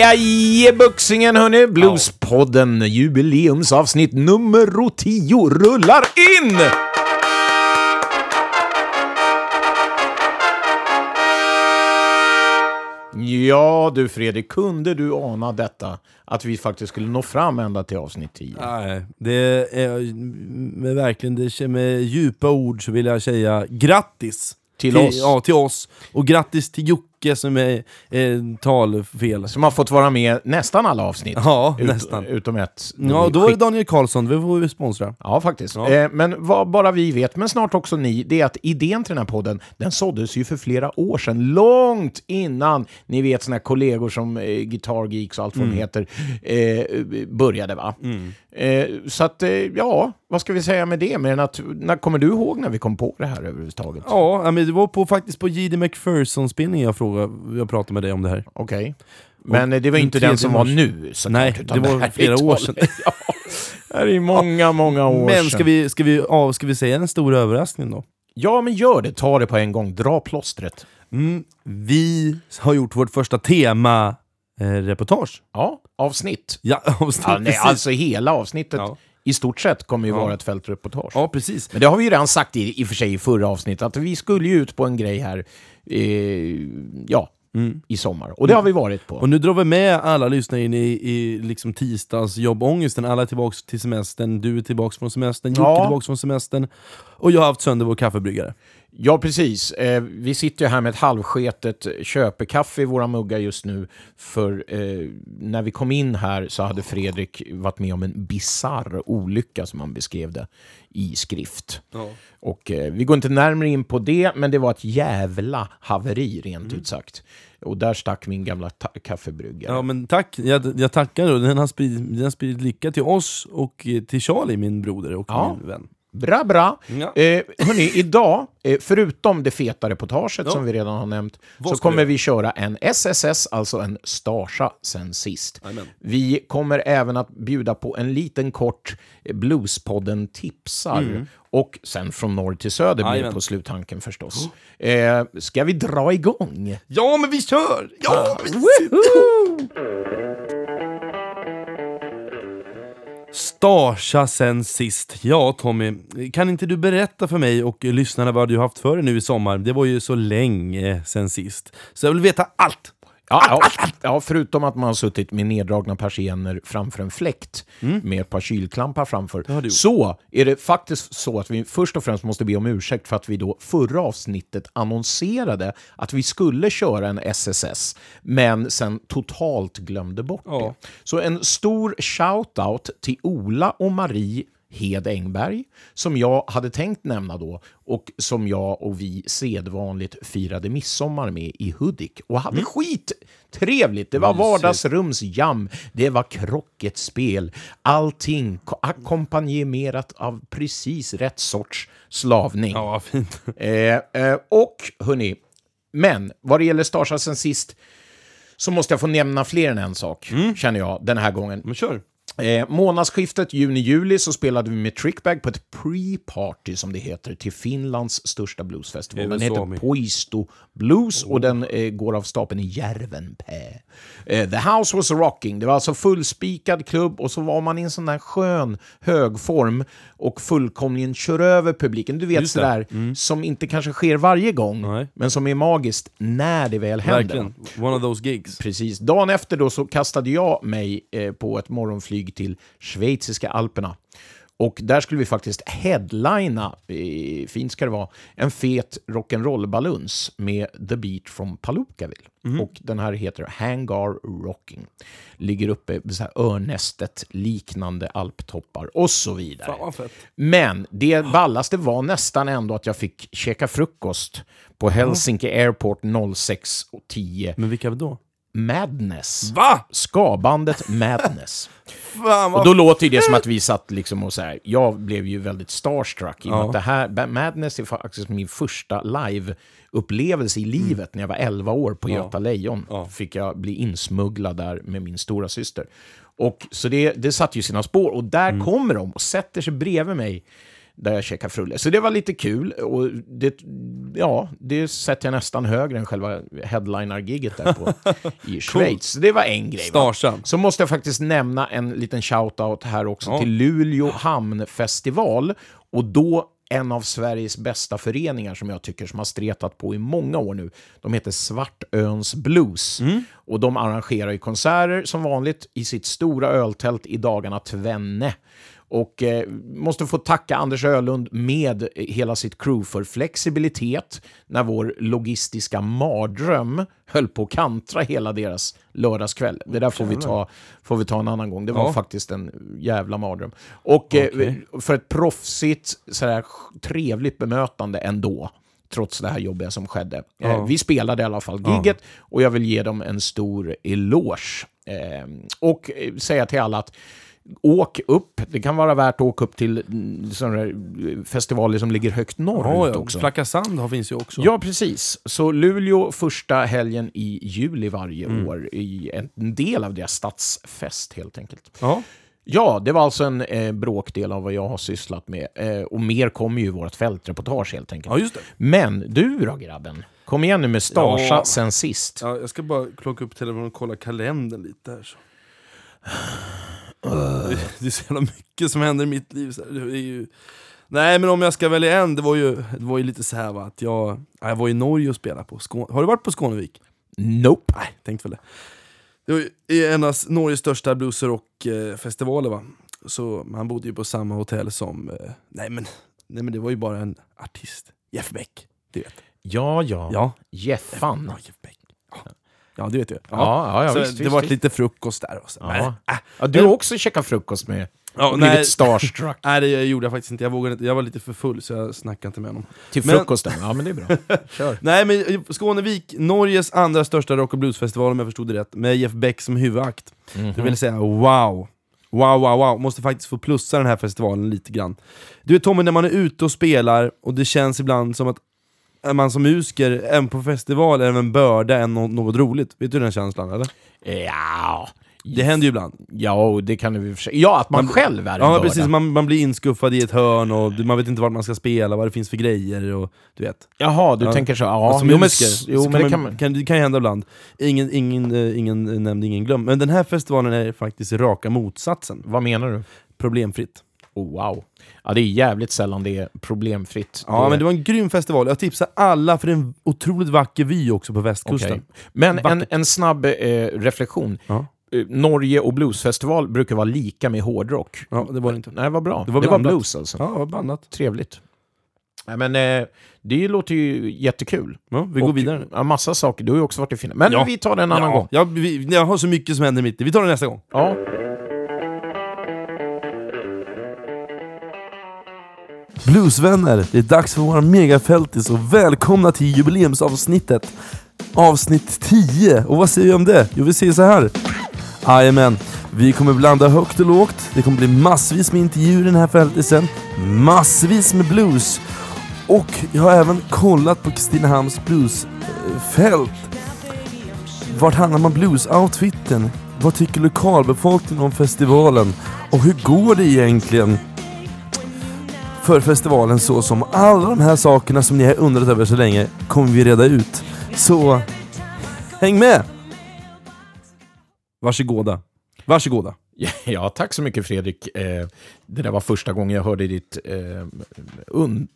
Jajebuxingen hörni, Bluespodden jubileumsavsnitt nummer 10 rullar in! Ja du Fredrik, kunde du ana detta? Att vi faktiskt skulle nå fram ända till avsnitt 10? Nej, det är med verkligen det, med djupa ord så vill jag säga grattis! Till oss. Ja, till oss. Och grattis till Jocke som är eh, talfel. Som har fått vara med nästan alla avsnitt. Ja, Ut- nästan. Utom ett. Ja, då är det Daniel Karlsson, vi får vi sponsra. Ja, faktiskt. Ja. Eh, men vad bara vi vet, men snart också ni, det är att idén till den här podden, den såddes ju för flera år sedan, långt innan, ni vet såna här kollegor som eh, Guitar Geeks och allt vad de heter, eh, började va? Eh, så att, eh, ja, vad ska vi säga med det? Men att, när kommer du ihåg när vi kom på det här överhuvudtaget? Ja, men det var på, faktiskt på J.D. McPherson-spelningen jag frågade, jag pratade med dig om det här. Okej. Men eh, det var inte den som var nu såklart, Nej, det var flera år sedan. ja, det här är många, många år Men sedan. ska vi, ska, vi, ja, ska vi säga en stor överraskning då? Ja, men gör det. Ta det på en gång. Dra plåstret. Mm, vi har gjort vårt första tema-reportage. Ja, avsnitt. Ja, avsnitt, Ja, nej, alltså hela avsnittet Ja. i stort sett kommer ju Ja. vara ett fältreportage. ja, precis. Men det har vi ju redan sagt i, i och för sig i förra avsnittet, att vi skulle ju ut på en grej här eh, ja, i sommar. Och det har vi varit på. Och nu drar vi med alla lyssnare in i, i liksom tisdags jobbångesten. Alla är tillbaks till semestern, du är tillbaks från semestern, Jocke Ja. är tillbaks från semestern. Och jag har haft sönder vår kaffebryggare. Ja, precis. Eh, vi sitter ju här med ett halvsketet köpekaffe i våra muggar just nu. För eh, när vi kom in här så hade Fredrik varit med om en bizarr olycka som han beskrev det i skrift. Och eh, vi går inte närmare in på det, men det var ett jävla haveri rent ut sagt. Och där stack min gamla kaffebryggare. Ja men tack, jag, jag tackar och den har, spridit, den har spridit lycka till oss och eh, till Charlie, min broder och Ja. min vän. Bra, bra. Ja. Eh, hörni, idag, eh, förutom det feta reportaget Ja. som vi redan har nämnt, Vad så kommer vi köra en SSS, alltså en Starsa sen sist. Amen. Vi kommer även att bjuda på en liten kort Bluespodden tipsar. Och sen från norr till söder blir det på sluttanken förstås. Eh, ska vi dra igång? Ja men vi kör! Ja! Starsa sen sist. Ja Tommy, kan inte du berätta för mig och lyssnarna vad du har haft för dig nu i sommar? Det var ju så länge sen sist. Så jag vill veta allt! Ja, ja, ja, förutom att man har suttit med neddragna persienner framför en fläkt med ett par kylklampar framför, så är det faktiskt så att vi först och främst måste be om ursäkt för att vi då förra avsnittet annonserade att vi skulle köra en SSS, men sen totalt glömde bort Ja. det. Så en stor shout-out till Ola och Marie Hed Engberg, som jag hade tänkt nämna då och som jag och vi sedvanligt firade midsommar med i Hudik och hade skit trevligt. Det var vardagsrumsjam, det var krocketspel, allting ko- ackompanjerat av precis rätt sorts slavning. Ja, fint. Eh, eh, och hörni, men vad det gäller Starsa sen sist så måste jag få nämna fler än en sak, känner jag, den här gången. Men kör! Eh, månadsskiftet juni-juli så spelade vi med Trickbag på ett pre-party som det heter till Finlands största bluesfestival. Den heter Poisto Blues och den eh, går av stapeln i Järvenpää. Eh, the House was rocking. Det var alltså fullspikad klubb och så var man i en sån där skön hög form och fullkomligen kör över publiken. Du vet sådär som inte kanske sker varje gång, Nej. men som är magiskt när det väl händer. Verkligen. One of those gigs. Precis. Dagen efter då så kastade jag mig eh, på ett morgonflyg till schweiziska alperna. Och där skulle vi faktiskt headlina, eh, fint ska det vara, en fet rock'n'roll-baluns med The Beat from Palookaville. Mhm. Och den här heter Hangar Rocking. Ligger uppe så här örnästet, liknande alptoppar och så vidare. Men det ballaste var nästan ändå att jag fick käka frukost på Helsinki Airport 06.10 Men vilka då? Madness. Va? Ska-bandet Madness. Fan och då låter ju det som att vi satt liksom och så här, jag blev ju väldigt starstruck i Ja. att det här, Madness är faktiskt min första live-upplevelse i livet när jag var 11 år på Mm. Ja. Göta Lejon. Ja. Fick jag bli insmugglad där med min stora syster. Och Så det, det satte ju sina spår och där Mm. kommer de och sätter sig bredvid mig där jag käkade frulle. Så det var lite kul. Och det, ja, det sätter jag nästan högre än själva headliner-giget där på, i Schweiz. Så det var en grej. Va? Så måste jag faktiskt nämna en liten shout-out här också Ja. till Luleå hamnfestival. Och då en av Sveriges bästa föreningar som jag tycker som har stretat på i många år nu. De heter Svartöns Blues. Och de arrangerar ju konserter som vanligt i sitt stora öltält i dagarna Tvenne. Och eh, måste få tacka Anders Ölund med hela sitt crew för flexibilitet när vår logistiska mardröm höll på att kantra hela deras lördagskväll. Det där får vi ta, får vi ta en annan gång. Det var Ja. faktiskt en jävla mardröm. Och eh, för ett proffsigt, sådär, trevligt bemötande ändå trots det här jobbiga som skedde. Ja. Eh, vi spelade i alla fall gigget och jag vill ge dem en stor eloge. Eh, och eh, säga till alla att åk upp. Det kan vara värt att åka upp till mm, sådana här festivaler som ligger högt norrut Ja, också. Flacka Sand har- finns ju också. Ja, precis. Så Luleå första helgen i juli varje Mm. år i en del av deras stadsfest helt enkelt. Ja. Ja, det var alltså en eh, bråkdel av vad jag har sysslat med. Eh, och mer kommer ju i vårt fältreportage helt enkelt. ja, just det. Men du då grabben? Kom igen nu med Starsa Ja. sen sist. Ja, jag ska bara plocka upp telefonen och kolla kalendern lite här. Så. Det, det är så jävla mycket som händer i mitt liv. Så. Det är ju... Nej men om jag ska välja en, det var ju, det var ju lite så här va, att jag, ja, jag var i Norge och spelade på Skåne. Har du varit på Skånevik? Nope. Nej, tänkte väl det. Det ju en av Norges största blues och rockfestivaler va. Så man bodde ju på samma hotell som, eh, nej men, nej men det var ju bara en artist. Jeff Beck, du vet. Ja, ja. Ja, Jeffan. ja Jeff Beck. Ja, du vet ju. Ja, ja, ja så visst, det visst, var visst. lite frukost där. Och så. Ja. Men, äh, Ja, du har också käkat frukost med ja, nej, blivit starstruck nej, det gjorde jag faktiskt inte. Jag, vågade inte. jag var lite för full så jag snackade inte med honom. till Men- frukosten. Ja, men det är bra. Kör. Nej men Skånevik, Norges andra största rock och bluesfestival om jag förstod det rätt, med Jeff Beck som huvudakt. Mhm. Det vill säga wow. Wow, wow, wow. Måste faktiskt få plussa den här festivalen lite grann. Du vet Tommy, när man är ute och spelar och det känns ibland som att är man som musiker, även på festival, är en börda än nå- något roligt. Vet du den känslan eller? Ja, Det händer ju ibland. ja det kan du i och för sig. Ja, att man, Man- själv är en Ja börda. precis, man, man blir inskuffad i ett hörn och man vet inte vart man ska spela, vad det finns för grejer och du vet. Jaha, du Ja. tänker så. Ja, som jo, musiker jo, kan men det man, kan man... kan, det kan ju hända ibland. Ingen, ingen, eh, ingen nämnd, ingen glömd. Men den här festivalen är faktiskt raka motsatsen. Vad menar du? Problemfritt. Oh, wow. Ja, det är jävligt sällan det är problemfritt. Ja, men det var en grym festival. Jag tipsar alla för det är en otroligt vacker vy också på västkusten. Okej. Men en, en snabb eh, reflektion. Ja. Eh, Norge och bluesfestival brukar vara lika med hårdrock. Ja, det var det inte. Nej, vad bra. Det var det var blandat. blues alltså. Ja, det var blandat. Trevligt. Nej, men eh, det låter ju jättekul. Ja, vi går Och, vidare. Ja, massa saker. Du har ju också varit i Finland. Men Ja. vi tar det en annan ja, gång. Ja, vi, jag har så mycket som händer i mitt liv. Vi tar det nästa gång. Ja. Bluesvänner, det är dags för våra megafältis och välkomna till jubileumsavsnittet. Avsnitt 10. Och vad säger vi om det? Jo, vi säger så här. Jajamän, vi kommer blanda högt och lågt. Det kommer bli massvis med intervjuer i den här fältisen. Massvis med blues. Och jag har även kollat på Kristinehamns bluesfält. Vart handlar man blues-outfiten? Vad tycker lokalbefolkningen om festivalen? Och hur går det egentligen för festivalen så som alla de här sakerna som ni har undrat över så länge kommer vi reda ut. Så häng med! Varsågoda. Varsågoda. Ja, tack så mycket Fredrik. Eh, det där var första gången jag hörde ditt eh, un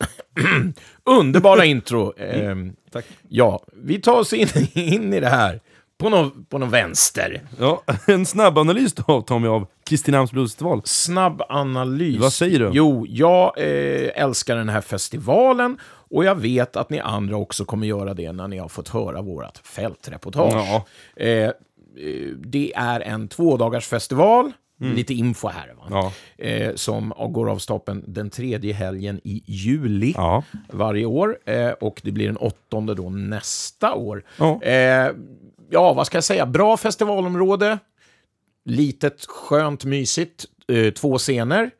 underbara intro. Eh, Tack. Ja, vi tar oss in, in i det här på någon, på någon vänster. Ja, en snabb analys då Tommy av Kristinehamns bluesfestival. Snabb analys. Vad säger du? Jo, jag eh, älskar den här festivalen och jag vet att ni andra också kommer göra det när ni har fått höra vårt fältreportage. Ja. Eh, eh, det är en tvådagars festival. Lite info här. Va? Mm. Ja. Eh, som går av stapeln den tredje helgen i juli Ja. varje år. Eh, och det blir den åttonde då nästa år. Ja. Eh, ja, vad ska jag säga? Bra festivalområde. Litet, skönt, mysigt. Eh, två scener.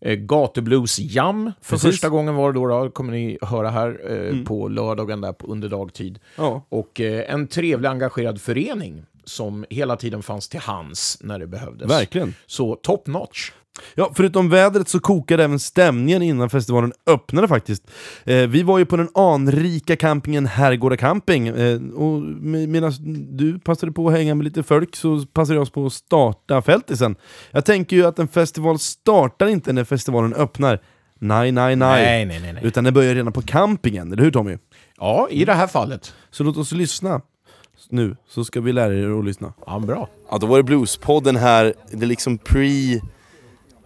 Eh, Gatublues Jam för Precis. första gången var det då, då kommer ni höra här eh, på lördagen där på under dagtid. Ja. Och eh, en trevlig engagerad förening som hela tiden fanns till hands när det behövdes. Verkligen. Så top notch. Ja, förutom vädret så kokade även stämningen innan festivalen öppnade faktiskt. Eh, vi var ju på den anrika campingen Herrgårda camping, eh, och med, medan du passade på att hänga med lite folk så passade jag oss på att starta fältisen. Jag tänker ju att en festival startar inte när festivalen öppnar. Nej, nej, nej. Nej, nej, nej, nej. Utan det börjar redan på campingen, eller hur Tommy? Ja, i det här fallet. Så låt oss lyssna nu, så ska vi lära er att lyssna. Ja, bra. Ja, då var det Bluespodden här, det är liksom pre...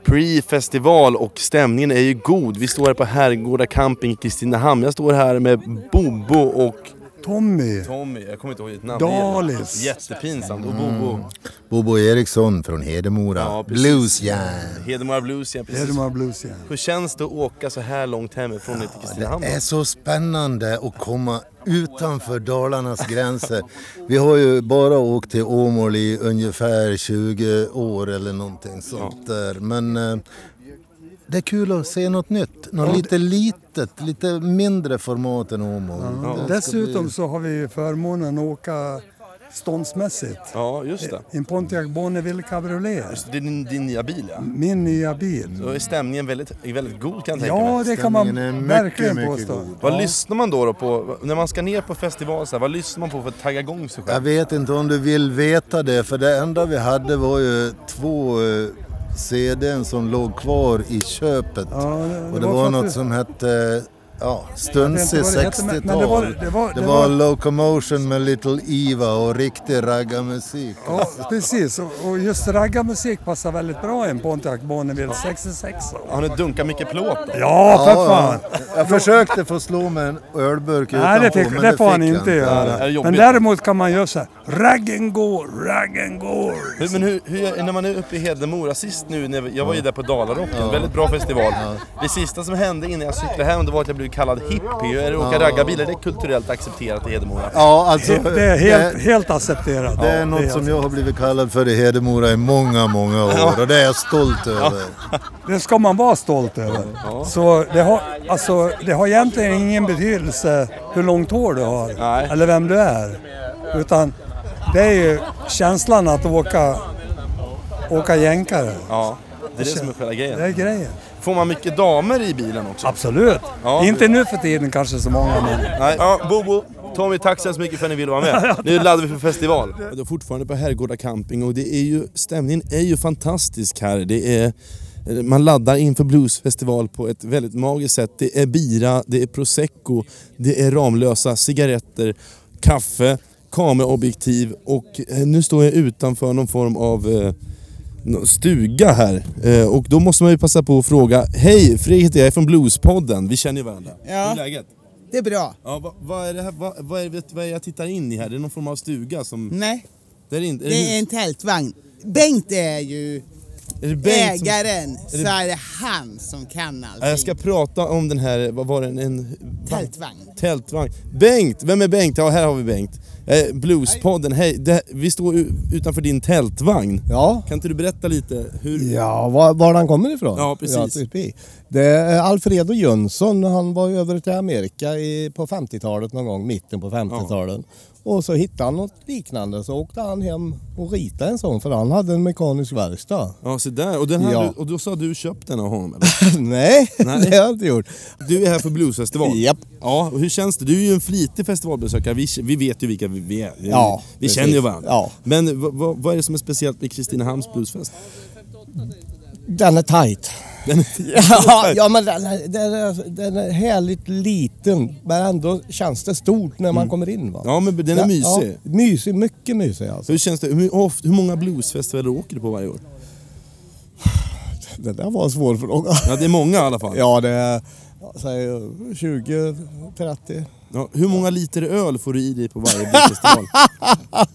Pre-festival och stämningen är ju god. Vi står här på Herrgårda camping i Kristinehamn. Jag står här med Bobo och Tommy. Tommy, jag kommer inte ihåg ditt namn. Dalis. Jättepinsamt. Och Bobo. Bobo Eriksson från Hedemora. Ja, precis. Bluesjärn. Hedemora Blues, ja precis. Hedemora Blues igen. Hur känns det att åka så här långt hemifrån ner till Kristinehamn? Det är så spännande att komma utanför Dalarnas gränser. Vi har ju bara åkt till Åmål i ungefär 20 år eller någonting sånt där. Men eh, det är kul att se något nytt. Något lite litet, lite mindre format än Åmål. Det ska Dessutom bli- så har vi förmånen att åka ståndsmässigt. Ja, just det. En Pontiac Bonneville Cabriolet. Det är din, din nya bil ja. Min nya bil. Då är stämningen väldigt, är väldigt god kan jag tänka Ja, mig. det kan man mycket, verkligen mycket påstå. god. Vad Ja. lyssnar man då, då på, när man ska ner på festival så här, vad lyssnar man på för att tagga igång sig Jag själv? vet inte om du vill veta det, för det enda vi hade var ju två eh, CDn som låg kvar i köpet. Ja, det- och det det var var något som hette ja, inte vad det det var- 60-tal. det var- Det var Locomotion med Little Eva och riktig raggarmusik. Ja, precis. Och- just raggarmusik passar väldigt bra i en Pontiac Bonneville 66. Har ni dunkat mycket plåt då? Ja, för fan! Jag försökte få slå med en ölburk Nej, utanpå, det, fick, men det får han inte det göra. Men däremot kan man göra så här. Raggen går, raggen går. Men hur, hur, när man är uppe i Hedemora sist nu, när jag var ju där på Dalarocken, väldigt bra festival. Det sista som hände innan jag cyklade hem det var att jag blev kallad hippie. Är det åka raggarbil, är det kulturellt accepterat i Hedemora? Ja, alltså, Det är helt, helt accepterat. Det är något helt- som jag har blivit kallad för i Hedemora i många, många år och det är jag stolt över. Det ska man vara stolt över. Så det har, alltså, det har egentligen ingen betydelse hur långt hår du har. Nej. Eller vem du är. Utan det är ju känslan att åka, åka jänkare. Ja, det är det som är själva Det är grejen. Får man mycket damer i bilen också? Absolut. Ja. Inte nu för tiden kanske så många men... Nej. Ja, Bobo, Tommy, tack så hemskt mycket för att ni ville vara med. Nu laddar vi för festival. Det är fortfarande på Herrgårda camping och det är ju, stämningen är ju fantastisk här. Det är, man laddar inför bluesfestival på ett väldigt magiskt sätt. Det är bira, det är prosecco, det är Ramlösa, cigaretter, kaffe, kameraobjektiv och eh, nu står jag utanför någon form av eh, stuga här. Eh, och då måste man ju passa på att fråga, hej Fredrik heter jag, jag är från Bluespodden, vi känner ju varandra. Ja. Hur är läget? Det är bra. Ja, vad, vad, är det här, vad, vad, är, vad är jag tittar in i här? Det är någon form av stuga som... Nej, Det är, inte, är, det det, är en tältvagn. Bengt är ju är det Bengt som, ägaren, är så det- är det han som kan allting. Ja, Jag ska prata om den här, vad var det, en... en Tältvagn. Tältvagn. Bengt! Vem är Bengt? Ja, här har vi Bengt. Eh, Bluespodden, hej. Det, vi står utanför din tältvagn. Ja, Kan inte du berätta lite hur... ja var, var han kommer ifrån? Ja, precis. Det är Alfredo Jönsson, han var över till Amerika i, på 50-talet någon gång, mitten på 50-talet. Och så hittade han något liknande så åkte han hem och ritade en sån för han hade en mekanisk verkstad. Ja, så där. Och, den här, Ja. och då sa du köpt den av honom eller? Nej, Nej. det har jag inte gjort. Du är här för bluesfestival. Japp. Ja, och hur känns det? Du är ju en flitig festivalbesökare. Vi, vi vet ju vilka vi är. Vi, Ja, vi precis. känner ju varandra. Ja. Men vad är det som är speciellt med Kristinehamns bluesfest? Den är tight. Den, Ja, ja men den är, den, den är härligt liten men ändå känns det stort när man kommer in va. ja, men den är mysig. Ja, mysig, mycket mysig alltså. Hur känns det? Hur, hur många bluesfestivaler åker du på varje år? Det där var en svår fråga. Ja, det är många i alla fall. Ja, det är säg 20, 30. Ja, hur många liter öl får du i dig på varje bluesfestival?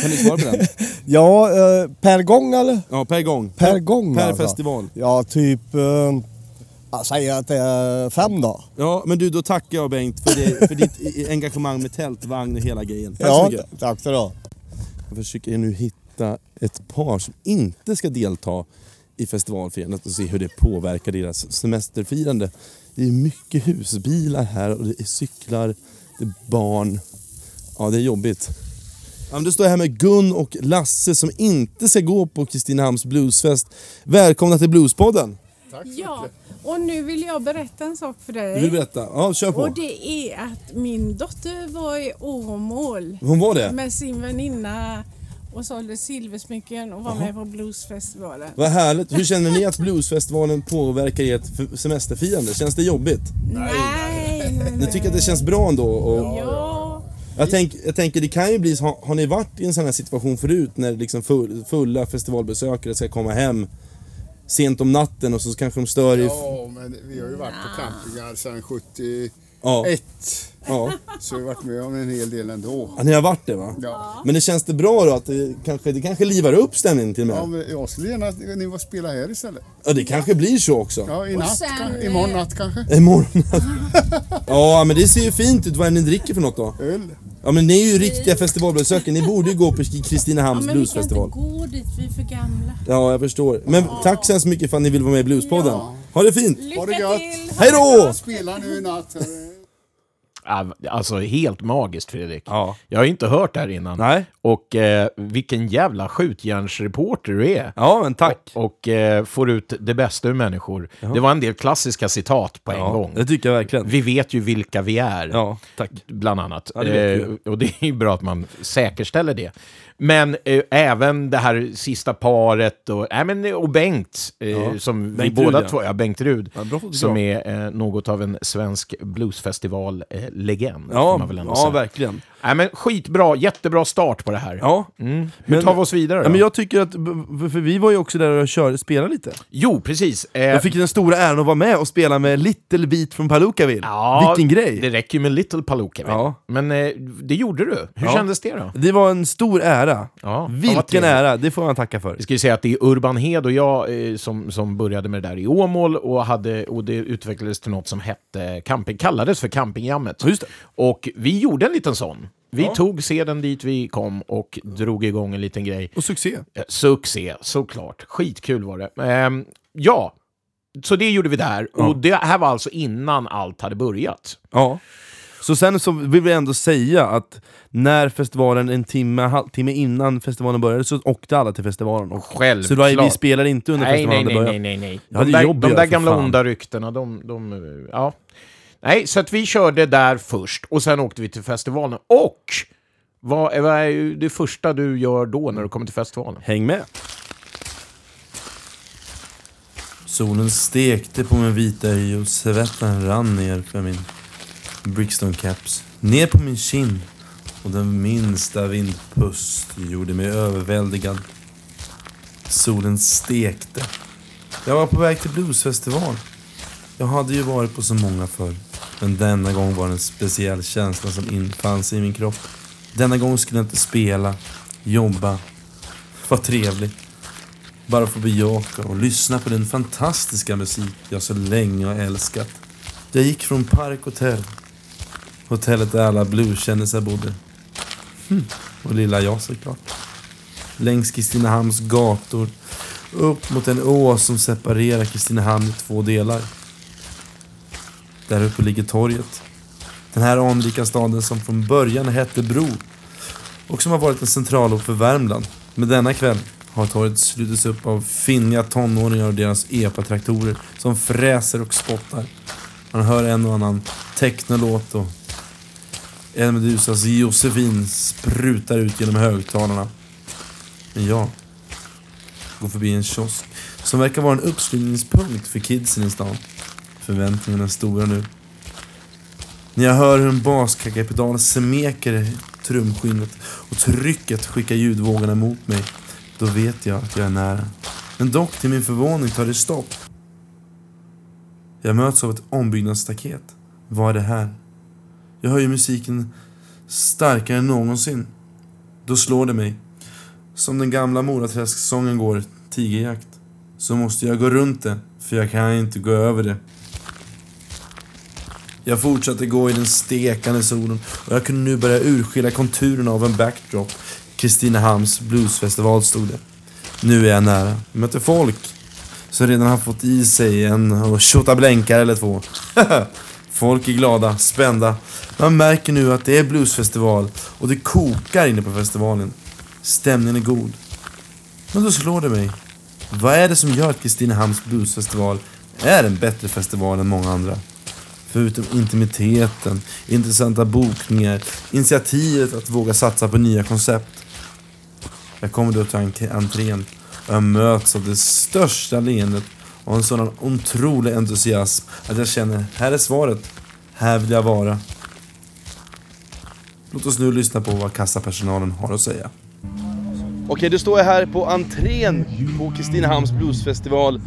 kan du svara på den? Ja, eh, per gång eller? Ja, per gång. Per gång Per alltså. festival. Ja, typ... Eh, jag säger att det är fem då. Ja, men du, då tackar jag Bengt för, det, för ditt engagemang med tältvagn och hela grejen. Tack så ja, mycket. tack så du Jag försöker nu hitta ett par som inte ska delta i festivalfirandet och se hur det påverkar deras semesterfirande. Det är mycket husbilar här och det är cyklar, det är barn. Ja, det är jobbigt. Ja, du står här med Gun och Lasse som inte ska gå på Kristinehamns bluesfest. Välkomna till Bluespodden! Ja, och nu vill jag berätta en sak för dig. Du vill berätta? Ja, kör på. Och det är att min dotter var i Åmål Hon var det? med sin väninna och sålde silversmycken och var med på bluesfestivalen. Vad härligt. Hur känner ni att bluesfestivalen påverkar ert semesterfirande? Känns det jobbigt? Nej, nej, nej. Ni tycker att det känns bra ändå? Och Ja, jag, tänk, jag tänker, det kan ju bli så, har, har ni varit i en sån här situation förut när liksom full, fulla festivalbesökare ska komma hem sent om natten och så kanske de stör i... Ja, men vi har ju varit på campingar sedan 71. Ja, ja. Så vi har varit med om en hel del ändå. ja, ni har varit det va? Ja. Men det känns det bra då att det kanske, det kanske livar upp stämningen till och Ja, med? men jag skulle gärna att ni var spela här istället. Ja, det kanske blir så också. Ja, i natt. sen, Imorgon natt kanske. Imorgon. ja, men det ser ju fint ut. Vad är det ni dricker för något då? Öl. Ja, men ni är ju riktiga festivalbesökare. Ni borde ju gå på ja Kristinehamns men vi kan inte bluesfestival. gå dit, vi är för gamla. Ja, jag förstår. Men tack så hemskt mycket för att ni vill vara med i Bluespodden. Ha det fint! Lycka Ha det gött. till! Hej då! Spela nu i natt. Ja, Alltså helt magiskt Fredrik. Ja. Jag har inte hört det här innan. Nej. Och eh, vilken jävla skjutjärnsreporter du är. Ja, men tack. Och, och eh, får ut det bästa ur människor. Det var en del klassiska citat på en Ja, gång. det tycker jag verkligen. Vi vet ju vilka vi är. Ja, tack. Bland annat. Ja, det eh, och det är ju bra att man säkerställer det. Men eh, även det här sista paret och, äh, men, och Bengt, eh, Ja. som Bengt vi båda Rud, två, ja, Bengt Rud, Ja, som är eh, något av en svensk bluesfestival-legend. Ja, ja verkligen. Nej, men skitbra, jättebra start på det här. Ja. Mm. Hur Men- tar vi oss vidare då? ja, men jag tycker att, för vi var ju också där och körde, spelade lite. Jo, precis. Eh, Jag fick den stora äran att vara med och spela med Little Beat från Palookaville. ja, Vilken grej! Det räcker ju med Little Palooka. väl? Ja. Men eh, det gjorde du. Hur Ja. kändes det då? Det var en stor ära. Ja, Vilken ära, det får man tacka för. Vi ska ju säga att det är Urban Hed och jag eh, som, som började med det där i Åmål och, hade, och det utvecklades till något som hette camping, kallades för Campingjammet. Ja, just det. Och vi gjorde en liten sån. Vi Ja. tog seden dit vi kom och drog igång en liten grej. Och succé. Eh, Succé, såklart. Skitkul var det. Ehm, ja, så det gjorde vi där. Ja. Och det här var alltså innan allt hade börjat. Ja. Så sen så vill vi ändå säga att när festivalen, en timme, halvtimme innan festivalen började så åkte alla till festivalen. Och, Självklart. så då, vi spelar inte under Nej, nej, festivalen nej, nej, nej, nej. Hade De där, de där gamla fan. onda ryktena, de, de... Ja. Nej, så att vi körde där först och sen åkte vi till festivalen. Och vad är, vad är det första du gör då när du kommer till festivalen? Häng med! Solen stekte på min vita hy och svetten rann ner för min Brixton caps. Ner på min kind och den minsta vindpust gjorde mig överväldigad. Solen stekte. Jag var på väg till bluesfestival. Jag hade ju varit på så många förr. Men denna gång var det en speciell känsla som infann sig i min kropp. Denna gång skulle jag inte spela, jobba, vara trevlig. Bara få bejaka och lyssna på den fantastiska musik jag så länge har älskat. Jag gick från Park Hotel. Hotellet där alla blueskändisar bodde. Hm. Och lilla jag såklart. Längs Kristinehamns gator. Upp mot en å som separerar Kristinehamn i två delar. Där uppe ligger torget. Den här anrika staden som från början hette Bro. Och som har varit en centralort för Värmland. Men denna kväll har torget slutits upp av finniga tonåringar och deras epatraktorer som fräser och spottar. Man hör en och annan technolåt och en Medusas Josefin sprutar ut genom högtalarna. Men jag går förbi en kiosk som verkar vara en uppslutningspunkt för kidsen i stan. Förväntningarna är stora nu. När jag hör hur en baskackapedal smeker i trumskinnet och trycket skickar ljudvågorna mot mig, då vet jag att jag är nära. Men dock till min förvåning tar det stopp. Jag möts av ett ombyggnadsstaket. Vad är det här? Jag hör ju musiken starkare än någonsin. Då slår det mig. Som den gamla Moraträsk-sången går, Tigerjakt. Så måste jag gå runt det, för jag kan inte gå över det. Jag fortsatte gå i den stekande solen och jag kunde nu börja urskilja konturerna av en backdrop. Kristinehamns bluesfestival stod det. Nu är jag nära. Jag möter folk som redan har fått i sig en och tjottablänkare eller två. Folk är glada, spända. Man märker nu att det är bluesfestival och det kokar inne på festivalen. Stämningen är god. Men då slår det mig. Vad är det som gör att Kristinehamns bluesfestival är en bättre festival än många andra? Förutom intimiteten, intressanta bokningar, initiativet att våga satsa på nya koncept. Jag kommer då till entrén och jag möts av det största leendet och en sådan otrolig entusiasm att jag känner, här är svaret. Här vill jag vara. Låt oss nu lyssna på vad kassapersonalen har att säga. Okej, då står jag här på entrén på Kristinehamns bluesfestival.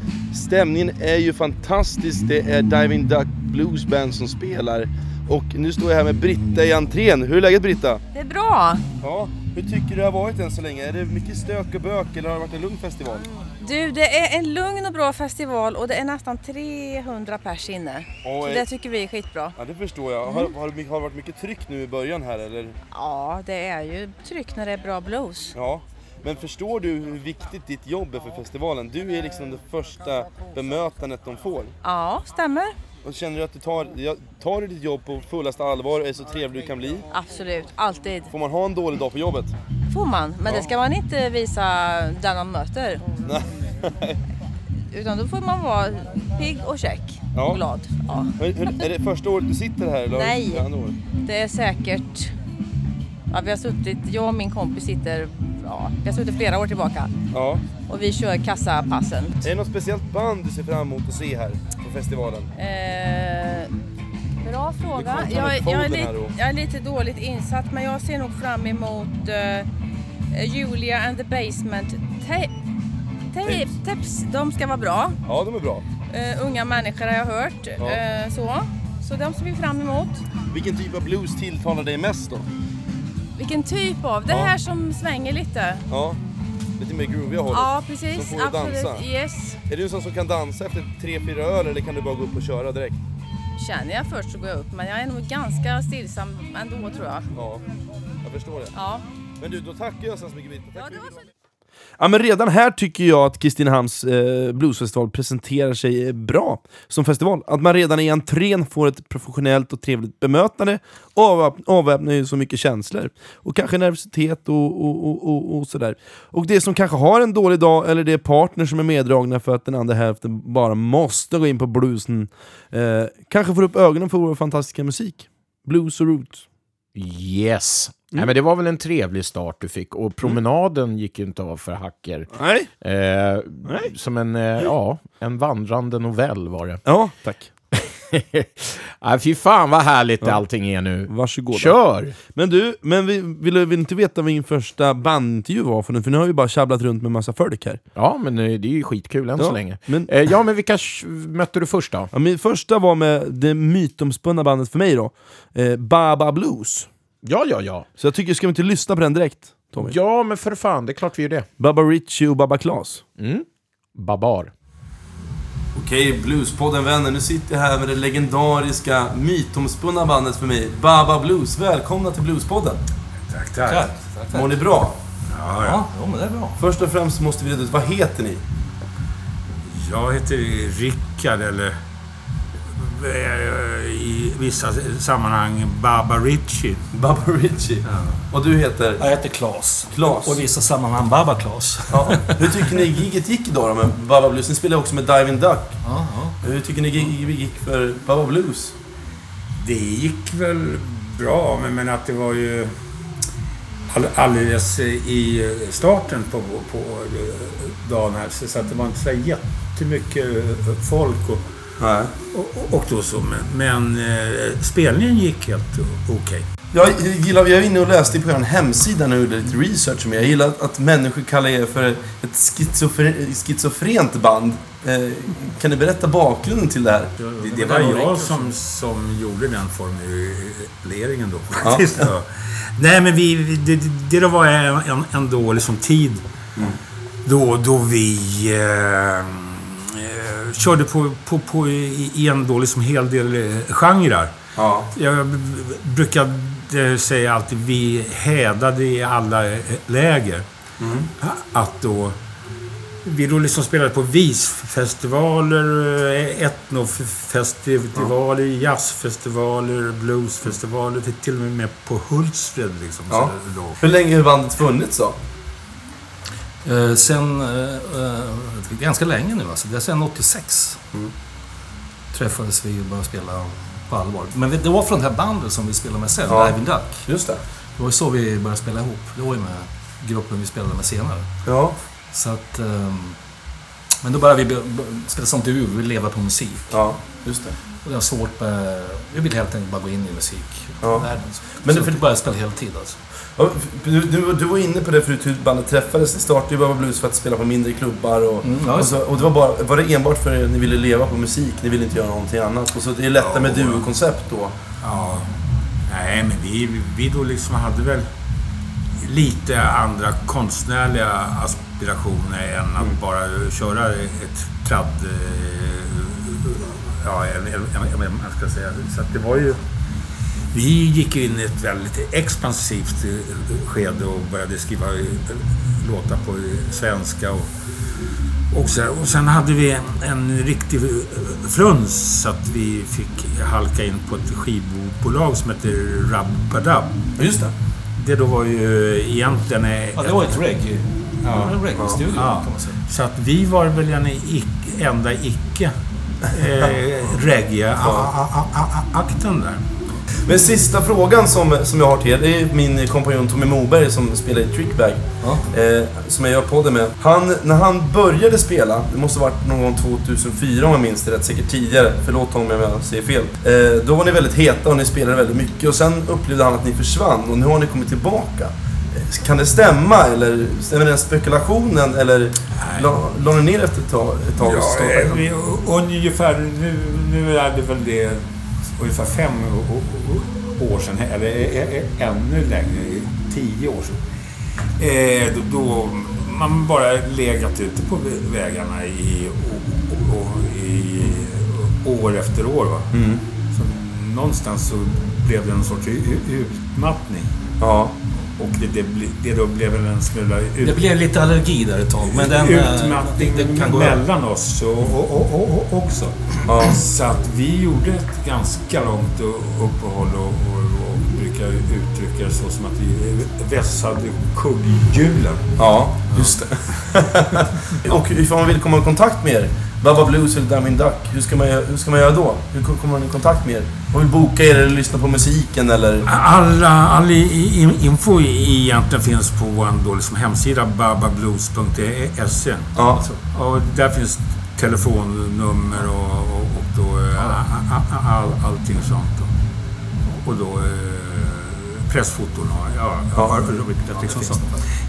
Stämningen är ju fantastisk. Det är Diving Duck Blues Band som spelar. Och nu står jag här med Britta i entrén. Hur är läget Britta? Det är bra. Ja, hur tycker du det har varit än så länge? Är det mycket stök och bök eller har det varit en lugn festival? Du, det är en lugn och bra festival och det är nästan 300 pers inne. Så Oj. det tycker vi är skitbra. Ja, det förstår jag. Har, har det varit mycket tryck nu i början här eller? Ja, det är ju tryck när det är bra blues. Ja. Men förstår du hur viktigt ditt jobb är för festivalen? Du är liksom det första bemötandet de får. Ja, stämmer. Och känner du att du tar, tar du ditt jobb på fullaste allvar och är så trevlig du kan bli? Absolut, alltid. Får man ha en dålig dag på jobbet? Får man, men Ja. det ska man inte visa den man möter. Utan då får man vara pigg och check Ja. och glad. Ja. Är det första året du sitter här? Eller Nej. Det är säkert... Ja, vi har suttit, jag och min kompis sitter, ja, vi har suttit flera år tillbaka. Ja. Och vi kör kassapassen. Är det något speciellt band du ser fram emot att se här på festivalen? Eh, bra fråga. Jag, jag, är lite, jag är lite dåligt insatt men jag ser nog fram emot eh, Julia and the Basement Ta- Ta- Tapes. De ska vara bra. Ja, de är bra. Eh, unga människor har jag hört. Ja. Eh, så. så de ser vi fram emot. Vilken typ av blues tilltalar dig mest då? Vilken typ av? Det här som svänger lite. Ja, lite mer grooviga hållet. Ja precis. Som får att Absolut. dansa. Yes. Är du en sån som kan dansa efter tre, fyra öl eller kan du bara gå upp och köra direkt? Känner jag först så går jag upp men jag är nog ganska stillsam ändå tror jag. Ja, jag förstår det. Ja. Men du, då tackar jag så mycket. Tack Ja, Ja men redan här tycker jag att Kristinehamns eh, bluesfestival presenterar sig eh, bra som festival. Att man redan i entrén får ett professionellt och trevligt bemötande avväp- avväpnar ju så mycket känslor. Och kanske nervositet och, och, och, och, och sådär. Och det som kanske har en dålig dag, eller det är partner som är meddragna för att den andra hälften bara måste gå in på bluesen, eh, kanske får upp ögonen för vår fantastiska musik. Blues och roots. Yes. Mm. Nej, men det var väl en trevlig start du fick. Och promenaden gick ju inte av för hacker. Nej. Eh, Nej. Som en, eh, ja, en vandrande novell var det. Ja, tack. Nej, fy fan vad härligt Ja. allting är nu. Varsågoda. Kör! Men du, men vi vill, vill inte veta vad min första bandintervju var för nu? För nu har vi bara tjabblat runt med massa folk här. Ja, men eh, det är ju skitkul än Ja, så länge. men- Eh, ja, men vilka mötte du först då? Ja, min första var med det mytomspunna bandet för mig då, eh, Baba Blues. Ja, ja, ja. Så jag tycker, ska vi inte lyssna på den direkt? Tommy? Ja, men för fan, det är klart vi gör det. Baba Richie och Baba Klas. Mm. Babar. Okej, Bluespodden vänner. Nu sitter jag här med det legendariska mytomspunna bandet för mig, Baba Blues. Välkomna till Bluespodden. Tack, tack. Mår ni bra? Ja, ja. Jo, men det är bra. Först och främst måste vi reda ut, vad heter ni? Jag heter Rickard, eller i vissa sammanhang Baba Ritchie. Baba Richie. Och du heter? Jag heter Klas. Klas. Och i vissa sammanhang Baba Klas. Ja. Hur tycker ni giget gick idag då med Baba Blues? Ni spelar också med Diving Duck. Ja, ja. Hur tycker ni giget gick för Baba Blues? Det gick väl bra, men, men att det var ju all, alldeles i starten på, på dagen här, så så att det var inte så jättemycket folk. Och, Nej. och, och då så, men, men eh, spelningen gick helt okej. Jag gillar, jag är inne och läste på er hemsida nu, gjorde lite research med. Jag gillar att, att människor kallar er för ett schizofre, schizofrent band. Eh, kan ni berätta bakgrunden till det här? Det, det var jag som, som gjorde den formuleringen då faktiskt. Ja. Ja. Nej men vi, det, det var en, en då liksom tid då, då vi eh, körde på, på, på en då liksom hel del eh, genrer. Ja. Jag brukade säga alltid vi hädade i alla eh, läger. Att då vi då liksom spelade på visfestivaler, eh, etnofestivaler, jazzfestivaler, bluesfestivaler, till- och med på Hultsfred liksom. Ja. Hur länge har bandet funnits då? Eh, sen... Eh, eh, ganska länge nu alltså. Det är sen 86. Träffades vi och började spela på allvar. Men det var från det här bandet som vi spelade med sen, Ja. Diving Duck. Just det. Det var ju så vi började spela ihop. Det var ju med gruppen vi spelade med senare. Ja. Så att... ehm, men då började vi spela som duo, vi leva på musik. Ja, just det. Och det var svårt med... Vi ville helt enkelt bara gå in i musikvärlden. Ja. Men Men så det, vi började spela heltid alltså. Du, du, du var inne på det förut, hur bandet träffades. Det startade ju Baba Blues för att spela på mindre klubbar och, Mm, ja, och, så, och det var, bara, var det enbart för att ni ville leva på musik? Ni ville inte göra någonting annat? Och så det är lättare med Ja. duokoncept då? Ja, nej men vi, vi då liksom hade väl lite andra konstnärliga aspirationer än att bara köra ett tradd... eh, Ja, en, en, en, en, man ska säga. Så att det var ju... Vi gick in i ett väldigt expansivt eh, skede och började skriva eh, låtar på svenska och och, så, och sen hade vi en, riktig eh, fluns så att vi fick halka in på ett skivbolag som heter Rabadab. Just det. Det då var ju egentligen... eh, Ja, det var ett reggae. Ja. En reggae-studio Ja. kan man säga. Så att vi var väl den enda icke eh, reggae-akten där. Men sista frågan som, som jag har till er, det är min kompanjon Tommy Moberg som spelar i Trickbag. Eh, som jag gör podden med. Han, när han började spela, det måste ha varit någon gång 2004 om jag minns det rätt, säkert tidigare. Förlåt Tommy om jag säger fel. Eh, då var ni väldigt heta och ni spelade väldigt mycket och sen upplevde han att ni försvann och nu har ni kommit tillbaka. Eh, Kan det stämma eller stämmer den spekulationen eller la, la ni ner efter ett tag, ett tag Ja, eh, vi, ungefär, nu, nu är det väl det ungefär fem år sedan, eller ännu längre, tio år sedan. Eh, då, man bara legat ute på vä- vägarna i, i år efter år. Va? Mm. Så någonstans så blev det en sorts utmattning. Ja. Och det, det, det då blev väl en smula ut, Det blev lite allergi där ett tag. Men den, eh, utmattning det, det kan gå mellan oss och, och, och, och, och också. Ja. Så att vi gjorde ett ganska långt uppehåll och, och, och brukar uttrycka det så som att vi vässade kugghjulen. Ja, just det. och ifall man vill komma i kontakt med er, Baba Blues eller Diamond Duck, hur ska man, hur ska man göra då? Hur kommer man i kontakt med er? Man vill boka er eller lyssna på musiken eller? Alla, all i- info i- egentligen finns på vår liksom hemsida babablues.se. Ja. Alltså, och där finns telefonnummer och, och, och då, eh, a- a- all, allting sånt. Och, och då eh, pressfoton och ja, Ja. ja. liksom sånt.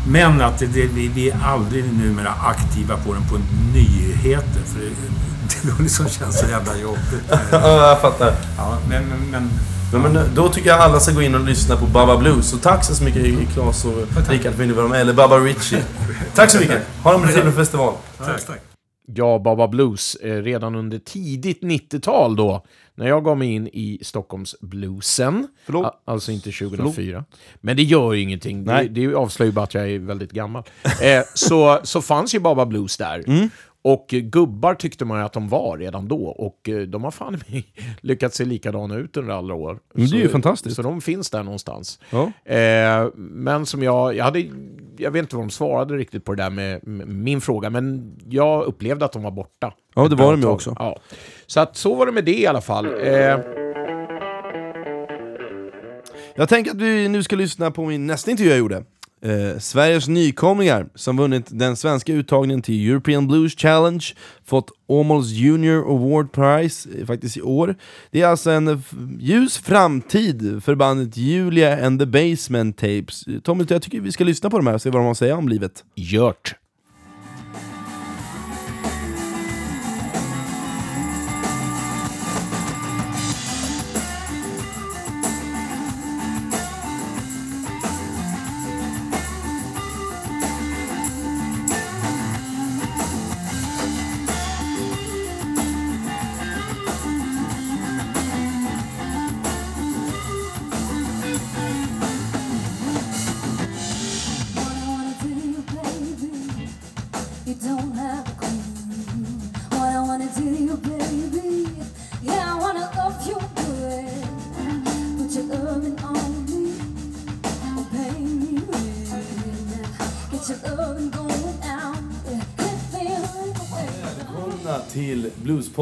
Men att det, det, vi, vi är aldrig numera aktiva på den på nyheter. För det, det liksom känns så jävla jobbigt. Ja, jag fattar. Ja, men, men, men Men, men då tycker jag alla ska gå in och lyssna på Baba Blues. Så tack så mycket Claes och Rickard för att ni var med. Eller Baba Richie. Tack så mycket. Ha en trevlig festival. Tack, tack. Ja, Baba Blues, eh, redan under tidigt 90-tal då, när jag gav mig in i Stockholms bluesen. Förlåt? Alltså inte 2004. Men det gör ju ingenting. Det, Nej. det avslöjar ju bara att jag är väldigt gammal. Eh, så, så fanns ju Baba Blues där. Mm. Och gubbar tyckte man ju att de var redan då. Och eh, de har fan lyckats se likadana ut under alla år. Men det är ju Så- fantastiskt. Så de finns där någonstans. Ja. Eh, men som jag, jag hade, jag vet inte vad de svarade riktigt på det där med, med min fråga, men jag upplevde att de var borta. Ja, det var de ju också. Ja. Så att så var det med det i alla fall. Eh, Jag tänker att vi nu ska lyssna på min nästa intervju jag gjorde. Eh, Sveriges nykomlingar som vunnit den svenska uttagningen till European Blues Challenge, fått Åmåls Junior Award Prize eh, faktiskt i år. Det är alltså en ljus framtid för bandet Julia and the Basement Tapes. Eh, Tommy, jag tycker vi ska lyssna på de här och se vad de har att säga om livet. Gjort.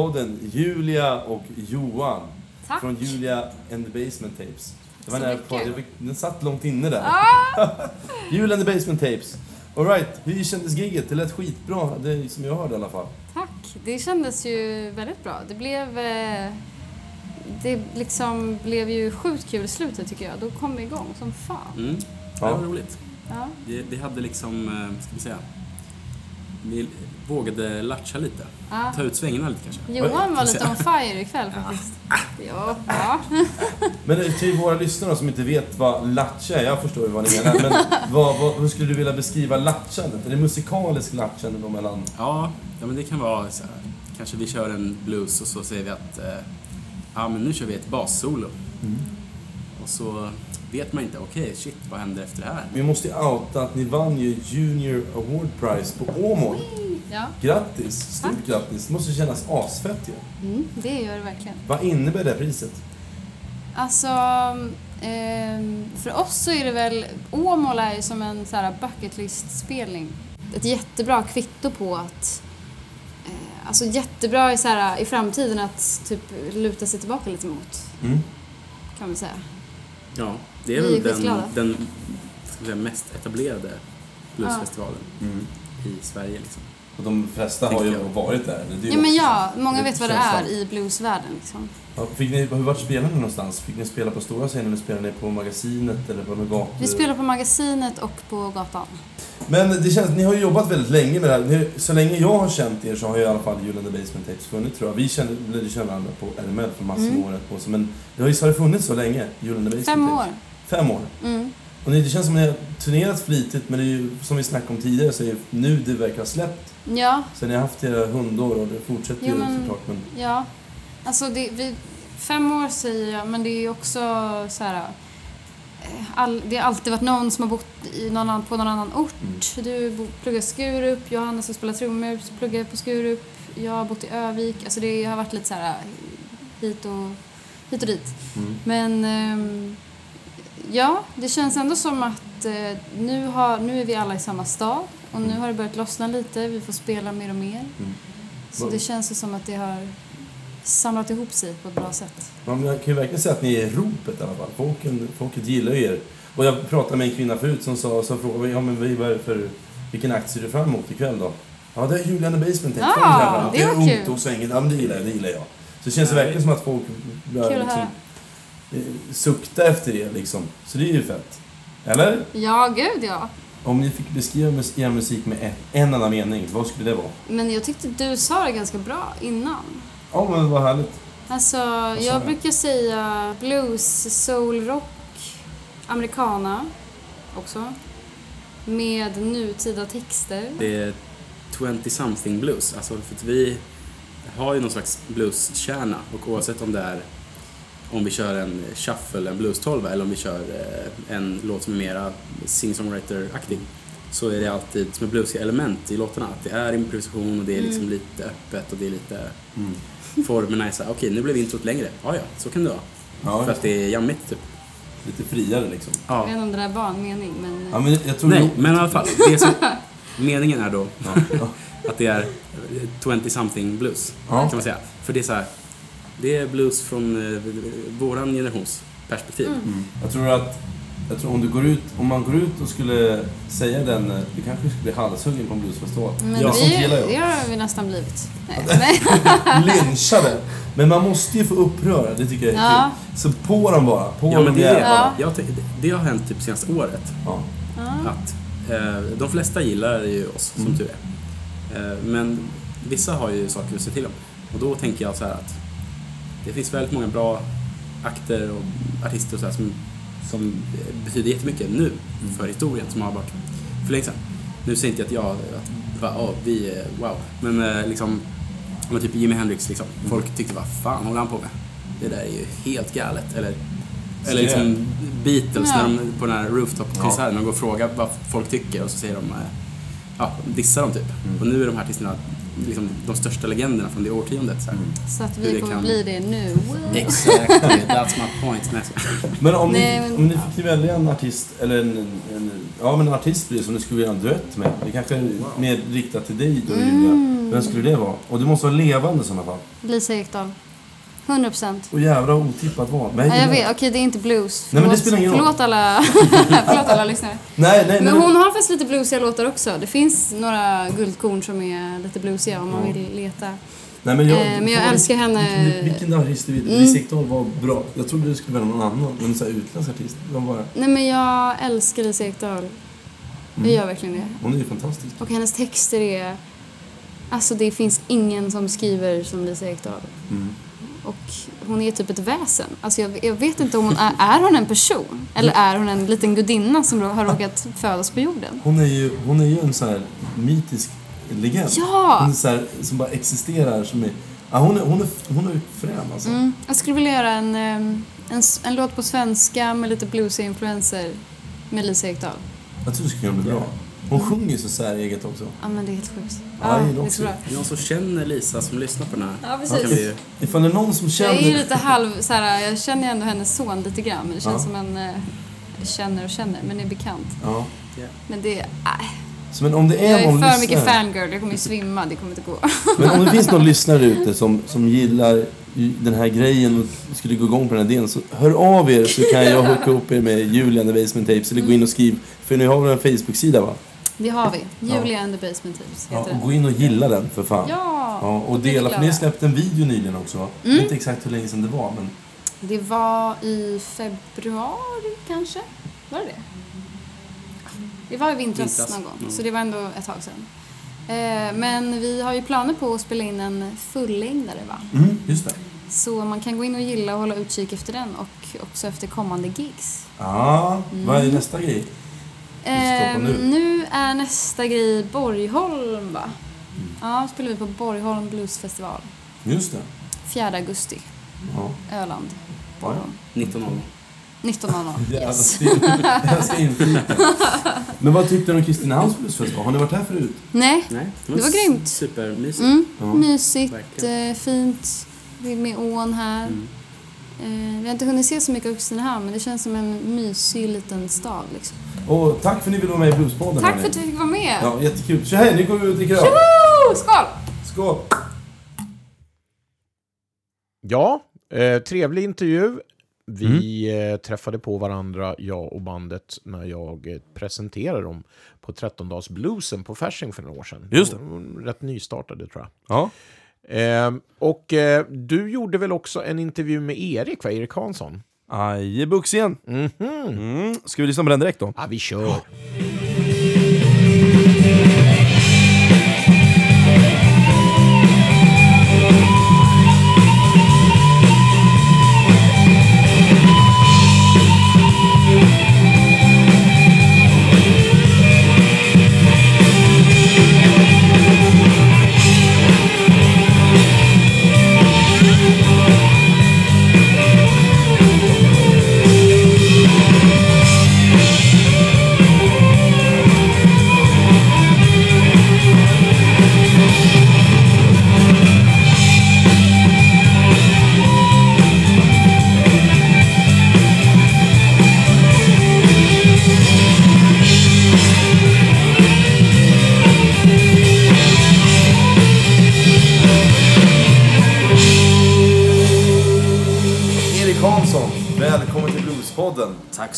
Bluespodden, Julia och Johan. Tack. Från Julia and the Basement Tapes. Det var nära på, jag fick, den satt långt inne där. Ah! Julia and the Basement Tapes. Alright, hur kändes giget? Det lät skitbra, det som jag hörde i alla fall. Tack. Det kändes ju väldigt bra. Det blev... Eh, det liksom blev ju sjukt kul i slutet tycker jag. Då kom vi igång som fan. Mm. Ja. Det var roligt. Ja. Vi, vi hade liksom, eh, ska vi säga, vi vågade latcha lite. Ja. Ta ut svängarna lite kanske. Johan var lite on fire ikväll faktiskt. Ja. ja. Men eh, till våra lyssnare som inte vet vad latcha är, jag förstår ju vad ni menar, men vad, vad, hur skulle du vilja beskriva latchandet? Är det musikalisk latchande då mellan... Ja, ja men det kan vara så här. Kanske vi kör en blues och så säger vi att eh, ja, men nu kör vi ett bassolo. Mm. Och så vet man inte, okej shit, vad händer efter det här? Vi måste ju outa att ni vann ju Junior Award Prize på Åmål. Ja. Grattis! Stort grattis! Det måste kännas asfett ju. Mm, det gör det verkligen. Vad innebär det priset? Alltså, ehm, för oss så är det väl... Åmål är ju som en så här bucket list-spelning. Ett jättebra kvitto på att... Eh, alltså jättebra i, så här, i framtiden att typ luta sig tillbaka lite mot, Mm. kan man säga. Ja, det är väl den, den säga, mest etablerade bluesfestivalen Mm. i Sverige. Liksom. Och de flesta har ju varit där. Det är ju Ja, men ja, många vet vad det är i bluesvärlden liksom. Ja, fick ni, hur vart spelade ni någonstans? Fick ni spela på stora scenen eller spelade ni på magasinet eller på någon gator? Vi spelar på Magasinet och på Gatan. Men det känns, ni har ju jobbat väldigt länge med det här. Ni, så länge jag har känt er så har ju i alla fall Julen the Basement Tapes funnits tror jag. Vi kände, känna varandra på RML för massor Mm. med år på sig. Men det har ju så har det funnits så länge, Julen the Basement Fem Tapes. år. Fem år. Mm. Och det känns som att ni har turnerat flitigt men det är ju, som vi snackade om tidigare så är det nu det verkar ha släppt. Ja, Så ni har haft era hundår och det fortsätter Jo, ju men- såklart. Men ja. Alltså det, vi, fem år säger jag, men det är också så här... eh, All, det har alltid varit någon som har bott i någon annan, på någon annan ort. Du bo- pluggar Skurup, Johannes som spelar trummor pluggar på Skurup. Jag har bott i Övik. Alltså det har varit lite så här hit och, hit och dit. Mm. Men ehm, ja, det känns ändå som att eh, nu, har, nu är vi alla i samma stad och nu har det börjat lossna lite. Vi får spela mer och mer. Mm. Så Vad- det känns ju som att det har samlat ihop sig på ett bra sätt. Man kan ju verkligen säga att ni är ropet i alla fall. Folken, folket gillar ju er. Och jag pratade med en kvinna förut som sa, så frågade ja, men vad är för, vilken akt ser du fram emot ikväll då? Ja, det är Julian the Basement Tapes. Ah, det det är ungt och svängigt. Ja, men det gillar jag, det gillar jag. Så det känns det verkligen som att folk börjar liksom, sukta efter er liksom. Så det är ju fett. Eller? Ja, gud ja. Om ni fick beskriva mus- er musik med en, en enda mening, vad skulle det vara? Men jag tyckte du sa det ganska bra innan. Ja, men vad härligt. Alltså, jag jag? brukar säga blues, soul, rock, americana också. Med nutida texter. Det är 20-something blues. Alltså för att vi har ju någon slags blueskärna och oavsett om det är om vi kör en shuffle, en blues 12 eller om vi kör eh, en låt som är mera singer-songwriter-aktig så är det alltid som ett bluesiga element i låtarna. Att det är improvisation och det är liksom Mm. lite öppet och det är lite Mm. formerna är såhär, okej nu blev introt längre. Ja, ja, så kan det vara. Ja, För att det är jammigt typ. Lite friare liksom. Jag Ja. vet inte om det där var en mening, men... Ja, men jag tror Nej, men i alla fall. Det som, meningen är då att det är 20-something blues, Ja. kan man säga. För det är så här, det är blues från eh, våran generations perspektiv. Mm. Jag tror att jag tror om, du går ut, om man går ut och skulle säga den, eh, du kanske skulle bli halshuggen på en bluesfestival. Men ja, vi, gillar jag. det har vi nästan blivit. Lynchade! Men man måste ju få uppröra, det tycker jag är Ja. kul. Så på dem bara, på Ja, dem men det, är, jävlarna. jag, det- det har hänt typ senaste året. Ja. Att eh, de flesta gillar ju oss, som Mm. tur är. Eh, men vissa har ju saker att se till om. Och då tänker jag så här att det finns väldigt många bra akter och artister och så här som, som betyder jättemycket nu för historien som har varit för länge sedan. Nu säger inte jag att jag, att, va, åh, vi är wow, men eh, liksom, men typ Jimi Hendrix liksom. Folk tyckte vad fan håller han på med? Det där är ju helt galet. Eller, eller liksom Beatles Ja. när de, på den här rooftop-konserten, när de går och frågar vad folk tycker och så säger de, eh, ja, dissar dem typ. Och nu är de här artisterna liksom, de största legenderna från det årtiondet. Så, här. Så att Hur vi det kommer kan- bli det nu. Exactly, that's my point. Men om, Nej, ni, men- om ni fick välja en artist, eller en, en, ja, men en artist blir det som ni skulle göra en duett med. Det kanske är mer riktat till dig då, Mm. Julia. Vem skulle det vara? Och det måste vara levande i sådana fall. Lisa Ekdahl. 100 procent. Och jävla otippat val. Men Ja, jag gillar- vet, okej det är inte blues. Nej, men det Förlåt- spelar ingen roll. Förlåt alla, förlåt alla lyssnare. Nej, nej, Men nej. hon har faktiskt lite bluesiga låtar också. Det finns några guldkorn som är lite bluesiga om man vill leta. Nej, men jag, Eh, men jag älskar henne. Vilken, vilken artist du vill. Mm. Lisa Ekdahl var bra. Jag trodde du skulle välja någon annan. Men så här utländsk artist. De bara, Nej men jag älskar Lisa Ekdahl. Jag Mm. gör verkligen det. hon är ju fantastisk. Och hennes texter är... Alltså det finns ingen som skriver som Lisa Ekdahl. Mm. Och hon är typ ett väsen. Alltså jag, jag vet inte om hon är... Är hon en person? Eller är hon en liten gudinna som har råkat födas på jorden? Hon är ju, hon är ju en sån här mytisk legend. Ja! Hon är så här, som bara existerar. Som är, ja, hon, är, hon, är, hon är frän alltså. Mm. Jag skulle vilja göra en, ehm, en, s- en låt på svenska med lite bluesiga influenser med Lisa Ekdahl. Jag tror det skulle kunna bli bra. Hon sjunger ju så säreget också. Ja men det är helt sjukt. Ja, jag det är så bra. Är det någon som känner Lisa som lyssnar på den här? Ja, precis. Kan vi- Ifall det är någon som Jag känner... är ju lite halv, så här, jag känner ju ändå hennes son lite grann. Men det känns Ja. som en, eh, känner och känner, men är bekant. Ja. Men det, äh, Så men om det är jag är för mycket lyssnare- fangirl, jag kommer ju svimma, det kommer inte gå. Men om det finns någon lyssnare ute som, som gillar den här grejen och skulle gå igång på den här idén så hör av er så kan jag hooka upp er med Julian the Basement Tapes eller gå in och skriv. För ni har väl en Facebook-sida va? Det har vi. Ja. Julia and the Basement Ja, heter och den. gå in och gilla den för fan. Ja, ja och dela, för ni har släppt en video nyligen också Mm. vet inte exakt hur länge sedan det var men... Det var i februari kanske? Var det det? Det var i vintras, Vintras, någon gång, mm. så det var ändå ett tag sedan. Eh, men vi har ju planer på att spela in en fullängdare va? Mm, just det. Så man kan gå in och gilla och hålla utkik efter den och också efter kommande gigs. Ja, vad är Mm. nästa grej? Eh, nu. nu är nästa grej Borgholm va? Ja, spelar vi på Borgholm Bluesfestival. Just det. 4 augusti. Ja. Öland. Ja. 19 år. 19.00. Jävla Yes. stil. Jag ska inflika. Men vad tyckte du om Kristinehamns bluesfestival? Har ni varit här förut? Nej, Nej, det var grymt. Supermysigt. Mm, Ja. mysigt, Verkligen. eh, fint. Det är med ån här. Mm. Eh, vi har inte hunnit se så mycket av Kristinehamn men det känns som en mysig liten stad. Liksom. Och tack för att ni ville vara med i Bluespodden. Tack för att vi fick vara med! Ja, jättekul. Så här, nu går vi ut och dricker öl. Skål! Skål! Ja, eh, trevlig intervju. Vi eh, träffade på varandra, jag och bandet, när jag eh, presenterade dem på 13-dagsbluesen på Fasching för några år sedan. Just det. De Rätt nystartade tror jag. Ja. Eh, och eh, du gjorde väl också en intervju med Erik, va? Erik Hansson? Ajebuxen. Mhm. Mm. Ska vi lyssna på den direkt då? Ja, vi kör.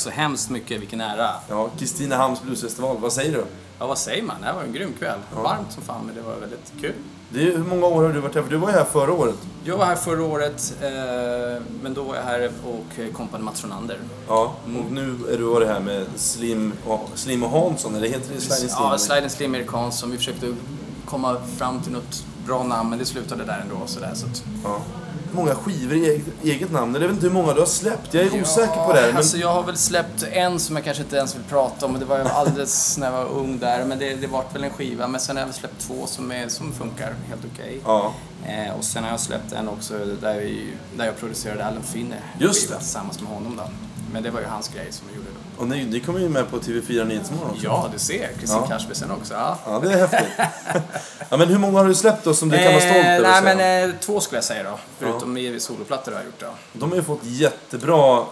Så hemskt mycket, vilken ära. Ja, Kristinehamns bluesfestival, vad säger du? Ja, vad säger man? Det här var en grym kväll. Varmt som fan, men det var väldigt kul. Det är, hur många år har du varit här? För du var ju här förra året. Jag var här förra året, eh, men då var jag här och kompade Mats Ronander. Ja, och nu är du varit här med Slim och, Slim och Hansson, eller heter det Sliding Slim? Ja, Sliden Slim Erik Hansson. Vi försökte komma fram till något bra namn, men det slutade där ändå. Så där, så att... Ja. Många skivor i eget, eget namn. Jag vet inte hur många du har släppt. Jag är osäker på det. Men... Alltså jag har väl släppt en som jag kanske inte ens vill prata om. Det var alldeles när jag var ung där. Men det, det vart väl en skiva. Men sen har jag väl släppt två som, är, som funkar helt okej. Ja. Eh, och sen har jag släppt en också där, vi, där jag producerade Alan Finne. Just det. Tillsammans med honom då. Men det var ju hans grej som jag gjorde då. Och ni, ni kommer ju med på TV4 Nyhetsmorgon också. Ja, du ser. Kristin Ja. Cashby sen också. Ja. Ja, det är häftigt. ja, men hur många har du släppt då som du kan vara stolt över? Nej, men eh, två skulle jag säga då. Förutom i soloplattor har jag gjort då. De har ju fått jättebra eh,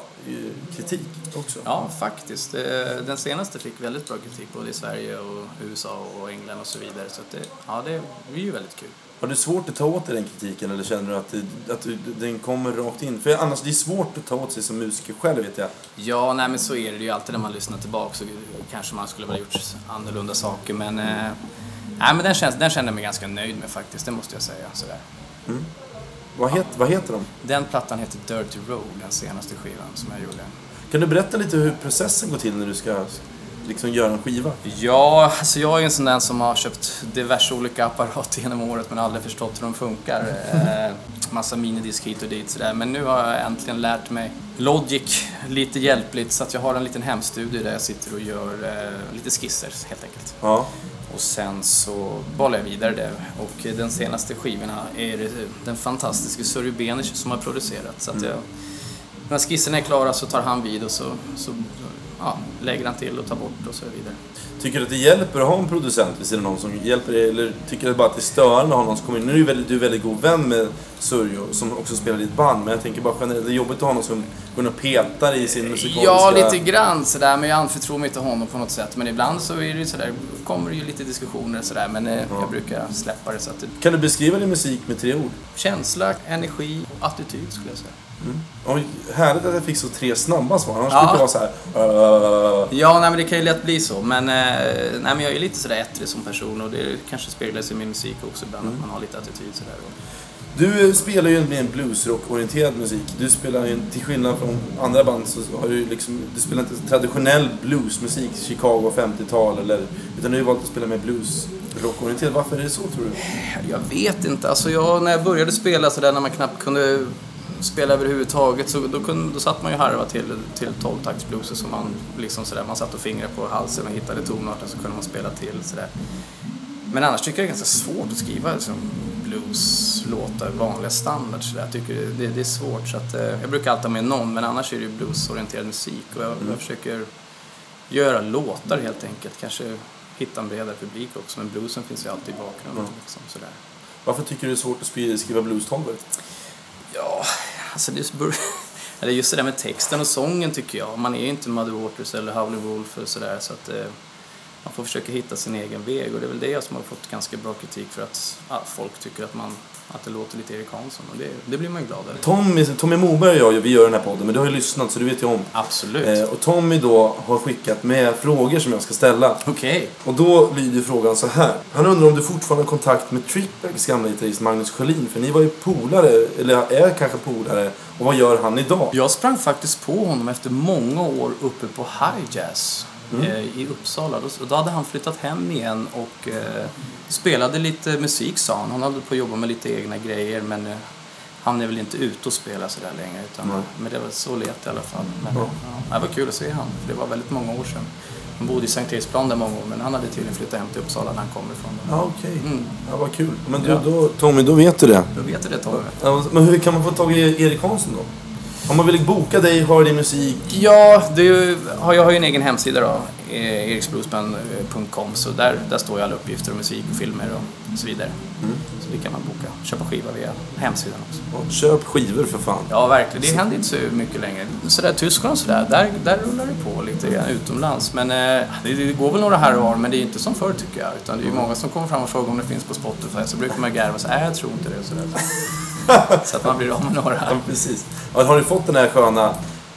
kritik också. Ja, faktiskt. Eh, Den senaste fick väldigt bra kritik både i Sverige och USA och England och så vidare. Så det, ja, det är ju väldigt kul. Har du svårt att ta åt dig den kritiken eller känner du att, det, att den kommer rakt in? För annars, det är svårt att ta åt sig som musiker själv vet jag. Ja, nej men så är det ju alltid när man lyssnar tillbaka så kanske man skulle ha gjort annorlunda saker. Men, eh, nej, men den, känns, den kände jag mig ganska nöjd med faktiskt, det måste jag säga. Sådär. Mm. Vad, het, vad heter de? Den plattan heter Dirty Road, den senaste skivan som jag gjorde. Kan du berätta lite hur processen går till när du ska liksom göra en skiva? Ja, alltså jag är en sån där som har köpt diverse olika apparater genom året men aldrig förstått hur de funkar. Eh, massa minidisk hit och dit sådär. Men nu har jag äntligen lärt mig Logic lite hjälpligt så att jag har en liten hemstudio där jag sitter och gör eh, lite skisser helt enkelt. Ja. Och sen så bollar jag vidare det. Och den senaste skivorna är det den fantastiska Surry Benisch som har producerat. Så att Mm. jag, när skisserna är klara så tar han vid och så, så ja, lägger han till och tar bort och så vidare. Tycker du att det hjälper att ha en producent vid sidan om som hjälper dig? Eller tycker du bara att det är störande att ha någon som kommer in? Nu är du väldigt, du är väldigt god vän med Surjo som också spelar i ett band. Men jag tänker bara generellt, det är jobbigt att ha någon som går in och petar i sin musikaliska... Ja, lite grann sådär, men jag anförtror mig till honom på något sätt. Men ibland så är det ju sådär, kommer det ju lite diskussioner sådär, men eh, jag brukar släppa det så att det... Kan du beskriva din musik med tre ord? Känsla, energi och attityd skulle jag säga. Mm. Och härligt att jag fick så tre snabba svar. Annars Ja. brukar det vara så här... "Uh." Ja, nej, men det kan ju lätt bli så. Men, eh, nej, men jag är lite sådär ettrig som person och det kanske speglar sig i min musik också ibland, Mm. att man har lite attityd sådär. Du spelar ju en bluesrock-orienterad musik. Du spelar ju, till skillnad från andra band, så har du liksom, du spelar inte traditionell bluesmusik, Chicago 50-tal eller, utan du har ju valt att spela med bluesrock-orienterad. Varför är det så tror du? Jag vet inte. Alltså jag, när jag började spela sådär när man knappt kunde spela överhuvudtaget så då, kunde, då satt man ju harva till, till 12-taktsblues som man liksom sådär, man satt och fingrade på halsen och hittade tonarten så kunde man spela till sådär. Men annars tycker jag det är ganska svårt att skriva liksom, blueslåtar, vanliga standard sådär. Jag tycker det, det är svårt så att eh, jag brukar alltid ha med någon men annars är det ju bluesorienterad musik och jag, jag försöker göra låtar helt enkelt. Kanske hitta en bredare publik också men bluesen finns ju alltid i bakgrunden. Mm. Liksom, sådär. Varför tycker du det är svårt att skriva blues-tolvor? Ja, alltså det är, eller just det där med texten och sången tycker jag. Man är ju inte Muddy Waters eller Howlin' Wolf och sådär så att eh, man får försöka hitta sin egen väg och det är väl det som har fått ganska bra kritik för att ah, folk tycker att, man, att det låter lite Erik Hansson och det, det blir man ju glad över. Tommy, Tommy Moberg och jag, vi gör den här podden, men du har ju lyssnat så du vet ju om. Absolut. Eh, och Tommy då har skickat med frågor som jag ska ställa. Okej. Och då lyder frågan så här. Han undrar om du fortfarande har kontakt med Trickbags gamla gitarrist Magnus Sjölin, för ni var ju polare, eller är kanske polare, och vad gör han idag? Jag sprang faktiskt på honom efter många år uppe på High Jazz Mm. eh, i Uppsala. Då, då hade han flyttat hem igen och eh, spelade lite musik sa han. Han hade på att jobba med lite egna grejer men eh, han är väl inte ute och spelar sådär längre. Utan, Nej. Men det var så lät det i alla fall. Men, Ja. ja. det var kul att se han. för Det var väldigt många år sedan. Han bodde i Sankt Eriksplan där många år men han hade tydligen flyttat hem till Uppsala när han kommer ifrån. Ja, okej. Mm. Ja, vad kul. Men du, Ja. då, Tommy, då vet du det. Då vet du det Tommy. Ja, men hur kan man få tag i Erik Hansson då? Om man vill boka dig, höra din musik. Ja, ju, har- jag har ju en egen hemsida då, eh, eriksbluesband.com, så där, där står ju alla uppgifter om musik och filmer och så vidare. Mm. Så det kan man boka, köpa skiva via hemsidan också. Ja, köp skivor för fan. Ja, verkligen. Det händer inte så mycket längre. Sådär Tyskland och sådär, där, där rullar det på lite grann utomlands. Men eh, det, det går väl några här och var, men det är inte som förr tycker jag. Utan det är ju många som kommer fram och frågar om det finns på Spotify, så brukar man garva och säga, nej jag tror inte det. och Sådär. Så att man blir av med några. Ja, precis. Ja, har du fått den här sköna...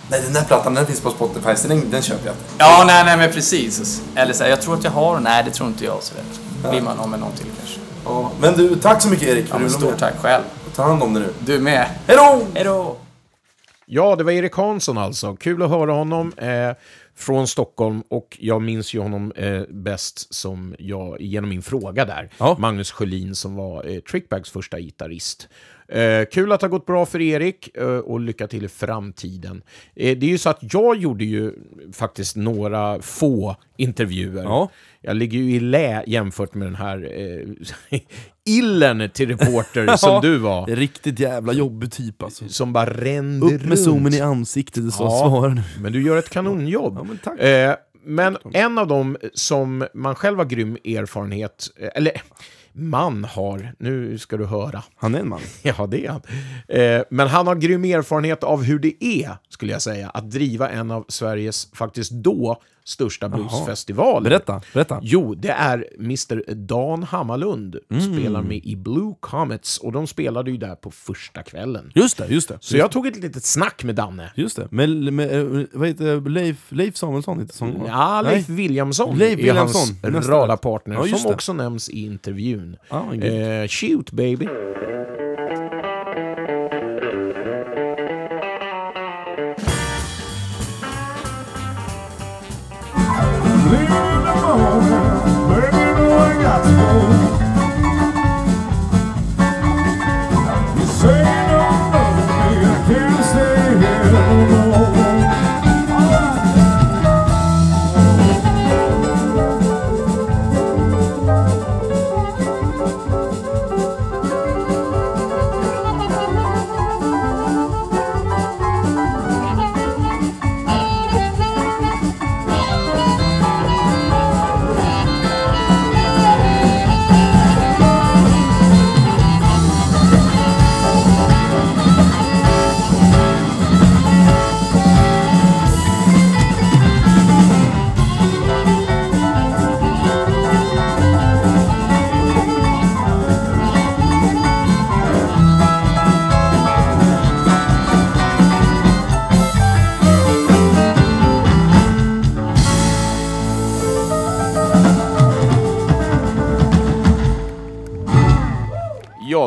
Nej, den här plattan den finns på Spotify, så den, den köper jag. Ja, nej, nej, men precis. Eller så här, jag tror att jag har, nej det tror inte jag. Så där. blir man av med någon till kanske. Ja, men du, tack så mycket Erik. Ja, men stort tack själv. Ta hand om dig nu. Du med. Hej då! Hej då! Ja, det var Erik Hansson alltså. Kul att höra honom eh, från Stockholm och jag minns ju honom eh, bäst som jag, genom min fråga där. Magnus Sjölin som var eh, Trickbags första gitarrist. Eh, kul att det har gått bra för Erik eh, och lycka till i framtiden. Eh, det är ju så att jag gjorde ju faktiskt några få intervjuer. Jag ligger ju i lä jämfört med den här eh, illen till reporter som Ja, du var. Riktigt jävla jobbig typ alltså. Som bara rände Upp med runt. zoomen i ansiktet och så svara nu. Men du gör ett kanonjobb. Ja, men tack. Eh, men en av dem som man själv har grym erfarenhet, eh, eller man har, nu ska du höra. Han är en man. Ja, det är han. Eh, men han har grym erfarenhet av hur det är, skulle jag säga, att driva en av Sveriges, faktiskt då, största bluesfestivaler. Berätta, berätta. Jo, det är Mr Dan Hammarlund. Mm. Spelar med i Blue Comets och de spelade ju där på första kvällen. Just det, just det. Så jag tog ett litet snack med Danne. Just det. Med, med, eh, vad heter Leif, Leif Samuelsson? Inte sång, Ja, Leif Nej. Williamson Leif är hans Williamson, nästa. radarpartner, Ja, just som det. också nämns i intervjun. Men gud. eh, shoot baby. Ja,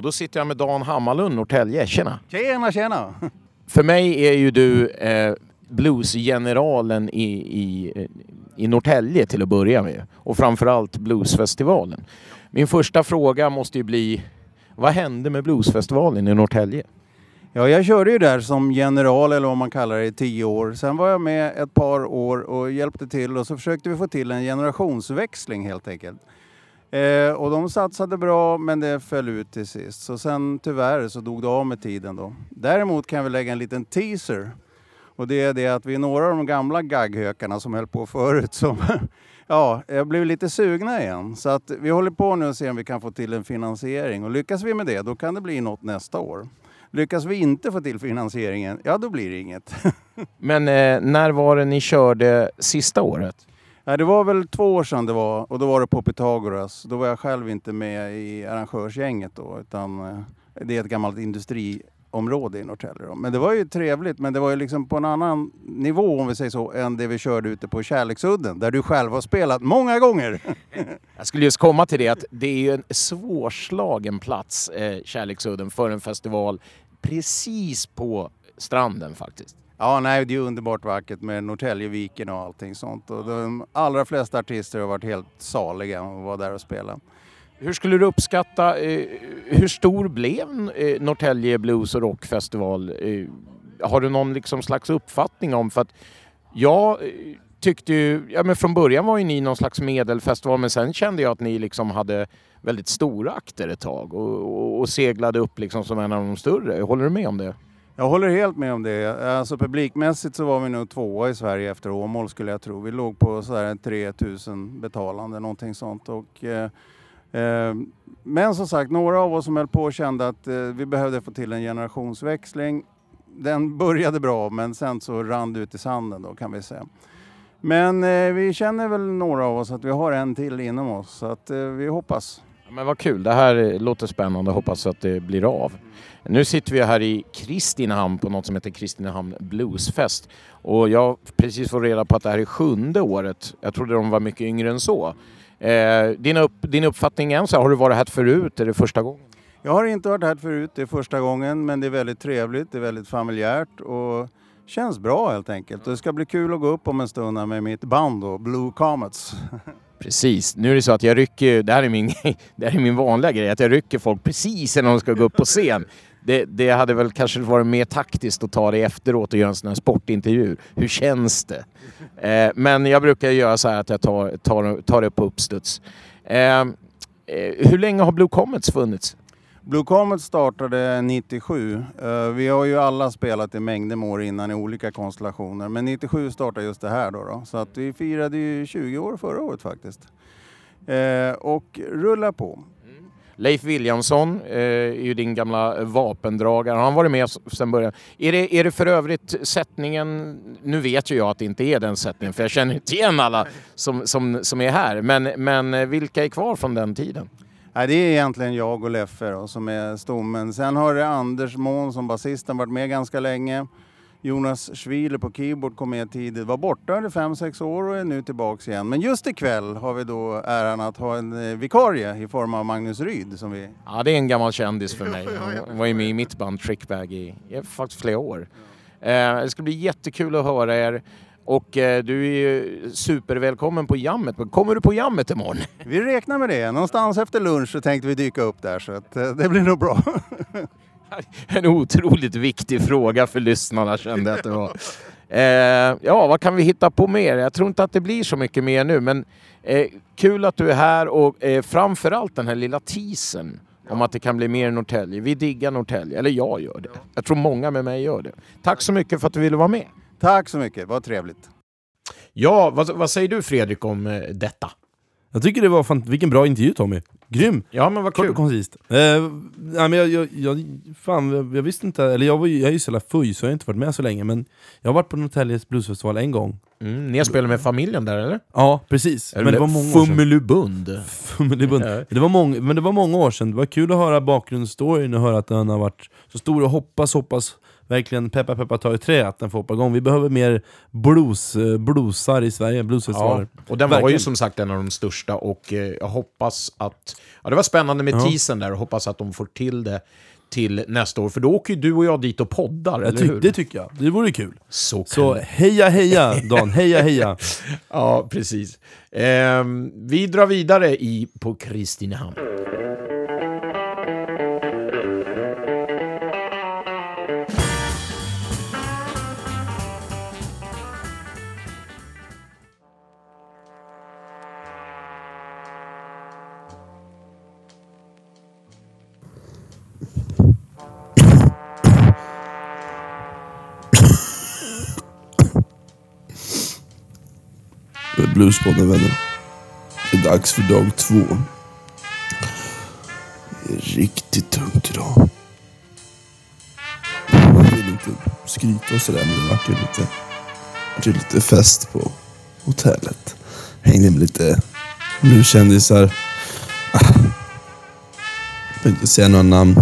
då sitter jag med Dan Hammarlund, Norrtälje. Tjena! Tjena, tjena! För mig är ju du eh, bluesgeneralen i, i, eh, i Norrtälje till att börja med. Och framförallt bluesfestivalen. Min första fråga måste ju bli, vad hände med bluesfestivalen i Norrtälje? Ja, jag körde ju där som general eller vad man kallar det i tio år. Sen var jag med ett par år och hjälpte till och så försökte vi få till en generationsväxling helt enkelt. Eh, och de satsade bra men det föll ut till sist. Så sen tyvärr så dog det av med tiden då. Däremot kan vi lägga en liten teaser. Och det är det att vi är några av de gamla gagghökarna som höll på förut som ja, jag blev lite sugna igen. Så att vi håller på nu och ser om vi kan få till en finansiering. Och lyckas vi med det, då kan det bli något nästa år. Lyckas vi inte få till finansieringen, ja då blir det inget. Men eh, när var det ni körde sista året? Nej, det var väl två år sedan det var och då var det på Pythagoras. Då var jag själv inte med i arrangörsgänget då utan eh, det är ett gammalt industriområde i Norrtälje. Men det var ju trevligt men det var ju liksom på en annan nivå om vi säger så än det vi körde ute på Kärleksudden där du själv har spelat många gånger. Jag skulle just komma till det att det är ju en svårslagen plats, eh, Kärleksudden, för en festival precis på stranden faktiskt. Ja, nej, det är underbart vackert med Norrtäljeviken och allting sånt. Och de allra flesta artister har varit helt saliga att vara där och spela. Hur skulle du uppskatta, eh, hur stor blev eh, Norrtälje Blues och Rockfestival? Eh, har du någon liksom slags uppfattning om? För att jag eh, tyckte ju, ja men från början var ju ni någon slags medelfestival men sen kände jag att ni liksom hade väldigt stora akter ett tag och, och, och seglade upp liksom som en av de större. Håller du med om det? Jag håller helt med om det. Alltså publikmässigt så var vi nog tvåa i Sverige efter Åmål skulle jag tro. Vi låg på sådär 3000 betalande, någonting sånt. Och, eh, eh, men som sagt, några av oss som höll på kände att eh, vi behövde få till en generationsväxling. Den började bra men sen så rann det ut i sanden då kan vi säga. Men eh, vi känner väl några av oss att vi har en till inom oss så att eh, vi hoppas. Men vad kul, det här låter spännande. Hoppas att det blir av. Nu sitter vi här i Kristinehamn på något som heter Kristinehamn Bluesfest. Och jag precis fått reda på att det här är sjunde året. Jag trodde de var mycket yngre än så. Eh, din, upp, din uppfattning än så har du varit här förut? Är det första gången? Jag har inte varit här förut, det är första gången men det är väldigt trevligt, det är väldigt familjärt och känns bra helt enkelt. Och det ska bli kul att gå upp om en stund med mitt band då, Blue Comets. Precis. Nu är det så att jag rycker, det här är min, det här är min vanliga grej, att jag rycker folk precis innan de ska gå upp på scen. Det, det hade väl kanske varit mer taktiskt att ta det efteråt och göra en sån här sportintervju. Hur känns det? Eh, men jag brukar göra så här att jag tar, tar, tar det på uppstuds. Eh, Eh, hur länge har Blue Comets funnits? Blue Comet startade 97. Eh, Vi har ju alla spelat i mängder med år innan i olika konstellationer. Men 97 startade just det här då. då. Så att vi firade ju 20 år förra året faktiskt. Eh, och rullar på. Leif Williamson eh, är ju din gamla vapendragare. Han har varit med sedan början. Är det, är det för övrigt sättningen... Nu vet ju jag att det inte är den sättningen för jag känner inte igen alla som, som, som är här. Men, men eh, vilka är kvar från den tiden? Nej, det är egentligen jag och Leffe då, som är stommen. Sen har det Anders Mån som basisten varit med ganska länge. Jonas Schwiler på keyboard kom med tidigt, var borta under 5-6 år och är nu tillbaks igen. Men just ikväll har vi då äran att ha en eh, vikarie i form av Magnus Ryd som vi... Ja, det är en gammal kändis för mig. Han var ju med i mitt band Trickbag i, i faktiskt flera år. Eh, det ska bli jättekul att höra er. Och eh, du är ju supervälkommen på jammet. Kommer du på jammet imorgon? Vi räknar med det. Någonstans efter lunch så tänkte vi dyka upp där så att eh, det blir nog bra. En otroligt viktig fråga för lyssnarna kände jag att det var. Eh, ja, vad kan vi hitta på mer? Jag tror inte att det blir så mycket mer nu, men eh, kul att du är här och eh, framförallt den här lilla teasern om att det kan bli mer Norrtälje. Vi diggar Norrtälje, eller jag gör det. Jag tror många med mig gör det. Tack så mycket för att du ville vara med. Tack så mycket, vad trevligt. Ja, vad, vad säger du Fredrik om eh, detta? Jag tycker det var fan, vilken bra intervju Tommy. Grym! Ja men vad Kort kul. och koncist. Eh, nej, men jag, jag, jag, fan, jag, jag visste inte, eller jag, var, ju- jag är ju så jävla fuj så jag har inte varit med så länge men jag har varit på Norrtäljes bluesfestival en gång. Mm, ni har spelat med familjen där eller? Ja, precis. Men det var många år sedan. Fummelubund. Fummelibund. Ja. Det var många, men det var många år sedan. Det var kul att höra bakgrundsstoryn och höra att den har varit så stor och hoppas, hoppas verkligen peppa peppa ta i trä att den får hoppa igång. Vi behöver mer blues, eh, bluesar i Sverige, bluesfestivaler. Ja, och den var ju Verkligen. som sagt en av de största och eh, jag hoppas att... Ja, det var spännande med Ja. teasern där och hoppas att de får till det till nästa år. För då åker ju du och jag dit och poddar, eller hur? det tycker jag. Det vore kul. Så, kan Så heja heja Dan, heja heja! ja, precis. Ehm, vi drar vidare i, på Kristinehamn. Bluespodden vänner. Det är dags för dag två. Det är riktigt tungt idag. Jag vill inte skryta och sådär men det vart ju lite, vart ju lite fest på hotellet. Hängde med lite blueskändisar. Ah. Jag behöver inte säga några namn.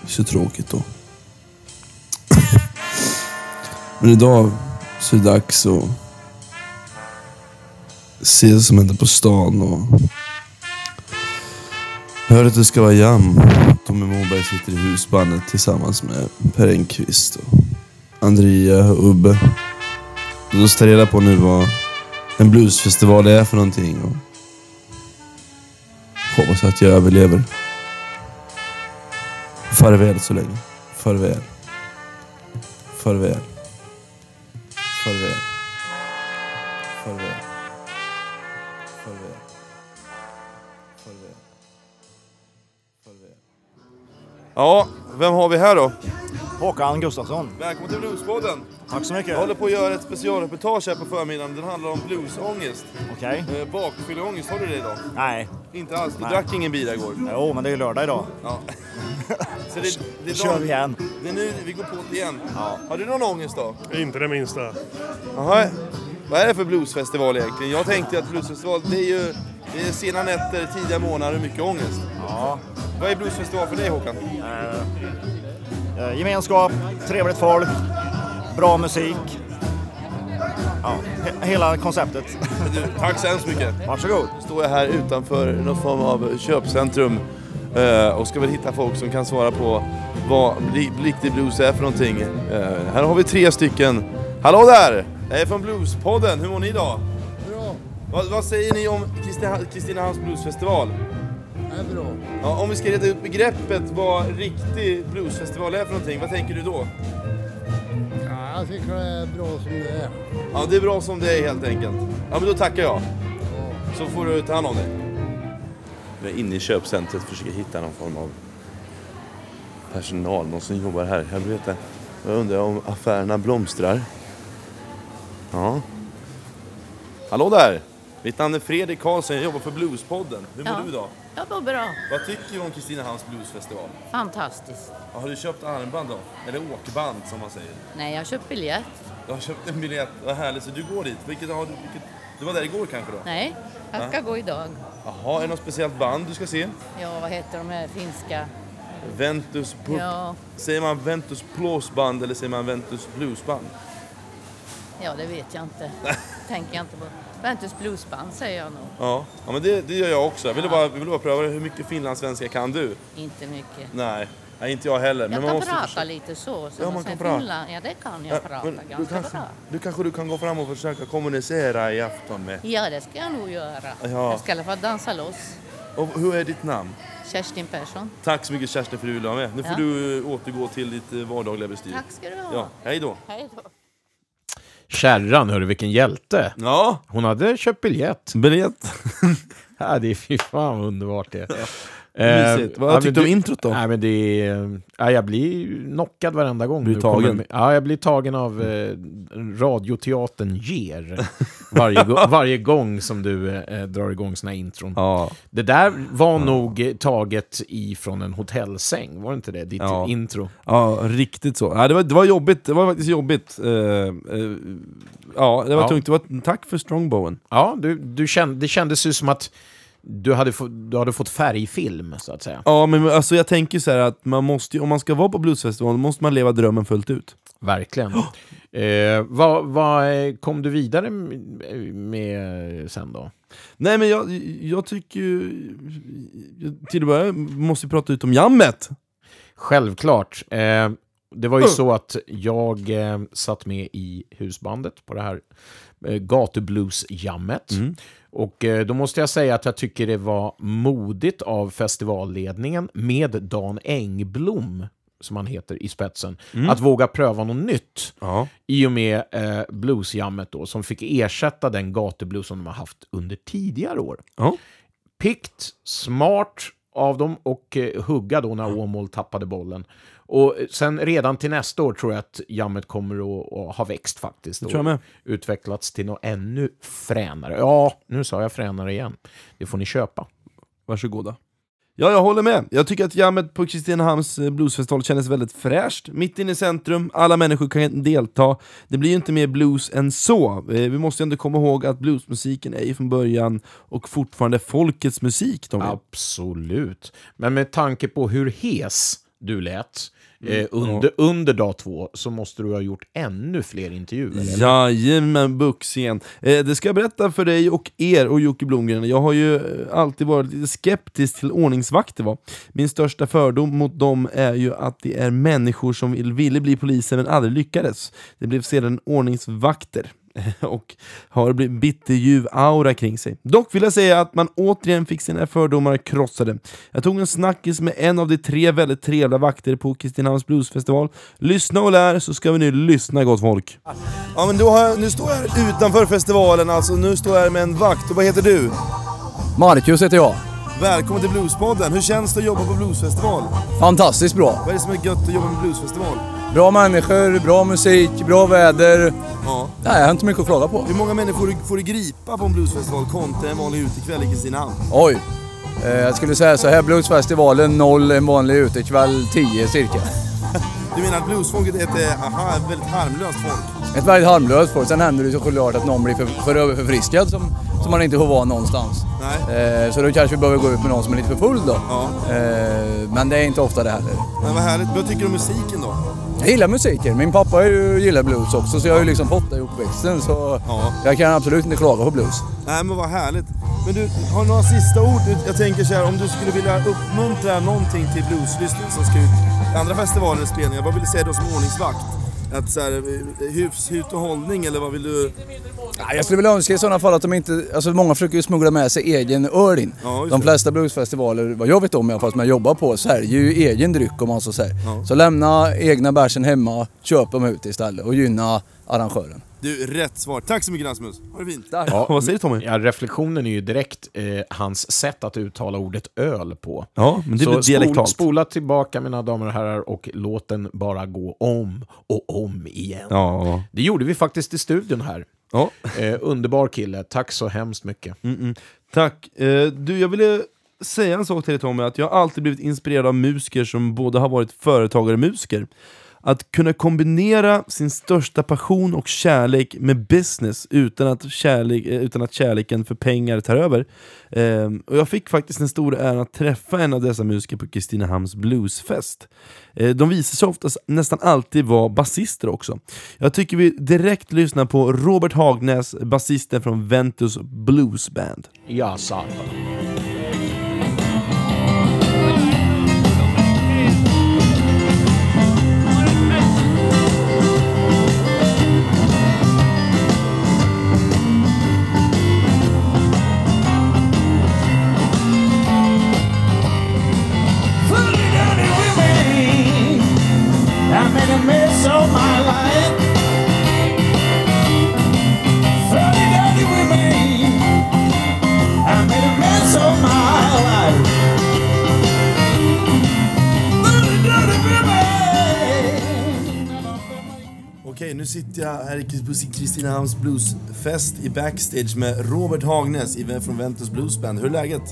Det är så tråkigt då. Men idag så är det dags att se vad som händer på stan och... Jag hörde att det ska vara jam. Tommy Moberg sitter i husbandet tillsammans med Per Engqvist och Andrea och Ubbe. Då ska ta reda på nu vad en bluesfestival är för någonting och hoppas att jag överlever. Farväl så länge. Farväl. Farväl. Ja, vem har vi här då? Håkan Gustafsson. Välkommen till Bluespodden. Tack så mycket. Jag håller på att göra ett specialreportage här på förmiddagen. Den handlar om bluesångest. Okej. Eh, bakfylleångest, har du det idag? Nej. Inte alls? Du Nej. drack ingen bira igår? Jo, men det är ju lördag idag. Ja. Så det, det är Kör vi igen. Det är nu vi går på det igen. Har du någon ångest då? Inte det minsta. Jaha. Vad är det för bluesfestival egentligen? Jag tänkte att bluesfestival, det är ju det är sena nätter, tidiga morgnar och mycket ångest. Ja. Vad är bluesfestival för dig Håkan? Eh, eh, gemenskap, trevligt folk, bra musik. Ja, he- hela konceptet. Du, tack så hemskt mycket. Varsågod. Nu står jag här utanför någon form av köpcentrum eh, och ska väl hitta folk som kan svara på vad riktig blues är för någonting. Eh, här har vi tre stycken. Hallå där! Jag är från Bluespodden. Hur mår ni idag? Vad, vad säger ni om Kristina- Kristinehamns bluesfestival? Det är bra. Ja, om vi ska reda ut begreppet vad riktig bluesfestival är för någonting, vad tänker du då? Ja, jag tycker det är bra som det är. Ja, det är bra som det är helt enkelt. Ja, men då tackar jag. Så får du ta hand om dig. Jag är inne i köpcentret och försöker hitta någon form av personal, någon som jobbar här. Jag vet inte. Jag undrar om affärerna blomstrar. Ja. Hallå där! Mitt namn är Fredrik Karlsson, jag jobbar för Bluespodden. Hur mår Ja. du idag? Jag mår bra. Vad tycker du om Kristinehamns bluesfestival? Fantastiskt. Ja, har du köpt armband då? Eller åkband som man säger? Nej, jag har köpt biljett. Du har köpt en biljett, vad härligt. Så du går dit. Vilket har du, vilket, du var där igår kanske då? Nej, jag ska Ja. gå idag. Jaha, är det något speciellt band du ska se? Ja, vad heter de här finska? Ventus... Pur- Ja. Säger man Ventus Plåsband eller säger man Ventus Bluesband? Ja, det vet jag inte. Tänker jag inte på. Ventus Bluesband säger jag nog. Ja, ja men det, det gör jag också. Jag ville bara, jag ville bara pröva hur mycket finlandssvenska kan du? Inte mycket. Nej, nej inte jag heller. Jag men man kan måste prata försöka- lite så. så Ja, man kan prata. Finland, ja det kan jag Ja, prata men du ganska kanske, bra. du kanske du kan gå fram och försöka kommunicera i afton med. Ja, det ska jag nog göra. Ja. Jag ska i alla fall dansa loss. Och hur är ditt namn? Kerstin Persson. Tack så mycket Kerstin för att du ville vara med. Nu får Ja. du återgå till ditt eh, vardagliga bestyr. Tack ska du ha. Ja, hej då. Hej då. Kärran, hörru, vilken hjälte. Ja. Hon hade köpt biljett. Biljett? ja, det är fy fan underbart det är. Mysigt. Vad men tyckte du om introt då? Nej, men det är, ja, jag blir knockad varenda gång. Blir tagen? kommer Ja, jag blir tagen av eh, radioteatern ger. Varje, varje gång som du eh, drar igång såna intron. Ja. Det där var nog eh, taget ifrån en hotellsäng, var det inte det? Ditt Ja. intro. Ja, riktigt så. Ja, det, var, det var jobbigt. Det var faktiskt jobbigt. Eh, eh, ja, det var Ja. tungt. Det var, tack för Strongbowen. Ja, du, du kände, det kändes ju som att du hade, du hade fått färgfilm, så att säga. Ja, men alltså jag tänker så här att man måste, om man ska vara på bluesfestivalen måste man leva drömmen fullt ut. Verkligen. Eh, vad, vad eh, kom du vidare med, sen då? Nej men jag, jag tycker ju... Till att börja måste vi prata ut om jammet. Självklart. Eh, det var ju Uh. så att jag eh, satt med i husbandet på det här eh, gatublues-jammet. Mm. Och eh, då måste jag säga att jag tycker det var modigt av festivalledningen med Dan Engblom, som han heter, i spetsen, Mm. att våga pröva något nytt. Ja. I och med eh, bluesjammet då, som fick ersätta den gatublues som de har haft under tidigare år. Ja. Pikt, smart av dem och eh, hugga då när Åmål tappade bollen. Och sen redan till nästa år tror jag att jammet kommer att, att ha växt faktiskt. Det tror jag och med. utvecklats till något ännu fränare. Ja, nu sa jag fränare igen. Det får ni köpa. Varsågoda. Ja, jag håller med. Jag tycker att jammet på Kristinehamns eh, bluesfestival kändes väldigt fräscht. Mitt inne i centrum, alla människor kan delta. Det blir ju inte mer blues än så. Eh, Vi måste ju ändå komma ihåg att bluesmusiken är ju från början och fortfarande folkets musik. Absolut. Men med tanke på hur hes du lät eh, Mm. under, under dag två så måste du ha gjort ännu fler intervjuer. eller? Jajamän, Buxien. Eh, det ska jag berätta för dig och er och Jocke Blomgren. Jag har ju eh, alltid varit lite skeptisk till ordningsvakter. Va? Min största fördom mot dem är ju att det är människor som vill, ville bli poliser men aldrig lyckades. Det blev sedan ordningsvakter och har blivit bitterljuv aura kring sig. Dock vill jag säga att man återigen fick sina fördomar krossade. Jag tog en snackis med en av de tre väldigt trevliga vakter på Kristinehamns bluesfestival. Lyssna och lär så ska vi nu lyssna gott folk. Ja men jag, nu står jag här utanför festivalen, alltså nu står jag här med en vakt. Och vad heter du? Marcus heter jag. Välkommen till Bluespodden. Hur känns det att jobba på bluesfestival? Fantastiskt bra. Vad är det som är gött att jobba med bluesfestival? Bra människor, bra musik, bra väder. Ja. Nej, jag har inte mycket att klaga på. Hur många människor får du, får du gripa på en bluesfestival kontra en vanlig utekväll i Kristinehamn? Oj. Eh, jag skulle säga så här, bluesfestivalen 0, en vanlig utekväll 10 cirka. Du menar att bluesfolket är ett eh, aha, väldigt harmlöst folk? Ett väldigt harmlöst folk. Sen händer det såklart att någon blir för, för förfriskad som, som man inte får vara någonstans. Eh, så då kanske vi behöver gå ut med någon som är lite för full då. Eh, men det är inte ofta det heller. Men vad härligt. Vad tycker du om musiken då? Jag gillar musiken. Min pappa är ju, gillar blues också så jag har ju liksom fått det i uppväxten. Så jag kan absolut inte klaga på blues. Nej men vad härligt. Men du, har du några sista ord? Jag tänker så här, om du skulle vilja uppmuntra någonting till blueslyssnare som ska ut i andra festivaler eller spelningar, vad vill du säga då som ordningsvakt? Att så här, hyfs, hut och hållning eller vad vill du? Ja, Jag skulle vilja önska i sådana fall att de inte, alltså många försöker ju smuggla med sig egen öl in. just de flesta bluesfestivaler, vad jag vet om i alla fall som jag jobbar på, säljer ju egen dryck om man så säger. Så lämna egna bärsen hemma, köp dem ut istället och gynna arrangören. Du, rätt svar. Tack så mycket Rasmus. Ha det fint. Ja, Vad säger du Tommy? Ja, reflektionen är ju direkt eh, hans sätt att uttala ordet öl på. Ja, men det Så blir dialektalt. spola tillbaka mina damer och herrar och låt den bara gå om och om igen. Ja. Det gjorde vi faktiskt i studion här. Ja. Eh, underbar kille, tack så hemskt mycket. Mm-mm. Tack. Eh, du, jag ville säga en sak till dig Tommy, att jag har alltid blivit inspirerad av musiker som både har varit företagare och musiker. Att kunna kombinera sin största passion och kärlek med business utan att, kärlek, eh, utan att kärleken för pengar tar över. Ehm, och jag fick faktiskt den stora äran att träffa en av dessa musiker på Kristinehamns bluesfest. Ehm, de visar sig oftast nästan alltid vara basister också. Jag tycker vi direkt lyssnar på Robert Hagnäs, basisten från Ventus Blues Band. Ja, satan. I made a mess of my life. Okej, nu sitter jag här i på Kristinehamns Bluesfest i backstage med Robert Hagnäs i- från Ventus Blues Band. Hur är läget?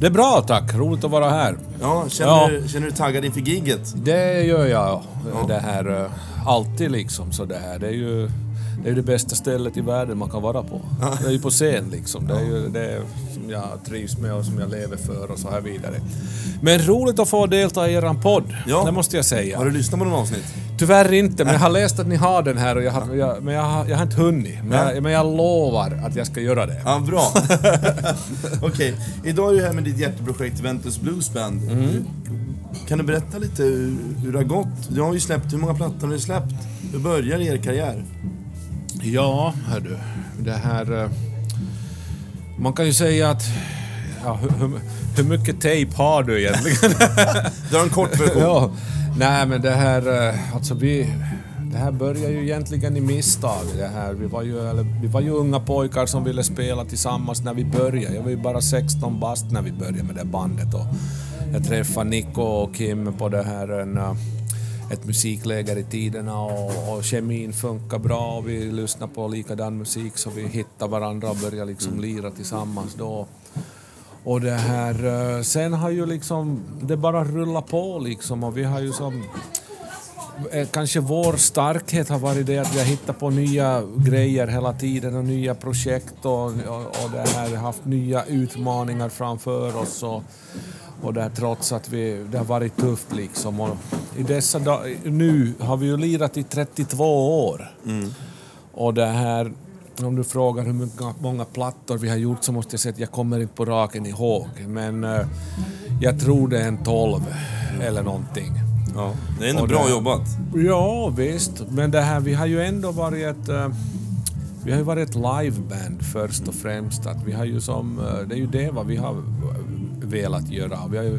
Det är bra tack, roligt att vara här. Ja, känner, Du, känner du taggad inför gigget? Det gör jag. Det här, eh, alltid liksom så det här. Det är ju det, är ju det bästa stället i världen man kan vara på. Det är ju på scen liksom. Det är ju det som jag trivs med och som jag lever för och så här vidare. Men roligt att få delta i eran podd, det måste jag säga. Har du lyssnat på någon avsnitt? Tyvärr inte, men jag har läst att ni har den här och jag har, jag, men jag har, jag har inte hunnit. Men jag, men jag lovar att jag ska göra det. Ja, bra. Okej, idag är du här med ditt hjärteprojekt Ventus Blues Band. Mm. Kan du berätta lite hur, hur det har gått? Du har ju släppt, hur många plattor har du släppt? Hur börjar er karriär? Ja, hör du. Det här... eh, Man kan ju säga att... Ja, hur, hur, hur mycket tejp har du egentligen? Du har en kort version. ja. Nej, men det här... eh, Alltså vi... Det här började ju egentligen i misstag. Det här. Vi, var ju, eller, vi var ju unga pojkar som ville spela tillsammans när vi började. Jag var ju bara 16 bast när vi började med det bandet. Och jag träffade Nico och Kim på det här... En, eh, ett musikläger i tiderna och, och kemin funkar bra och vi lyssnar på likadan musik så vi hittar varandra och börjar liksom lira tillsammans då. Och det här, eh, sen har ju liksom, det bara rullat på liksom och vi har ju som eh, Kanske vår starkhet har varit det att vi har hittat på nya grejer hela tiden och nya projekt och, och, och det här, haft nya utmaningar framför oss. Och, och det här, trots att vi, det har varit tufft liksom. Och I dessa dag, nu har vi ju lirat i 32 år. Och det här, om du frågar hur många, många plattor vi har gjort så måste jag säga att jag kommer inte på raken ihåg. Men eh, jag tror det är en 12 eller någonting. Ja, det är ändå Och bra det- jobbat. Ja, visst. Men det här, vi har ju ändå varit ett... eh, vi har ju varit ett liveband först och främst. Att vi har ju som, eh, det är ju det vad vi har velat göra. Vi har ju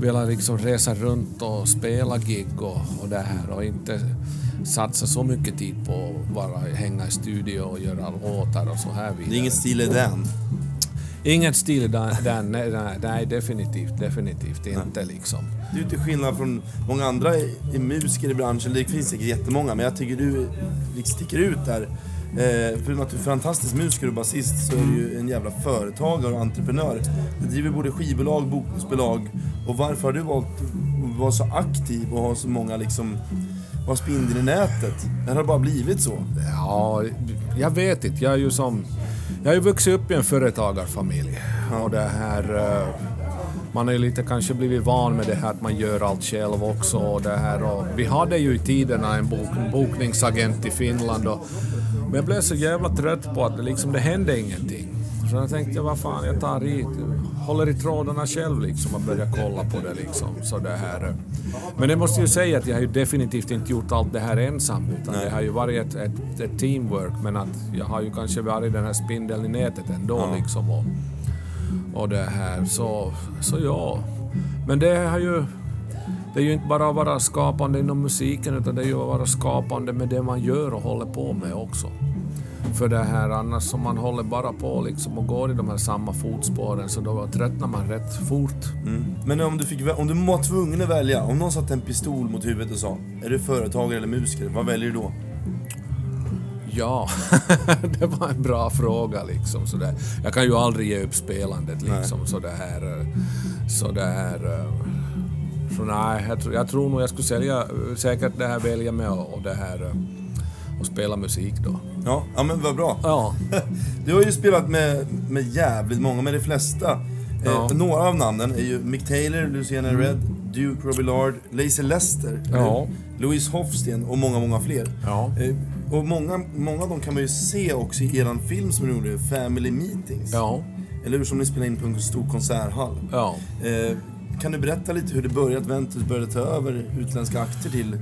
velat liksom resa runt och spela gig och, och det här och inte satsa så mycket tid på att bara hänga i studio och göra låtar och så här vidare. Det är ingen stil i den. Inget stil i den, nej, nej, nej, definitivt, definitivt inte liksom. Du till skillnad från många andra i, i musiker i branschen, det finns säkert jättemånga, men jag tycker du sticker ut där. Eh, förutom att du är fantastisk musiker och basist så är du ju en jävla företagare och entreprenör. Du driver både skivbolag, bokningsbolag och varför har du valt att vara så aktiv och ha så många liksom, vara spindeln i nätet? Det har bara blivit så. Ja, jag vet inte. Jag är ju som... Jag har ju vuxit upp i en företagarfamilj. Och det här... eh, man har ju lite kanske blivit van med det här att man gör allt själv också. Och det här, och vi hade ju i tiderna en bok, bokningsagent i Finland. Och, men jag blev så jävla trött på att det, liksom, det hände ingenting. Så jag tänkte, vad fan, jag tar i, håller i trådarna själv liksom och börjar kolla på det liksom. Så det här. Men det måste ju säga att jag har ju definitivt inte gjort allt det här ensam. Utan det har ju varit ett, ett, ett teamwork. Men att jag har ju kanske varit den här spindeln i nätet ändå Ja. liksom. Och, och det här, så, så ja. Men det är ju... det är ju inte bara att vara skapande inom musiken utan det är ju att vara skapande med det man gör och håller på med också. För det här annars som man håller bara på liksom och går i de här samma fotspåren så då tröttnar man rätt fort. Mm. Men om du, fick, om du var tvungen att välja, om någon satte en pistol mot huvudet och sa Är du företagare eller musiker? Vad väljer du då? Ja, det var en bra fråga liksom. Så det, jag kan ju aldrig ge upp spelandet liksom. Så det här... eh, Så det här... eh, Så nej, jag, tror- jag tror nog jag skulle sälja, säkert det här välja med och, och det här... eh, Och spela musik då. Ja, ja men vad bra. Ja. Du har ju spelat med, med jävligt många, med de flesta. Ja. Eh, några av namnen är ju Mick Taylor, Luciana Mm. Red, Duke Robillard, Lazy Lester, Ja. Louise Hofsten och många, många fler. Ja. Eh, och många, många av dem kan man ju se också i eran film som ni gjorde, Family Meetings. Ja. Eller hur? Som ni spelade in på en stor konserthall. Ja. Eh, kan du berätta lite hur det började, att Ventus började ta över utländska akter till...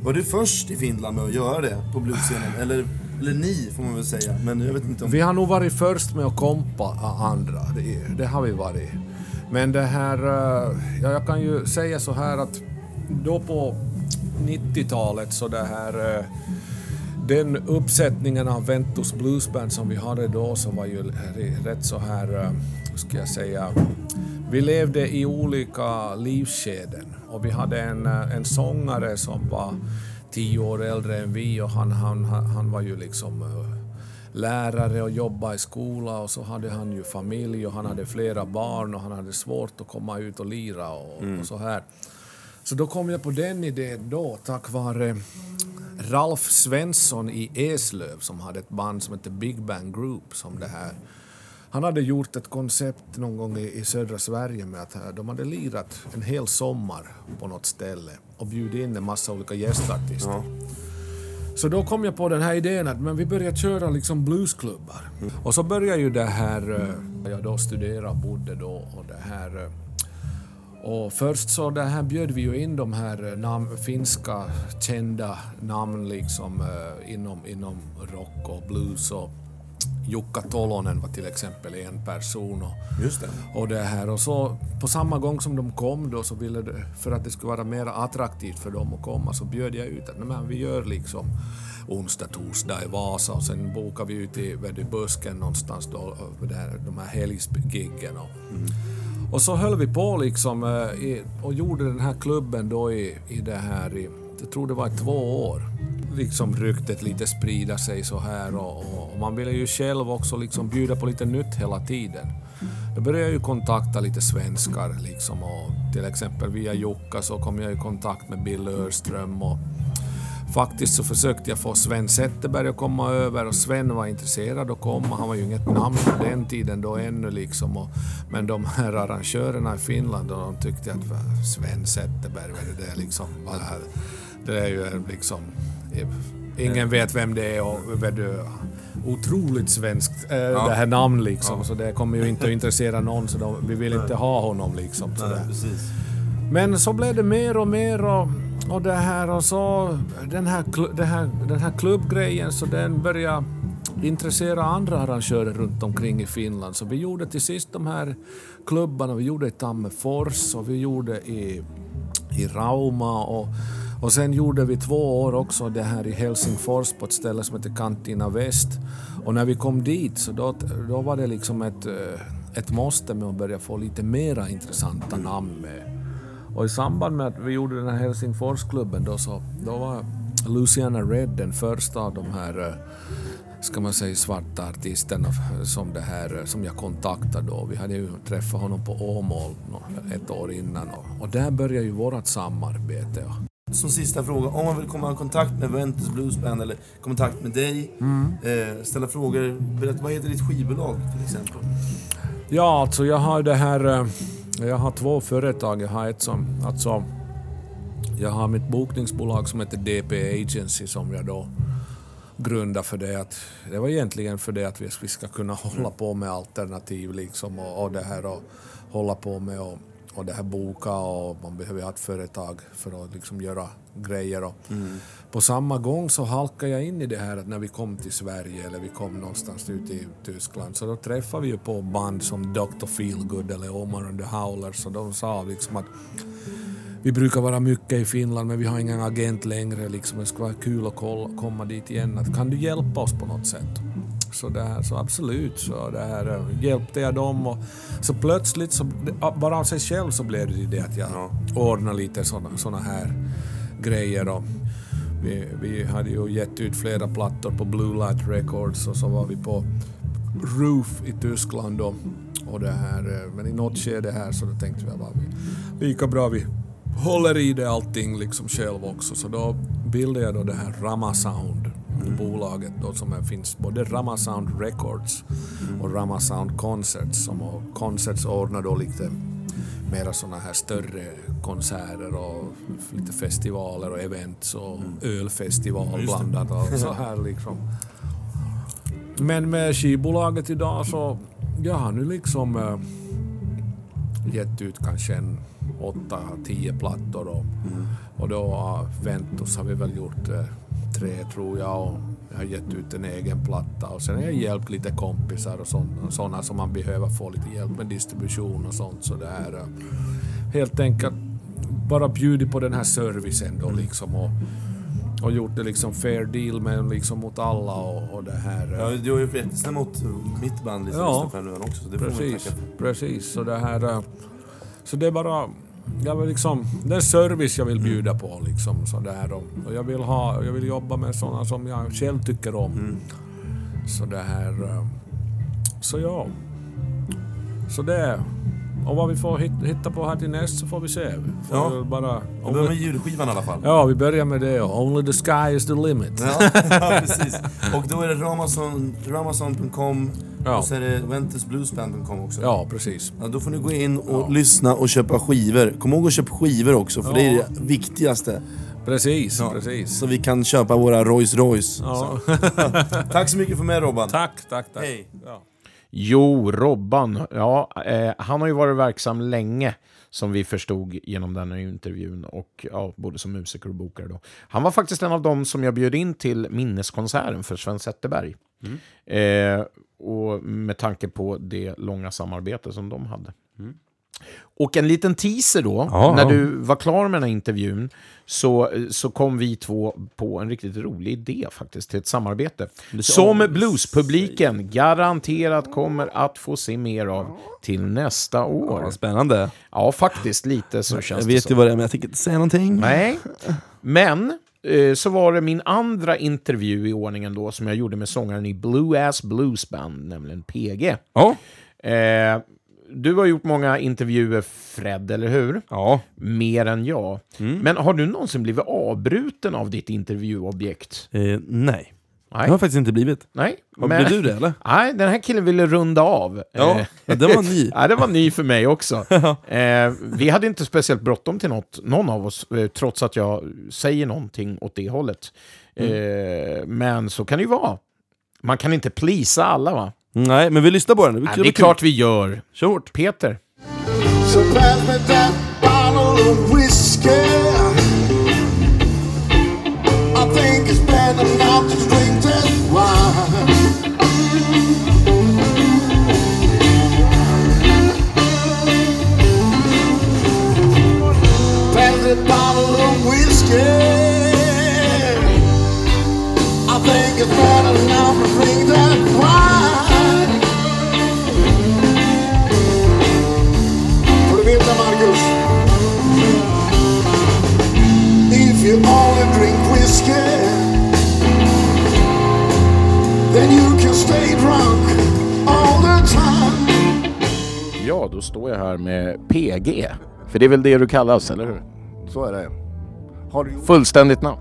Var du först i Finland med att göra det på bluesscenen? Eller, eller ni, får man väl säga. Men jag vet inte om... Vi har nog varit först med att kompa andra, det, det har vi varit. Men det här, eh, ja, jag kan ju säga så här att då på 90-talet så det här, eh, den uppsättningen av Ventus Bluesband som vi hade då så var ju rätt så här, eh, hur ska jag säga, vi levde i olika livsskeden och vi hade en, eh, en sångare som var tio år äldre än vi och han, han, han var ju liksom eh, lärare och jobbade i skola och så hade han ju familj och han hade flera barn och han hade svårt att komma ut och lira och, och så här. Så då kom jag på den idén då tack vare Ralf Svensson i Eslöv som hade ett band som hette Big Bang Group som det här han hade gjort ett koncept någon gång i, i södra Sverige med att de hade lirat en hel sommar på något ställe och bjudit in en massa olika gästartister. Så då kom jag på den här idén att men vi börjar köra liksom bluesklubbar. Och så började ju det här, eh, jag då studerade och bodde då och det här eh, och först så det här bjöd vi ju in de här eh, nam, finska kända namn liksom eh, inom, inom rock och blues och Jukka Tolonen var till exempel en person. Och, Just det. och det här och så på samma gång som de kom då så ville det, för att det skulle vara mer attraktivt för dem att komma så bjöd jag ut att "Nej, men vi gör liksom onsdag, torsdag i Vasa och sen bokar vi ut i du, busken någonstans då, här, de här helgsgiggen och, och så höll vi på liksom eh, i, och gjorde den här klubben då i, i det här i, jag tror det var i två år. Liksom ryktet lite sprida sig så här och, och, och man ville ju själv också liksom bjuda på lite nytt hela tiden. Då började jag ju kontakta lite svenskar liksom och till exempel via Jukka så kom jag i kontakt med Bill Örström och Faktiskt så försökte jag få Sven Zetterberg att komma över och Sven var intresserad att komma. Han var ju inget namn på den tiden då ännu liksom. Och, men de här arrangörerna i Finland och de tyckte att "Va, Sven Zetterberg, vad är det där liksom? Vad är det? det är ju liksom... Ingen vet vem det är och vet du, otroligt svenskt eh, det här namn liksom. Ja. Så det kommer ju inte att intressera någon så de, vi vill inte ha honom liksom. Nej. Men så blev det mer och mer och, och det här och så den här, det här, den här klubbgrejen så den började intressera andra arrangörer runt omkring i Finland. Så vi gjorde till sist de här klubbarna, vi gjorde i Tammerfors och vi gjorde i, i Rauma och, och sen gjorde vi två år också det här i Helsingfors på ett ställe som heter Kantina Väst. Och när vi kom dit så då, då var det liksom ett, eh, ett måste med att börja få lite mera intressanta namn med. Och i samband med att vi gjorde den här Helsingforsklubben då så då var Luciana Red den första av de här eh, ska man säga svarta artisterna som det här eh, som jag kontaktade då. Vi hade ju träffat honom på Åmål ett år innan och, och där började ju vårt samarbete. Som sista fråga, om man vill komma i kontakt med Ventus Bluesband eller kontakt med dig, Mm. eh, ställa frågor, berätta, vad heter ditt skivbolag till exempel? Ja, alltså jag har det här... Jag har två företag. Jag har ett som... Alltså, jag har mitt bokningsbolag som heter DP Agency som jag då grundade för det att... Det var egentligen för det att vi ska kunna hålla på med alternativ liksom och, och det här och hålla på med och, och det här boka och man behöver ha ett företag för att liksom göra grejer och mm på samma gång så halkade jag in i det här att när vi kom till Sverige eller vi kom någonstans ut i Tyskland så då träffade vi ju på band som Dr. Feelgood eller Omar and the Howlers och de sa liksom att vi brukar vara mycket i Finland men vi har ingen agent längre. Liksom. Det skulle vara kul att komma dit igen. Att, kan du hjälpa oss på något sätt? Så, det här, så absolut, så det här, eh, hjälpte jag dem. Och, så plötsligt, så, bara av sig själv så blev det det att jag ordnade lite såna, såna här grejer. Och vi, vi hade ju gett ut flera plattor på Blue Light Records och så var vi på Roof i Tyskland då. Och det här, eh, men i något skede här så då tänkte vi att vi lika bra vi håller i det allting liksom själv också. Så då bildade jag då det här Rama Sound bolaget då som är, finns både Rama Sound Records och Rama Sound Concerts som och Concerts ordnar då lite mera såna här större konserter och lite festivaler och events och ölfestival Just det. blandat och så här liksom. Men med skivbolaget idag så, jag har nu liksom äh, gett ut kanske en åtta, tio plattor och, och då äh, Ventus har vi väl gjort äh, tre tror jag och jag har gett ut en egen platta och sen har jag hjälpt lite kompisar och sådana, som man behöver få lite hjälp med distribution och sånt så det är äh, helt enkelt bara bjudit på den här servicen då liksom och, och gjort det liksom fair deal med liksom mot alla och, och det här. Ja, du har ju jättesnäll mot mitt band liksom, Ja, också. Så det får man precis, tacka för. precis. Så det här... eh, Så det är bara... Jag vill liksom, det är service jag vill bjuda på liksom. Så det här, och och jag, vill ha, jag vill jobba med sådana som jag själv tycker om. Så det här... eh, Så ja. Så det... Och vad vi får hit- hitta på här till näst så får vi se. Vi får Ja. väl bara... Vi börjar med julskivan i alla fall. Ja, vi börjar med det. Only the sky is the limit. Ja, ja, precis. Och då är det Ramason, Ramason.com Ja. och så är det ventusbluesband.com också. Ja, precis. Ja, då får ni gå in och lyssna och köpa skivor. Kom ihåg att köpa skivor också, för det är Ja. det viktigaste. Precis, precis. Så vi kan köpa våra Rolls Royce. Ja. Så. tack så mycket för mig Robban. Tack, tack, tack. Hej. Ja. Jo, Robban, ja, eh, han har ju varit verksam länge som vi förstod genom den här intervjun, och ja, både som musiker och bokare. Då. Han var faktiskt en av dem som jag bjöd in till minneskonserten för Sven Zetterberg. Eh, och med tanke på det långa samarbete som de hade. Och en liten teaser då, Ja, när du var klar med den här intervjun så, så kom vi två på en riktigt rolig idé faktiskt till ett samarbete. Som bluespubliken garanterat kommer att få se mer av till nästa år. Ja, spännande. Ja, faktiskt lite så känns Jag det vet som. ju vad det är, men jag tänker inte säga någonting. Nej, men så var det min andra intervju i ordningen då som jag gjorde med sångaren i Blue Ass Blues Band, nämligen PG. Ja. Eh, du har gjort många intervjuer, Fred, eller hur? Ja. Mer än jag. Men har du någonsin blivit avbruten av ditt intervjuobjekt? Eh, nej. Nej. Det har faktiskt inte blivit. Nej. Har- blev du det, eller? Nej, den här killen ville runda av. Ja, Eh, det var ny. ja, det var ny för mig också. eh, vi hade inte speciellt bråttom till något, någon av oss, eh, trots att jag säger någonting åt det hållet. Eh, men så kan det ju vara. Man kan inte plisa alla, va? Nej, men vi lyssnar på den. Ja, det är klart vi gör. Kör hårt. Peter. So pass me that bottle of whiskey. I think it's bad enough to drink of whiskey. I think it's bad enough to drink that wine. Får du veta Marcus? If you only drink whiskey Then you can stay drunk all the time Ja, då står jag här med PG. För det är väl det du kallas, eller hur? Så är det. Har du... Fullständigt namn.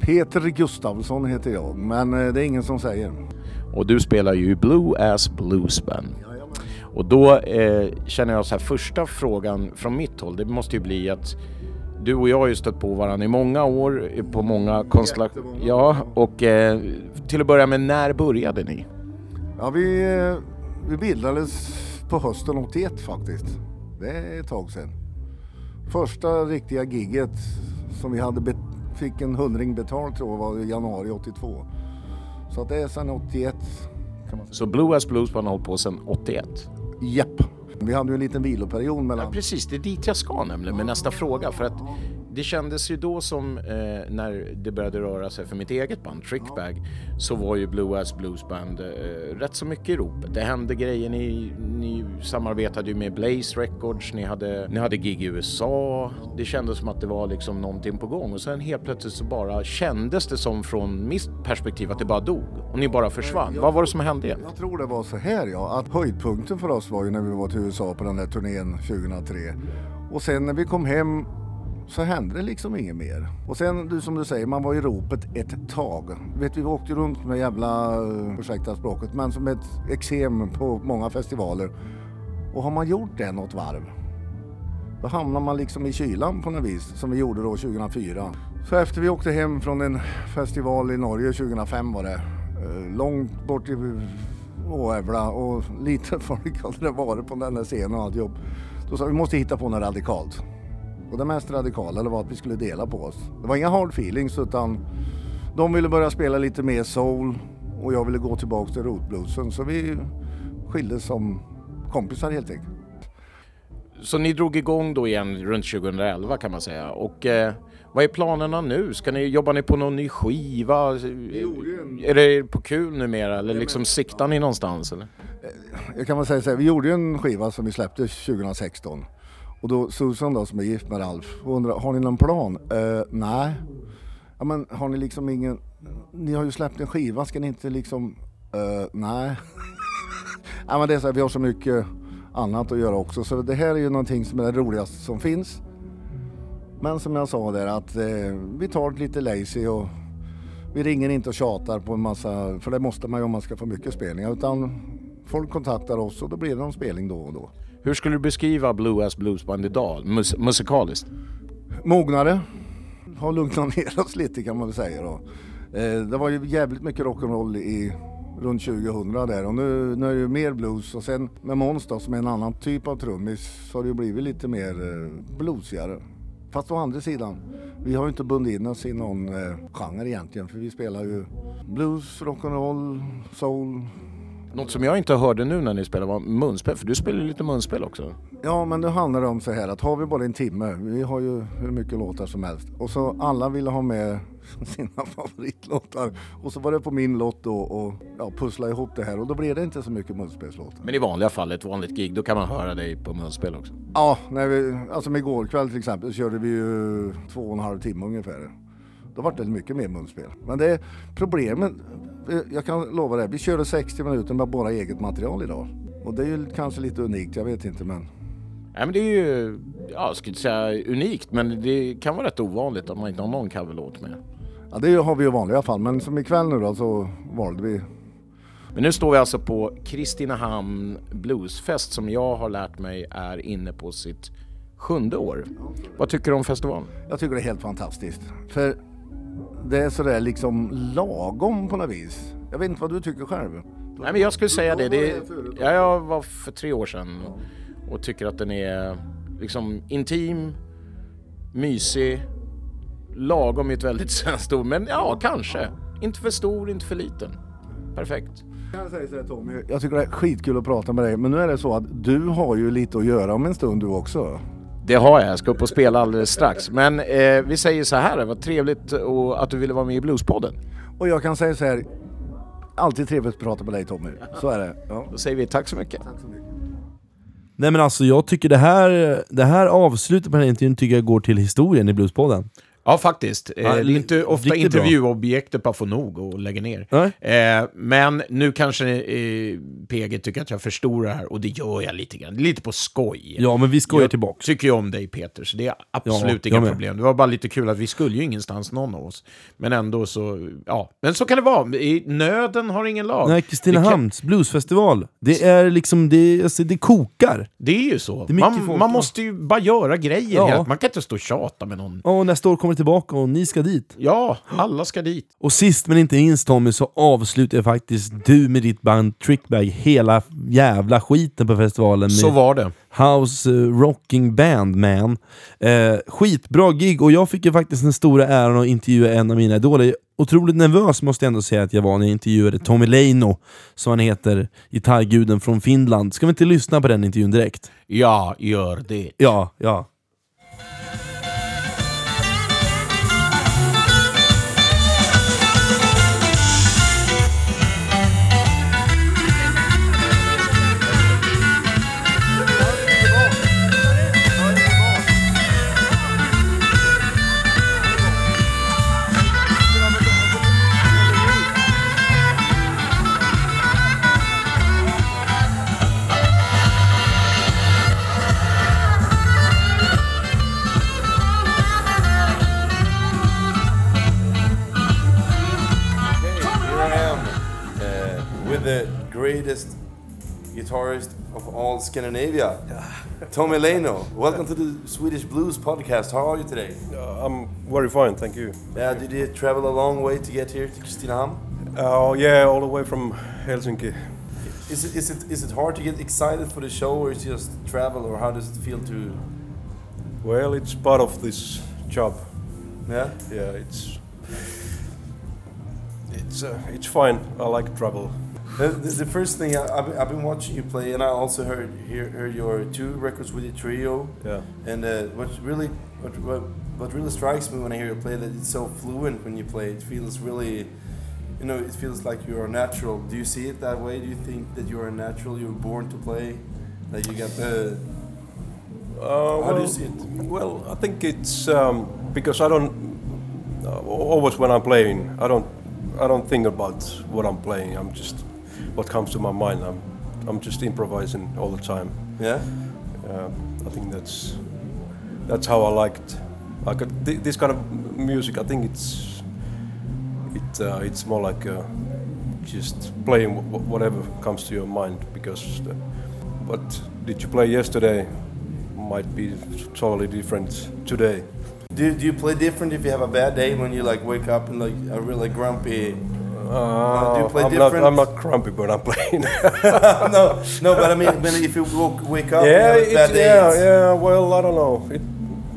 Peter Gustavsson heter jag, men eh, det är ingen som säger. Och du spelar ju Blue Ass Blues Band. Och då eh, känner jag så här, första frågan från mitt håll, det måste ju bli att du och jag har ju stött på varandra i många år, eh, på många konstellationer. Ja, och eh, till att börja med, när började ni? Ja, vi, eh, vi bildades på hösten 81 faktiskt. Det är ett tag sedan. Första riktiga gigget som vi hade fick en hundring betalt tror jag var i januari 82. Så att det är sedan 81 kan man säga. Så Blue Ass Blues har hållit på sedan 81? Japp. Vi hade ju en liten viloperiod mellan... Ja, precis, det är dit jag ska nämligen med nästa fråga. För att det kändes ju då som eh, när det började röra sig för mitt eget band, Trickbag, så var ju Blue Ass Blues Band eh, rätt så mycket i ropet. Det hände grejer, ni, ni samarbetade ju med Blaze Records, ni hade, ni hade gig i USA. Det kändes som att det var liksom någonting på gång och sen helt plötsligt så bara kändes det som från mitt perspektiv att det bara dog och ni bara försvann. Vad var det som hände egentligen? Jag tror det var så här ja, att höjdpunkten för oss var ju när vi var till USA på den där turnén 2003. Och sen när vi kom hem så hände det liksom inget mer. Och sen du, som du säger, man var i ropet ett tag. Vet vi åkte runt med jävla, eh, ursäkta språket, men som ett eksem på många festivaler. Och har man gjort det något varv, då hamnar man liksom i kylan på något vis, som vi gjorde då 2004. Så efter vi åkte hem från en festival i Norge 2005 var det, eh, långt bort i Åävla och lite folk hade det varit på den där scenen och alltihop. Då sa vi, vi måste hitta på något radikalt. Och det mest radikala var att vi skulle dela på oss. Det var inga hard feelings utan de ville börja spela lite mer soul och jag ville gå tillbaka till rotbluesen. Så vi skildes som kompisar helt enkelt. Så ni drog igång då igen runt 2011 kan man säga. Och eh, vad är planerna nu? Ska ni, jobbar ni på någon ny skiva? Är det på kul numera eller liksom siktar ni någonstans? Eller? Jag kan väl säga så här, vi gjorde ju en skiva som vi släppte 2016. Och då Susan då som är gift med Ralf och undrar, har ni någon plan? Uh, nej. Ja men har ni liksom ingen, ni har ju släppt en skiva, ska ni inte liksom, uh, nej. ja men det är så här, vi har så mycket annat att göra också så det här är ju någonting som är det roligaste som finns. Men som jag sa där att eh, vi tar det lite lazy och vi ringer inte och tjatar på en massa, för det måste man ju om man ska få mycket spelningar utan folk kontaktar oss och då blir det någon spelning då och då. Hur skulle du beskriva Blue Ass Blues Band idag, mus musikaliskt? Mognare, har lugnat ner oss lite kan man väl säga då. Eh, det var ju jävligt mycket rock'n'roll i runt 2000 där och nu, nu är det ju mer blues och sen med Måns då som är en annan typ av trummis så har det ju blivit lite mer eh, bluesigare. Fast å andra sidan, vi har ju inte bundit in oss i någon eh, genre egentligen för vi spelar ju blues, rock'n'roll, soul. Något som jag inte hörde nu när ni spelade var munspel, för du spelar lite munspel också. Ja, men det handlar om så här att har vi bara en timme, vi har ju hur mycket låtar som helst och så alla ville ha med sina favoritlåtar och så var det på min lott då och ja, pussla ihop det här och då blev det inte så mycket munspelslåtar. Men i vanliga fall, ett vanligt gig, då kan man höra dig på munspel också. Ja, när vi, alltså med igår kväll till exempel så körde vi ju två och en halv timme ungefär. Då var det mycket mer munspel. Men det är problemet, jag kan lova det, vi körde 60 minuter med bara eget material idag. Och det är ju kanske lite unikt, jag vet inte men. Nej men det är ju, ja, jag skulle inte säga unikt, men det kan vara rätt ovanligt att man inte har någon coverlåt med. Ja det har vi ju i vanliga fall, men som ikväll nu då så valde vi Men nu står vi alltså på Kristinehamn Bluesfest som jag har lärt mig är inne på sitt sjunde år. Vad tycker du om festivalen? Jag tycker det är helt fantastiskt. För det är sådär liksom lagom på något vis. Jag vet inte vad du tycker själv? Nej men jag skulle säga det. det ja, jag var för tre år sedan och tycker att den är liksom intim, mysig, lagom är ett väldigt svenskt ord, men ja kanske. Inte för stor, inte för liten. Perfekt. Kan jag säga så här Tommy, jag tycker det är skitkul att prata med dig men nu är det så att du har ju lite att göra om en stund du också. Det har jag, jag ska upp och spela alldeles strax. Men eh, vi säger så här, vad trevligt och att du ville vara med i Bluespodden. Och jag kan säga så här, alltid trevligt att prata med dig Tommy. Så är det. Ja. Då säger vi tack så mycket. Tack så mycket. Nej men alltså jag tycker det här, det här avslutet på den här intervjun tycker jag går till historien i Bluespodden. Ja, faktiskt. Ja, Eh, det är inte ofta intervjuobjektet bara får nog och lägger ner. Eh, men nu kanske eh, PG tycker att jag förstorar här, och det gör jag lite grann. Lite på skoj. Ja men vi skojar jag tillbaka. tycker ju om dig Peter, så det är absolut Ja, inga problem. Det var bara lite kul att vi skulle ju ingenstans någon av oss. Men ändå så, ja. Men så kan det vara. I nöden har ingen lag. Nej, Det kan- Kristinehamns bluesfestival. Det är liksom, det, alltså, det kokar. Det är ju så. Är man, folk, man måste ju bara göra grejer. Man kan inte stå och tjata med någon. Ja, och nästa år kommer tillbaka och ni ska dit. Ja, alla ska dit. Och sist men inte minst Tommy så avslutar faktiskt du med ditt band Trickbag hela jävla skiten på festivalen. Så var det. House eh, Rocking Band Man. Eh, skitbra gig och jag fick ju faktiskt den stora äran att intervjua en av mina idoler. otroligt nervös måste jag ändå säga att jag var när jag intervjuade Tommy Leino, som han heter, gitarrguden från Finland. Ska vi inte lyssna på den intervjun direkt? Ja, gör det. Ja, ja. Greatest guitarist of all Scandinavia, Tommy Leno. Welcome to the Swedish Blues podcast. How are you today? I'm very fine, thank you. Yeah, did you travel a long way to get here to Kristinehamn? Oh yeah, all the way from Helsinki. Is it, is it is it hard to get excited for the show, or is it just travel, or how does it feel to? Well, it's part of this job. Yeah. Yeah, it's it's uh, it's fine. I like travel. The, the, the first thing I, I've, been- I've been watching you play, and I also heard hear, heard your two records with the trio. Yeah. And uh, what really what, what what really strikes me when I hear you play that it's so fluent when you play. It feels really, you know, it feels like you're natural. Do you see it that way? Do you think that you're natural? You were born to play. That you got the. Uh, How well, do you see it? Well, I think it's um, because I don't uh, always when I'm playing, I don't I don't think about what I'm playing. I'm just what comes to my mind. I'm I'm just improvising all the time. Yeah. Uh, I think that's that's how I liked. I could th- this kind of music. I think it's it uh, it's more like uh, just playing w- whatever comes to your mind because the, what did you play yesterday might be totally different today. Do, do you play different if you have a bad day when you like wake up and like a really grumpy? Uh, do you play I'm different? Not, I'm not grumpy when I'm playing. no, no, but I mean, when if you woke, wake up, yeah, you have a it, bad yeah, yeah. Well, I don't know. It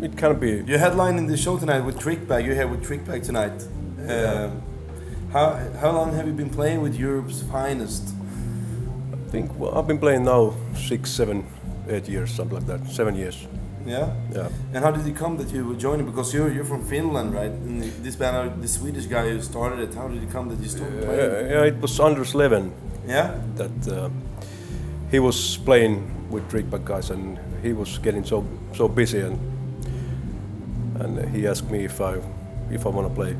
it can be. You're headlining the show tonight with Trickbag. You're here with Trickbag tonight. Um, how how long have you been playing with Europe's finest? I think well, I've been playing now six, seven, eight years, something like that. Seven years. Yeah. Yeah. And how did it come that you were joining? Because you're you're from Finland, right? And this band, uh, the Swedish guy who started it. How did it come that you started playing? Yeah, yeah, it was Anders Levin. Yeah? That uh, he was playing with Trickback guys, and he was getting so so busy, and and he asked me if I if I want to play.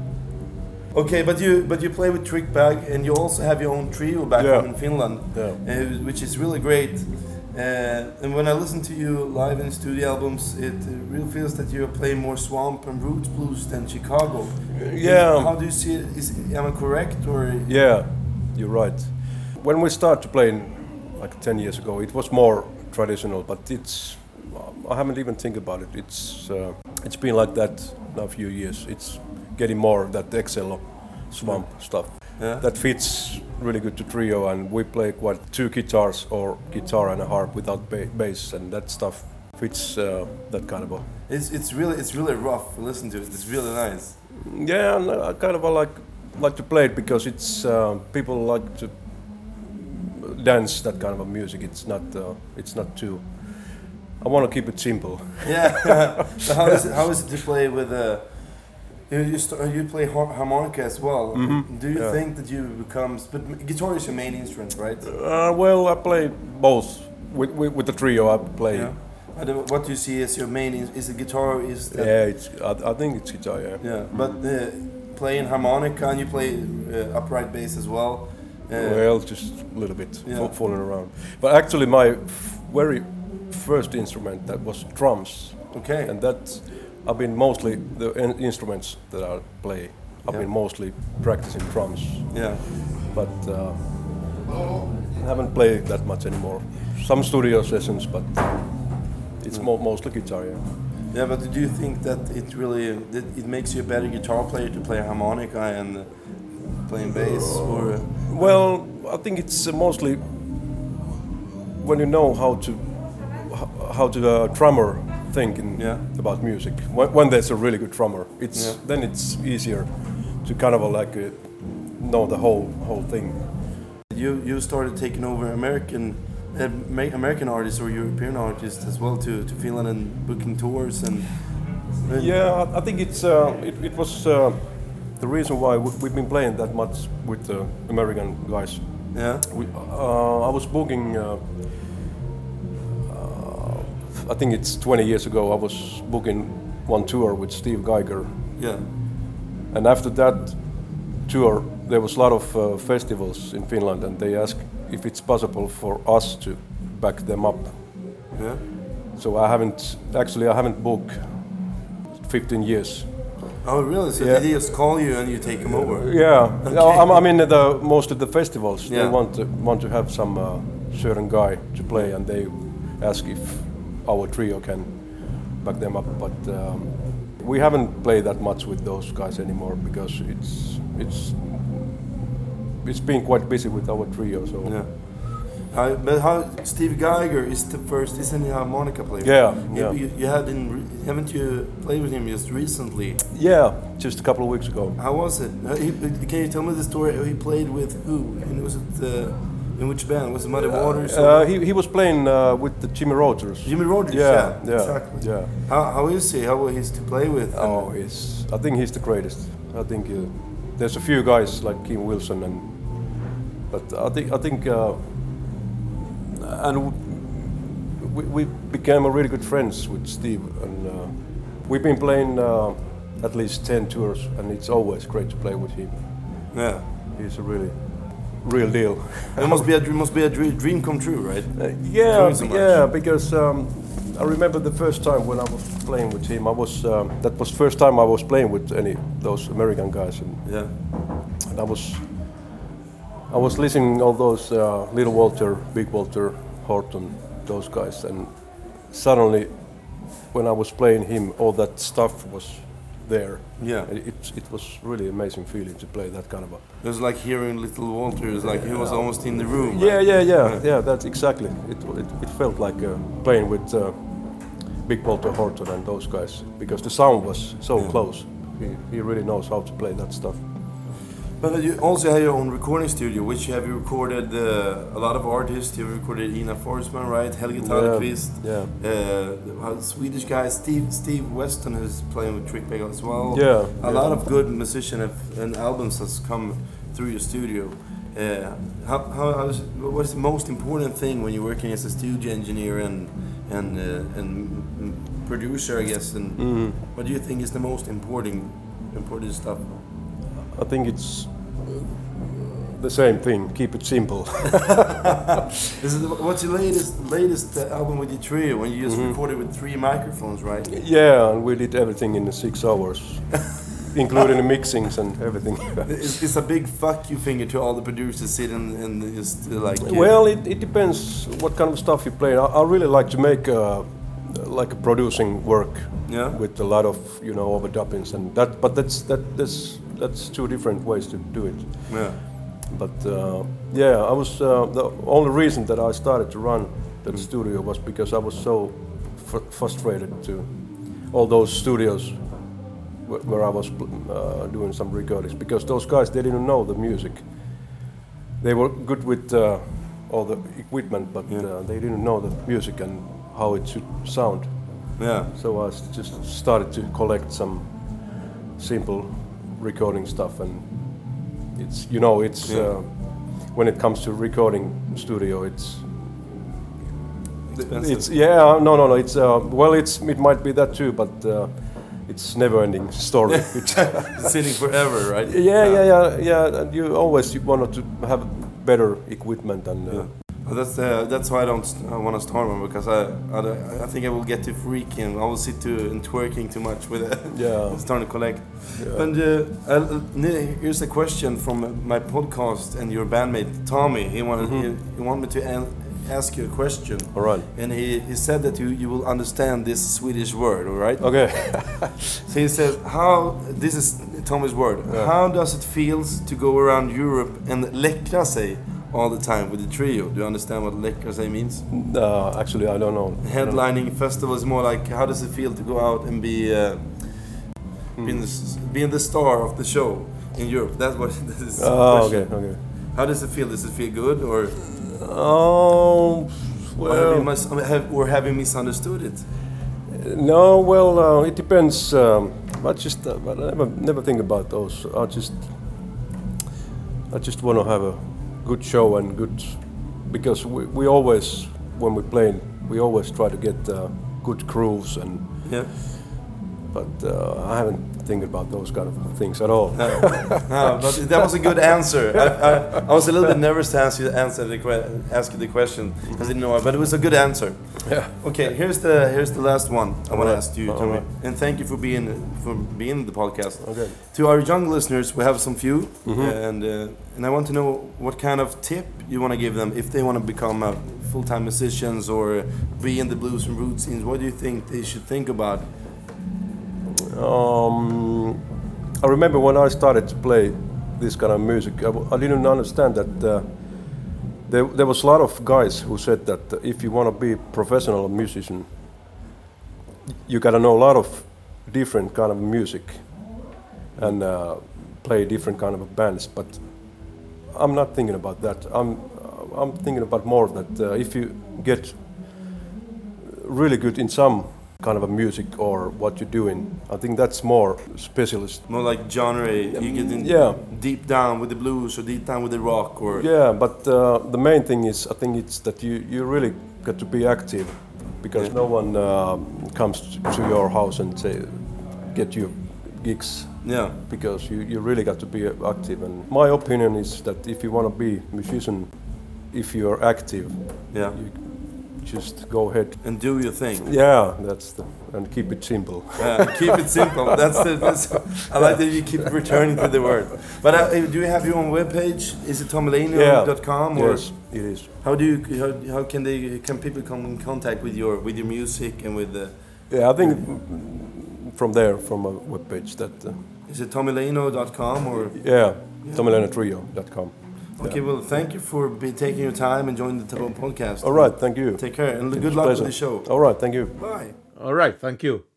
Okay, but you but you play with Trickbag, and you also have your own trio back Yeah. home in Finland, Yeah. uh, which is really great. Uh, and when I listen to you live in studio albums, it uh, really feels that you're playing more swamp and roots blues than Chicago. Yeah. How do you see it? Is am I correct or? Yeah, you're right. When we started playing like 10 years ago, it was more traditional, but it's I haven't even think about it. It's uh, it's been like that now a few years. It's getting more of that Excel swamp stuff. Yeah. That fits really good to trio, and we play quite two guitars or guitar and a harp without ba- bass, and that stuff fits uh, that kind of a. It's it's really it's really rough to listen to. It. It's really nice. Yeah, and I kind of like like to play it because it's uh, people like to dance that kind of a music. It's not uh, it's not too. I want to keep it simple. Yeah. so how is it, how is it to play with a? You you, st- you play har- harmonica as well. Mhm, Do you yeah. think that you become? But guitar is your main instrument, right? Uh, well, I play both with, with with the trio. I play. Yeah. I What do you see as your main? Is, is the guitar? Is that, Yeah, it's. I, I think it's guitar. Yeah. Yeah, but uh, playing harmonica and you play uh, upright bass as well. Uh, well, just a little bit Yeah. fa- falling around. But actually, my f- very first instrument that was drums. Okay. And that I've been mostly the in- instruments that I play. I've Yeah. been mostly practicing drums. Yeah. But uh, I haven't played that much anymore. Some studio sessions, but it's mo- mostly guitar. Yeah. Yeah, but do you think that it really that it makes you a better guitar player to play harmonica and playing bass, or Well, I think it's uh, mostly when you know how to how to uh, drummer think in, about music. When, when there's a really good drummer, it's Yeah. then it's easier to kind of like uh, know the whole whole thing. You you started taking over American uh, American artists or European artists as well to, to Finland and booking tours and. and- Yeah, I, I think it's uh, it, it was uh, the reason why we, we've been playing that much with the American guys. Yeah. We, uh, I was booking. I think it's 20 years ago. I was booking one tour with Steve Geiger. Yeah. And after that tour, there was a lot of uh, festivals in Finland, and they asked if it's possible for us to back them up. Yeah. So I haven't actually I haven't booked 15 years. Oh really? So Yeah. they just call you and you take them over? Yeah, Okay. I, I mean the most of the festivals they want to want to have some uh, certain guy to play, and they ask if our trio can back them up. But um, we haven't played that much with those guys anymore because it's it's it's been quite busy with our trio. So Yeah. How, but how Steve Geiger is the first, isn't he a harmonica player? Yeah, You, yeah. You, you had in, haven't you played with him just recently? Yeah, just a couple of weeks ago. How was it? Uh, he, can you tell me the story? He played with who? And was it uh, in which band? Was it Muddy Waters? Uh, he, he was playing uh, with the Jimmy Rogers. Jimmy Rogers. Yeah, Yeah, yeah, exactly. yeah. How, how is he? How is to play with? Oh, he's. I think he's the greatest. I think uh, there's a few guys like Kim Wilson and, but I think I think, uh, and we, we became a really good friends with Steve, and uh, we've been playing uh, at least ten tours, and it's always great to play with him. Yeah, he's a really real deal. It must be a dream, must be a dream come true, right? Uh, Yeah, so yeah, because um, I remember the first time when I was playing with him. I was um, that was first time I was playing with any those American guys, and yeah, and I was I was listening all those uh, Little Walter, Big Walter, Horton, those guys, and suddenly when I was playing him, all that stuff was there. Yeah. It it was really amazing feeling to play that kind of a. It was like hearing Little Walter. It was like he was almost in the room. Yeah, right? yeah, yeah, yeah. That's exactly. It it, it felt like uh, playing with uh, Big Walter Horton and those guys because the sound was so Yeah. close. He, he really knows how to play that stuff. But you also have your own recording studio, which have you recorded uh, a lot of artists. You have recorded Ina Forsman, right? Helge Tallqvist. yeah. Uh, the Swedish guy Steve Steve Weston is playing with Trick Trickbag as well. Yeah, A yeah. lot of good musicians have, and albums has come through your studio. Uh, how, how, how is, what is the most important thing when you're working as a studio engineer and and uh, and mm, producer, I guess? And Mhm. what do you think is the most important important stuff? I think it's uh, the same thing. Keep it simple. This is, what's your latest latest uh, album with your trio? When you just Mhm. recorded with three microphones, right? yeah, and we did everything in the six hours, including the mixings and everything. It's, it's a big fuck you finger to all the producers sitting and just like. Well, it, it depends what kind of stuff you play. I, I really like to make uh, like a producing work Yeah. with a lot of you know overdubbings and that. But that's that that's that's two different ways to do it. Yeah. But uh, yeah, I was uh, the only reason that I started to run that studio was because I was so fr- frustrated to all those studios wh- where I was uh, doing some recordings because those guys they didn't know the music. They were good with uh, all the equipment, but uh, they didn't know the music and how it should sound. Yeah. So I just started to collect some simple recording stuff, and it's you know it's Yeah. uh, when it comes to recording studio, it's Expensive. it's yeah no no no it's uh, well it's it might be that too, but uh, it's never-ending story. It's- Sitting forever, right? Yeah, yeah, yeah, yeah. And you always you wanted to have better equipment and. Uh, Well, that's uh, that's why I don't I want to start one because I, I I think I will get too freaking. I will sit to and twerking too much with it. Yeah. starting to collect. Yeah. And uh, uh, here's a question from my podcast and your bandmate Tommy. He wanted he, he wanted me to ask you a question. All right. And he, he said that you, you will understand this Swedish word. All right. Okay. so he says how this is Tommy's word. Yeah. How does it feels to go around Europe and läckra sig all the time with the trio? Do you understand what sig means? Uh, actually, I don't know. Headlining festivals more like how does it feel to go out and be uh, Hmm. being, the, being the star of the show? in Europe? That's what that is. question. okay, okay. How does it feel? Does it feel good or? Oh, or have well- mis- have, or have you misunderstood it? No, well, uh, it depends. Um, I just uh, but I never never think about those. I just I just want to have a good show and good because we, we always when we play we always try to get uh, good grooves and Yeah. But uh, I haven't think about those kind of things at all. No, no, but that was a good answer. I, I, I was a little bit nervous to ask you answer the que- ask you the question because I didn't know, but it was a good answer. Yeah. Okay, here's the here's the last one I want to ask you. Tommy, and thank you for being for being in the podcast. Okay. To our young listeners, we have some few, Mhm. and uh, and I want to know what kind of tip you want to give them if they want to become uh, full-time musicians or be in the blues and roots scenes. What do you think they should think about? Um, I remember when I started to play this kind of music, I didn't understand that uh, there, there was a lot of guys who said that if you want to be a professional musician, you gotta know a lot of different kind of music and uh, play different kind of bands. But I'm not thinking about that. I'm I'm thinking about more that uh, if you get really good in some kind of a music or what you're doing, I think that's more specialist. More like genre, you get in Yeah. deep down with the blues or deep down with the rock or Yeah, but uh, the main thing is, I think it's that you, you really got to be active because Yeah. no one uh, comes to your house and say, get you gigs. Yeah. Because you, you really got to be active. And my opinion is that if you want to be musician, if you're active, Yeah. you just go ahead and do your thing. Yeah, that's the and keep it simple. Yeah, keep it simple. That's the. That's, I like that you keep returning to the word. But uh, do you have your own webpage? Is it tomelanio.com or? Yes, it is. How do you? How, how can they? Can people come in contact with your with your music and with the? Yeah, I think from there, from a webpage that. Uh, Is it tomelano.com or? yeah, tomelanotrio.com. Okay, well, thank you for be, taking your time and joining the Taboo podcast. All right, thank you. Take care and It's good luck pleasure. with the show. All right, thank you. Bye. All right, thank you.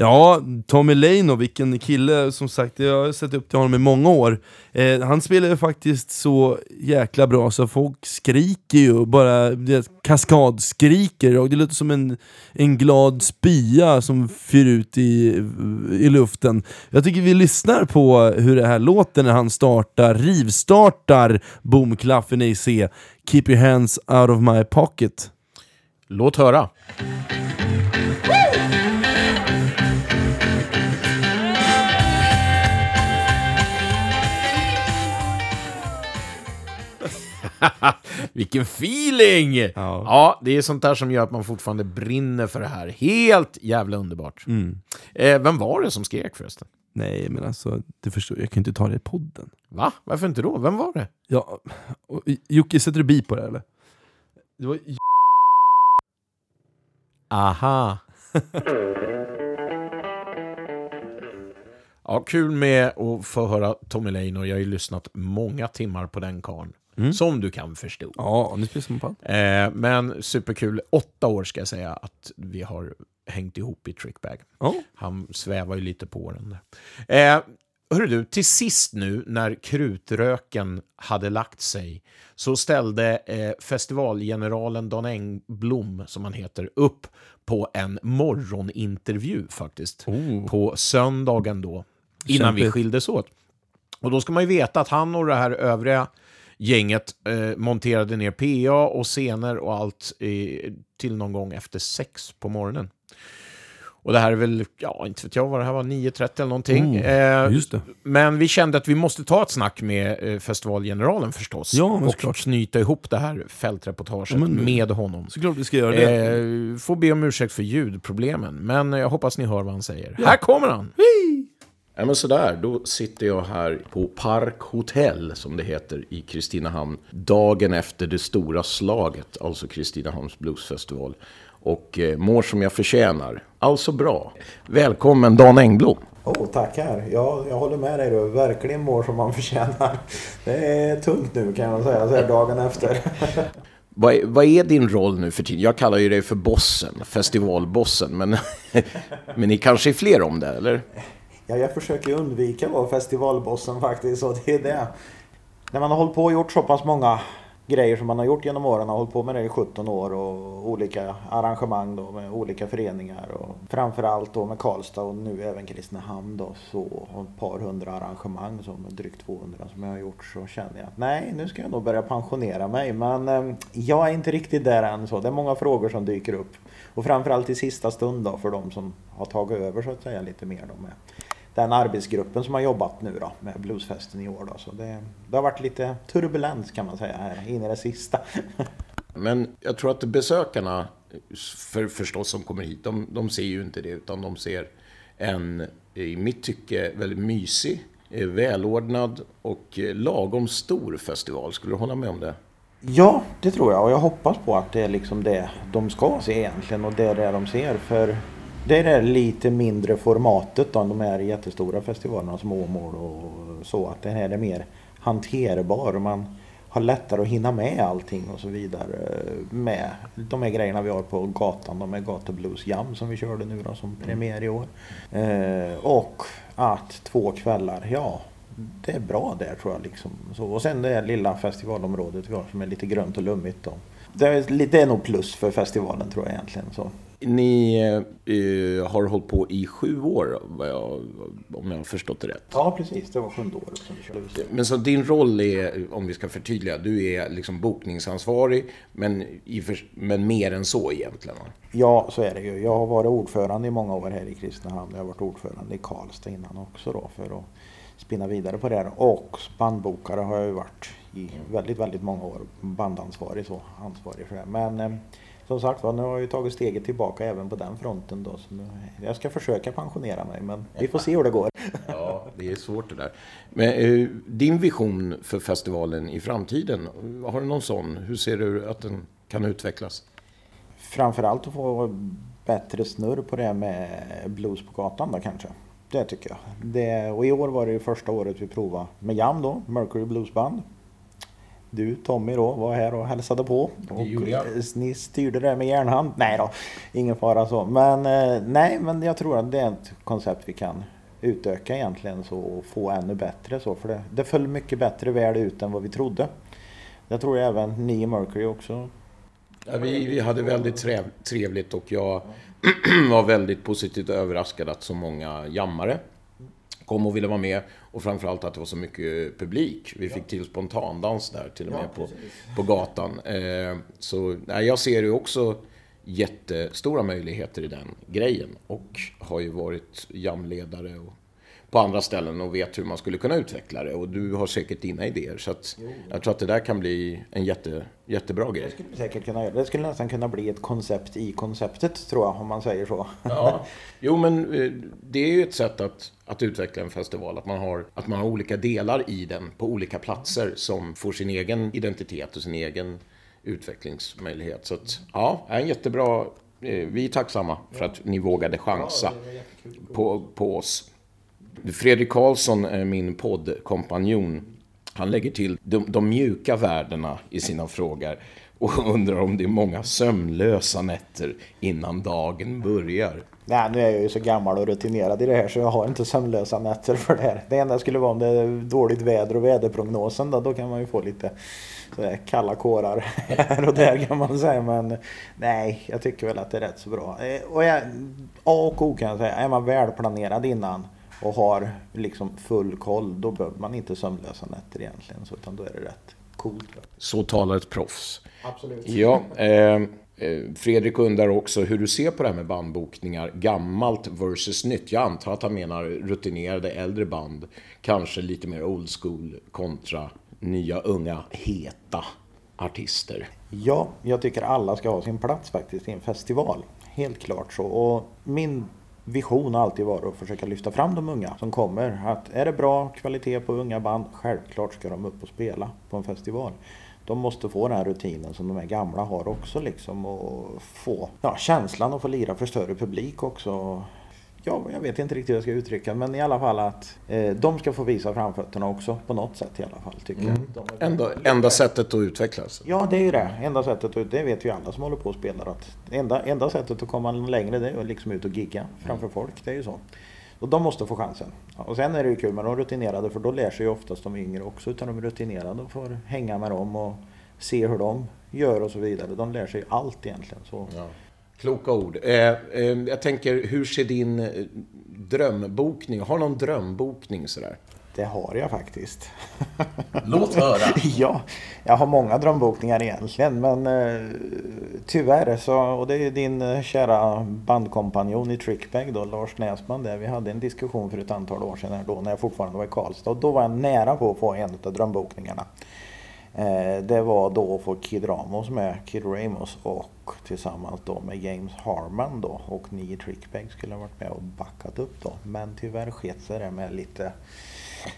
Ja, Tommy Leino, vilken kille som sagt, jag har sett upp till honom i många år. Eh, han spelar ju faktiskt så jäkla bra så folk skriker ju, bara det, kaskadskriker och det låter som en, en glad spya som fyr ut i, i luften. Jag tycker vi lyssnar på hur det här låter när han startar, rivstartar boomklaffen i C, Keep your hands out of my pocket. Låt höra. Vilken feeling! Ja. det är sånt där som gör att man fortfarande brinner för det här. Helt jävla underbart. Mm. Eh, vem var det som skrek förresten? Nej, men alltså, du förstår, jag kan inte ta det i podden. Va? Varför inte då? Vem var det? Ja, och, Jocke, sätter du bi på det eller? Det var Aha. ja, kul med att få höra Tommy och jag har ju lyssnat många timmar på den karln. Mm. Som du kan förstå. Ja, nu spelar man på. Eh, men superkul. Åtta år ska jag säga att vi har hängt ihop i Trickbag. Ja. Han svävar ju lite på den där. Eh, hörru du, till sist nu när krutröken hade lagt sig så ställde eh, festivalgeneralen Dan Engblom, som han heter, upp på en morgonintervju faktiskt. På söndagen då, innan vi Kämpigt. skildes åt. Och då ska man ju veta att han och det här övriga gänget eh, monterade ner PA och scener och allt eh, till någon gång efter sex på morgonen. Och det här är väl, ja, inte vet jag vad det här var, 9.30 eller någonting. Oh, eh. Men vi kände att vi måste ta ett snack med eh, festivalgeneralen förstås. Ja, och såklart. knyta ihop det här fältreportaget Ja, men- med honom. Såklart vi ska göra det. Eh, får be om ursäkt för ljudproblemen, men jag hoppas ni hör vad han säger. Ja. Här kommer han! Ja, men sådär, då sitter jag här på Park Hotel, som det heter, i Kristinehamn. Dagen efter det stora slaget, alltså Kristinehamns Bluesfestival. Och eh, mår som jag förtjänar. Alltså bra. Välkommen Dan Engblom. Oh, tackar. Ja, jag håller med dig. Du verkligen mår som man förtjänar. Det är tungt nu kan jag säga, så här dagen efter. Vad är, vad är din roll nu för tiden? Jag kallar ju dig för bossen, festivalbossen, men, men ni kanske är fler om det, eller? Ja, jag försöker undvika att vara festivalbossen faktiskt. Och det är det. När man har hållit på och gjort så pass många grejer som man har gjort genom åren. Har hållit på med det i 17 år och olika arrangemang då med olika föreningar. Och framförallt då med Karlstad och nu även Kristinehamn då. Så och ett par hundra arrangemang, som drygt 200 som jag har gjort. Så känner jag att nej, nu ska jag nog börja pensionera mig. Men eh, jag är inte riktigt där än så. Det är många frågor som dyker upp. Och framförallt i sista stund då för de som har tagit över så att säga lite mer då med den arbetsgruppen som har jobbat nu då med bluesfesten i år då. Så det, det har varit lite turbulens kan man säga här in i det sista. Men jag tror att besökarna, för, förstås som kommer hit, de, de ser ju inte det utan de ser en, i mitt tycke, väldigt mysig, eh, välordnad och eh, lagom stor festival. Skulle du hålla med om det? Ja, det tror jag och jag hoppas på att det är liksom det de ska se egentligen och det är det de ser. För det är det lite mindre formatet då, än de här jättestora festivalerna som Åmål och så. Att det här är mer hanterbar. Man har lättare att hinna med allting och så vidare. Med de här grejerna vi har på gatan. De här Gatublues Jam som vi körde nu då som premiär i år. Eh, och att två kvällar, ja det är bra där tror jag. Liksom. Så, och sen det här lilla festivalområdet vi har som är lite grönt och lummigt. Då. Det, är, det är nog plus för festivalen tror jag egentligen. Så. Ni eh, har hållit på i sju år, jag, om jag har förstått det rätt. Ja, precis. Det var sjunde året som vi körde. Men så din roll är, om vi ska förtydliga, du är liksom bokningsansvarig, men, i men mer än så egentligen? va? Ja, så är det ju. Jag har varit ordförande i många år här i Kristinehamn. Jag har varit ordförande i Karlstad innan också då för att spinna vidare på det här. Och bandbokare har jag ju varit i väldigt, väldigt många år. Bandansvarig så, ansvarig för det. Men eh, som sagt var, nu har jag ju tagit steget tillbaka även på den fronten då. Så jag ska försöka pensionera mig, men vi får se hur det går. Ja, det är svårt det där. Men eh, din vision för festivalen i framtiden, har du någon sån? Hur ser du att den kan utvecklas? Framförallt att få bättre snurr på det med blues på gatan då kanske. Det tycker jag. Det, och i år var det första året vi provade med Jam då, Mercury Blues Band. Du Tommy då var här och hälsade på. Och eh, ni styrde det med järnhand. Nej då, ingen fara så. Men eh, nej, men jag tror att det är ett koncept vi kan utöka egentligen så och få ännu bättre så. För det, det föll mycket bättre väl ut än vad vi trodde. Jag tror även ni i Mercury också. Ja, vi, vi hade väldigt trev, trevligt och jag var väldigt positivt överraskad att så många jammare kom och ville vara med. Och framförallt att det var så mycket publik. Vi fick till spontandans där till och med på, på gatan. Eh, så nej, jag ser ju också jättestora möjligheter i den grejen. Och har ju varit jamledare och på andra ställen och vet hur man skulle kunna utveckla det. Och du har säkert dina idéer. Så att jag tror att det där kan bli en jätte, jättebra grej. säkert kunna göra. Det skulle nästan kunna bli ett koncept i konceptet tror jag, om man säger så. Ja. Jo, men eh, det är ju ett sätt att, att utveckla en festival. Att man, har, att man har olika delar i den på olika platser som får sin egen identitet och sin egen utvecklingsmöjlighet. Så att, ja, en jättebra... eh, Vi är tacksamma för att ni vågade chansa på, på oss. Fredrik Karlsson, är min poddkompanjon, han lägger till de, de mjuka värdena i sina frågor och undrar om det är många sömnlösa nätter innan dagen börjar. Nej, nu är jag ju så gammal och rutinerad i det här så jag har inte sömnlösa nätter för det här. Det enda skulle vara om det är dåligt väder och väderprognosen då, då kan man ju få lite sådär kalla kårar här och där kan man säga. Men nej, jag tycker väl att det är rätt så bra. Eh, och jag, A och O kan jag säga, är man välplanerad innan och har liksom full koll, då behöver man inte sömnlösa nätter egentligen. Så, utan då är det rätt coolt. Så talar ett proffs. Absolut. Ja, eh, eh, Fredrik undrar också hur du ser på det här med bandbokningar, gammalt versus nytt. Jag antar att han menar rutinerade äldre band, kanske lite mer old school kontra nya unga heta artister. Ja, jag tycker alla ska ha sin plats faktiskt i en festival. Helt klart så. Och min vision har alltid varit att försöka lyfta fram de unga som kommer. Att är det bra kvalitet på unga band, självklart ska de upp och spela på en festival. De måste få den här rutinen som de här gamla har också liksom och få ja, känslan att få lira för större publik också. Ja, jag vet inte riktigt hur jag ska uttrycka men i alla fall att eh, de ska få visa framfötterna också på något sätt i alla fall tycker Mm. jag. Enda, enda sättet att utvecklas. Ja, det är ju det. Enda sättet, och det vet ju alla som håller på och spelar, att enda, enda sättet att komma längre det är att liksom ut och gigga framför folk. Det är ju så. Och de måste få chansen. Ja, Och sen är det ju kul med de rutinerade för då lär sig ju oftast de yngre också utan de rutinerade och får hänga med dem och se hur de gör och så vidare. De lär sig allt egentligen. Så. Kloka ord. Eh, eh, jag tänker, hur ser din eh, drömbokning? Har du någon drömbokning sådär? Det har jag faktiskt. Låt höra. ja, jag har många drömbokningar egentligen men eh, tyvärr så, och det är din eh, kära bandkompanjon i Trickbag då, Lars Näsman där. Vi hade en diskussion för ett antal år sedan då när jag fortfarande var i Karlstad och då var jag nära på att få en av drömbokningarna. Eh, det var då för Kid Ramos med, Kid Ramos och tillsammans då med James Harman då och nio Trickbag skulle ha varit med och backat upp då. Men tyvärr sket sig det med lite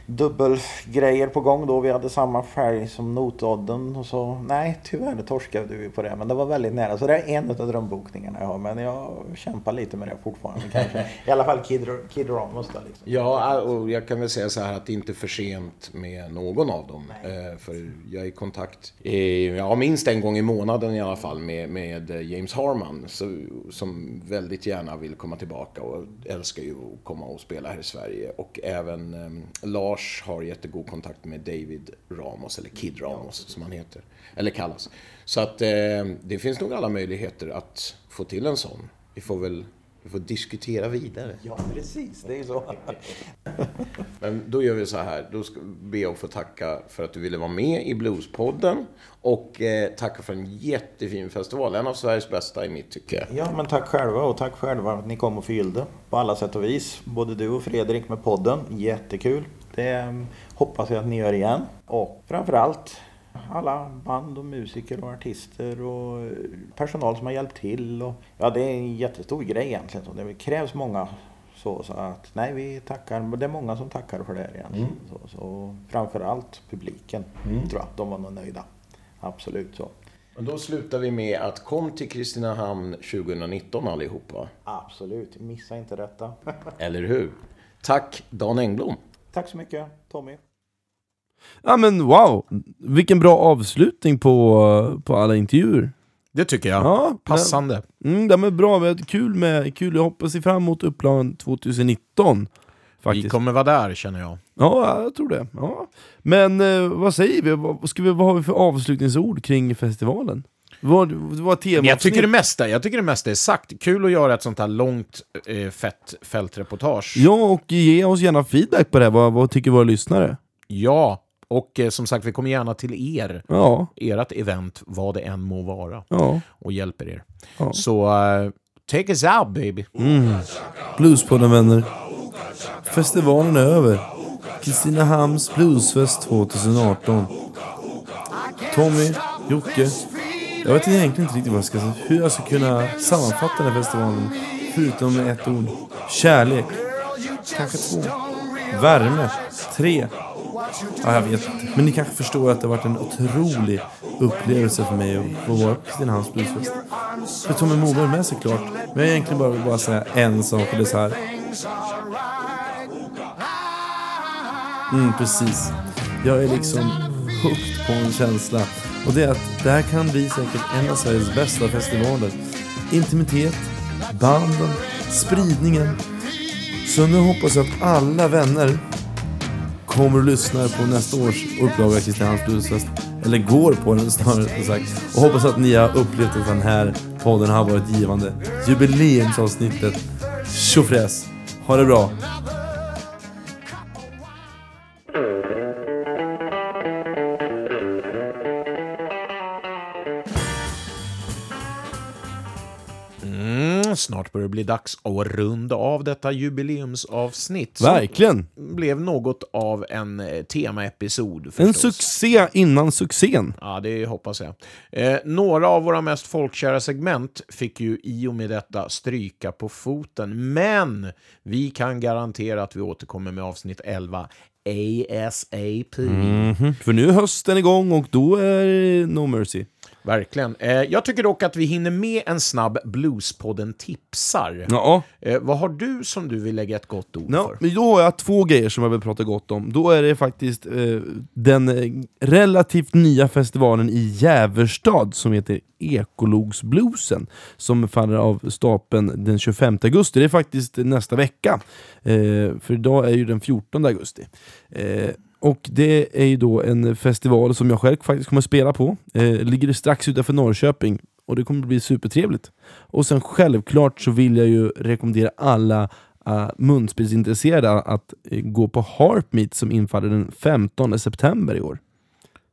dubbelgrejer på gång då. Vi hade samma färg som notodden och så. Nej, tyvärr torskade vi på det. Men det var väldigt nära. Så det är en av drömbokningarna jag har. Men jag kämpar lite med det fortfarande kanske. I alla fall Kid, Kid Ramos då liksom. Ja, och jag kan väl säga så här att det inte är för sent med någon av dem. Eh, För jag är i kontakt, eh, ja minst en gång i månaden i alla fall, med, med James Harman. Så, som väldigt gärna vill komma tillbaka och älskar ju att komma och spela här i Sverige. Och även eh, Lars har jättegod kontakt med David Ramos, eller Kid Ramos som han heter. Eller kallas. Så att eh, det finns nog alla möjligheter att få till en sån. Vi får väl vi får diskutera vidare. Ja, precis. Det är så. Men då gör vi så här. Då ska be jag att få tacka för att du ville vara med i Bluespodden. Och eh, tacka för en jättefin festival. En av Sveriges bästa i mitt tycke. Ja, men tack själva och tack själva att ni kom och fyllde på alla sätt och vis. Både du och Fredrik med podden. Jättekul. Det eh, hoppas jag att ni gör igen. Och framförallt alla band och musiker och artister och eh, personal som har hjälpt till. Och, ja, det är en jättestor grej egentligen. Så det krävs många så, så att nej, vi tackar. Det är många som tackar för det här egentligen. Mm. Så, så framförallt publiken Mm. tror jag. De var nog nöjda. Absolut så. Och då slutar vi med att kom till Kristinehamn 2019 allihopa. Absolut. Missa inte detta. Eller hur? Tack Dan Engblom. Tack så mycket Tommy. Ja men wow, vilken bra avslutning på, på alla intervjuer. Det tycker jag. Ja, Passande. Det, mm, det är bra, vi har kul med, kul, jag hoppas fram emot upplagan 2019. Faktiskt. Vi kommer vara där känner jag. Ja, jag tror det. Ja. Men eh, vad säger vi? Vad, ska vi? vad har vi för avslutningsord kring festivalen? Vad, vad tema jag tycker, det mesta, jag tycker det mesta är sagt. Kul att göra ett sånt här långt, eh, fett fältreportage. Ja, och ge oss gärna feedback på det. Vad, vad tycker våra lyssnare? Ja, och eh, som sagt, vi kommer gärna till er. Ja. Ert event, vad det än må vara. Ja. Och hjälper er. Ja. Så, eh, take us out baby. Mm. Bluespodden vänner. Festivalen är över. Kristinehamns Bluesfest 2018. Tommy, Jocke. Jag vet egentligen inte riktigt vad jag ska säga. Hur jag ska kunna sammanfatta den här festivalen. Förutom med ett ord. Kärlek. Kanske två. Värme. Tre. Ja, jag vet inte. Men ni kanske förstår att det har varit en otrolig upplevelse för mig att få vara på Kristinehamns Bluesfest. För Tommy Moberg med såklart. Men jag egentligen bara vill bara säga en sak och det är så här. Mm, precis. Jag är liksom hooked på en känsla. Och det är att det här kan bli säkert en av Sveriges bästa festivaler. Intimitet, banden, spridningen. Så nu hoppas jag att alla vänner kommer och lyssnar på nästa års upplaga av Kristinehamns Bluesfest. Eller går på den snarare sagt. Och hoppas att ni har upplevt att den här podden har varit givande. Jubileumsavsnittet. Tjofräs! Ha det bra! Snart börjar det bli dags att runda av detta jubileumsavsnitt. Verkligen. blev något av en eh, temaepisod. En succé innan succén. Ja, det hoppas jag. Eh, några av våra mest folkkära segment fick ju i och med detta stryka på foten, men vi kan garantera att vi återkommer med avsnitt 11 ASAP. Mhm. För nu är hösten igång och då är det No Mercy. Verkligen. Eh, jag tycker dock att vi hinner med en snabb Bluespodden tipsar. Ja. Eh, vad har du som du vill lägga ett gott ord Ja, för? men då har jag två grejer som jag vill prata gott om. Då är det faktiskt eh, den eh, relativt nya festivalen i Jäverstad som heter Ekologsbluesen som faller av stapeln den 25 augusti. Det är faktiskt nästa vecka, eh, för idag är ju den 14 augusti. Eh, och det är ju då en festival som jag själv faktiskt kommer att spela på. Eh, ligger strax utanför Norrköping och det kommer att bli supertrevligt. Och sen självklart så vill jag ju rekommendera alla uh, munspelsintresserade att eh, gå på Harpmeet som infaller den 15 september i år.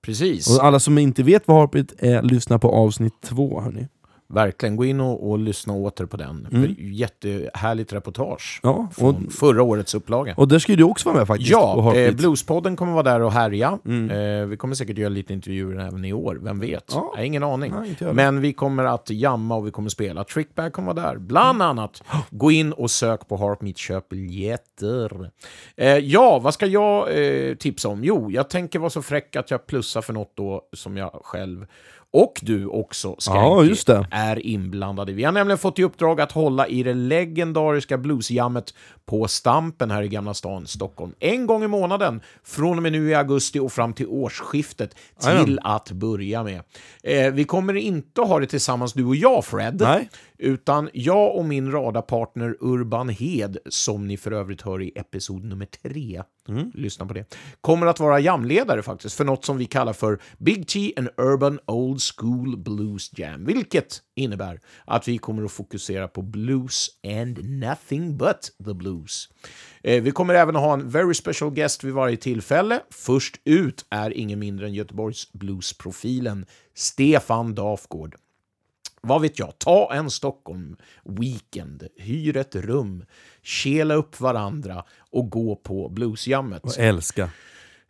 Precis. Och alla som inte vet vad Harpmeet är, lyssna på avsnitt två hörni. Verkligen, gå in och, och lyssna åter på den. Mm. Jättehärligt reportage Ja, från och- förra årets upplaga. Och där ska ju du också vara med faktiskt. Ja, eh. Bluespodden kommer vara där och härja. Eh, vi kommer säkert göra lite intervjuer även i år, vem vet? Ja. Jag har ingen aning. Nej, Men vi kommer att jamma och vi kommer spela. Trickbag kommer vara där, bland annat. Gå in och sök på Harpmeet, köp biljetter. Eh, ja, vad ska jag eh, tipsa om? Jo, jag tänker vara så fräck att jag plussar för något då som jag själv och du också, Skanky, Ja, är inblandade. Vi har nämligen fått i uppdrag att hålla i det legendariska bluesjammet på Stampen här i Gamla stan, Stockholm. En gång i månaden, från och med nu i augusti och fram till årsskiftet, till Jajamän. att börja med. Eh, vi kommer inte att ha det tillsammans, du och jag, Fred. Nej. Utan jag och min radarpartner Urban Hed, som ni för övrigt hör i episod nummer tre, Mm. lyssna på det, kommer att vara jamledare faktiskt för något som vi kallar för Big T and Urban Old School Blues Jam, vilket innebär att vi kommer att fokusera på blues and nothing but the blues. Eh, vi kommer även att ha en very special guest vid varje tillfälle. Först ut är ingen mindre än Göteborgs bluesprofilen Stefan Dafgård. Vad vet jag, ta en Stockholm weekend, hyr ett rum, kela upp varandra och gå på bluesjammet. Och älska.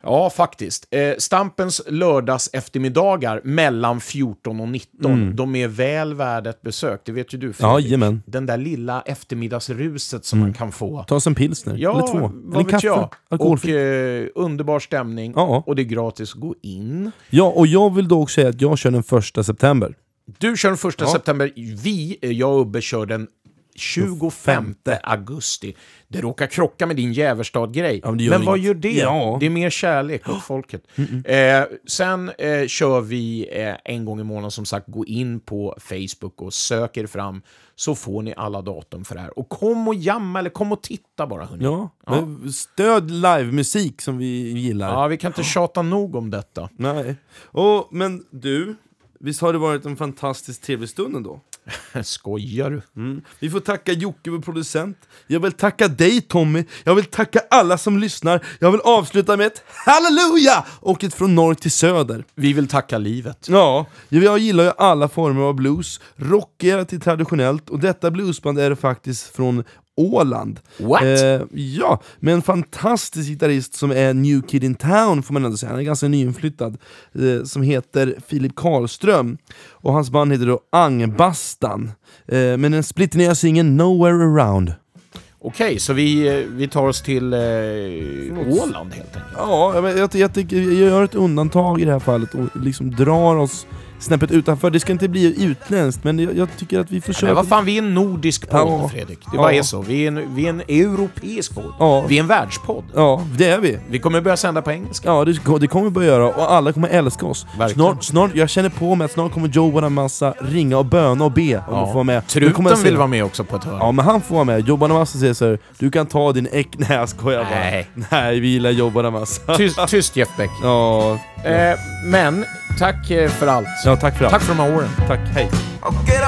Ja, faktiskt. Eh, Stampens lördags eftermiddagar mellan 14 och 19, Mm. de är väl värda ett besök. Det vet ju du, Ja, Fredrik. jajamän. Den där lilla eftermiddagsruset som man kan få. Ta oss en pilsner, Ja, eller två. Eller kaffe. jag. Och eh, underbar stämning. Ja. Och det är gratis att gå in. Ja, och jag vill då också säga att jag kör den första september. Du kör den första Ja. september. Vi, eh, jag och Ubbe, kör den 25 augusti. Det råkar krocka med din Jäverstad-grej. men det gör men vad gör det? Ja. Det är mer kärlek åt folket. Eh, sen eh, kör vi eh, en gång i månaden, som sagt, gå in på Facebook och sök er fram, så får ni alla datum för det här. Och kom och jamma, eller kom och titta bara. Hörni. Ja, men stöd livemusik som vi gillar. Ja, vi kan inte tjata nog om detta. Nej. Och, men du, visst har det varit en fantastiskt trevlig stund ändå? Skojar du? Mm. Vi får tacka Jocke, vår producent. Jag vill tacka dig Tommy. Jag vill tacka alla som lyssnar. Jag vill avsluta med ett halleluja! Och ett från norr till söder. Vi vill tacka livet. Ja, jag gillar ju alla former av blues. Rockigare till traditionellt. Och detta bluesband är faktiskt från Åland. What? Eh, ja, med en fantastisk gitarrist som är new kid in town får man ändå säga. Han är ganska nyinflyttad. Eh, som heter Filip Karlström. Och hans band heter då Angbastan. Eh, men den splitternya singeln Nowhere Around. Okej, så vi, eh, vi tar oss till eh, Åland helt enkelt. Ja, jag, jag, jag, jag gör ett undantag i det här fallet och liksom drar oss snäppet utanför. Det ska inte bli utländskt, men jag, jag tycker att vi köra... Men vad fan, vi är en nordisk podd, Ja. Fredrik. Det bara Ja. är så. Vi är en, vi är en europeisk podd. Ja. Vi är en världspodd. Ja, det är vi. Vi kommer börja sända på engelska. Ja, det, det kommer vi börja göra och alla kommer älska oss. Verkligen. Snart, snart, jag känner på mig att snart kommer Joe Bonamassa ringa och böna och be om Ja. att få vara med. Truten vill vara med också på ett hörn. Ja, men han får vara med. Joe Bonamassa säger såhär, du kan ta din äck... Nej, jag skojar bara. Nej. Nej, vi gillar Joe Bonamassa. Tyst, tyst Jeff Beck. Ja. Eh, men, tack eh, för allt. Ja, tack för allt. Tack för de här åren. Tack, hej. I'll get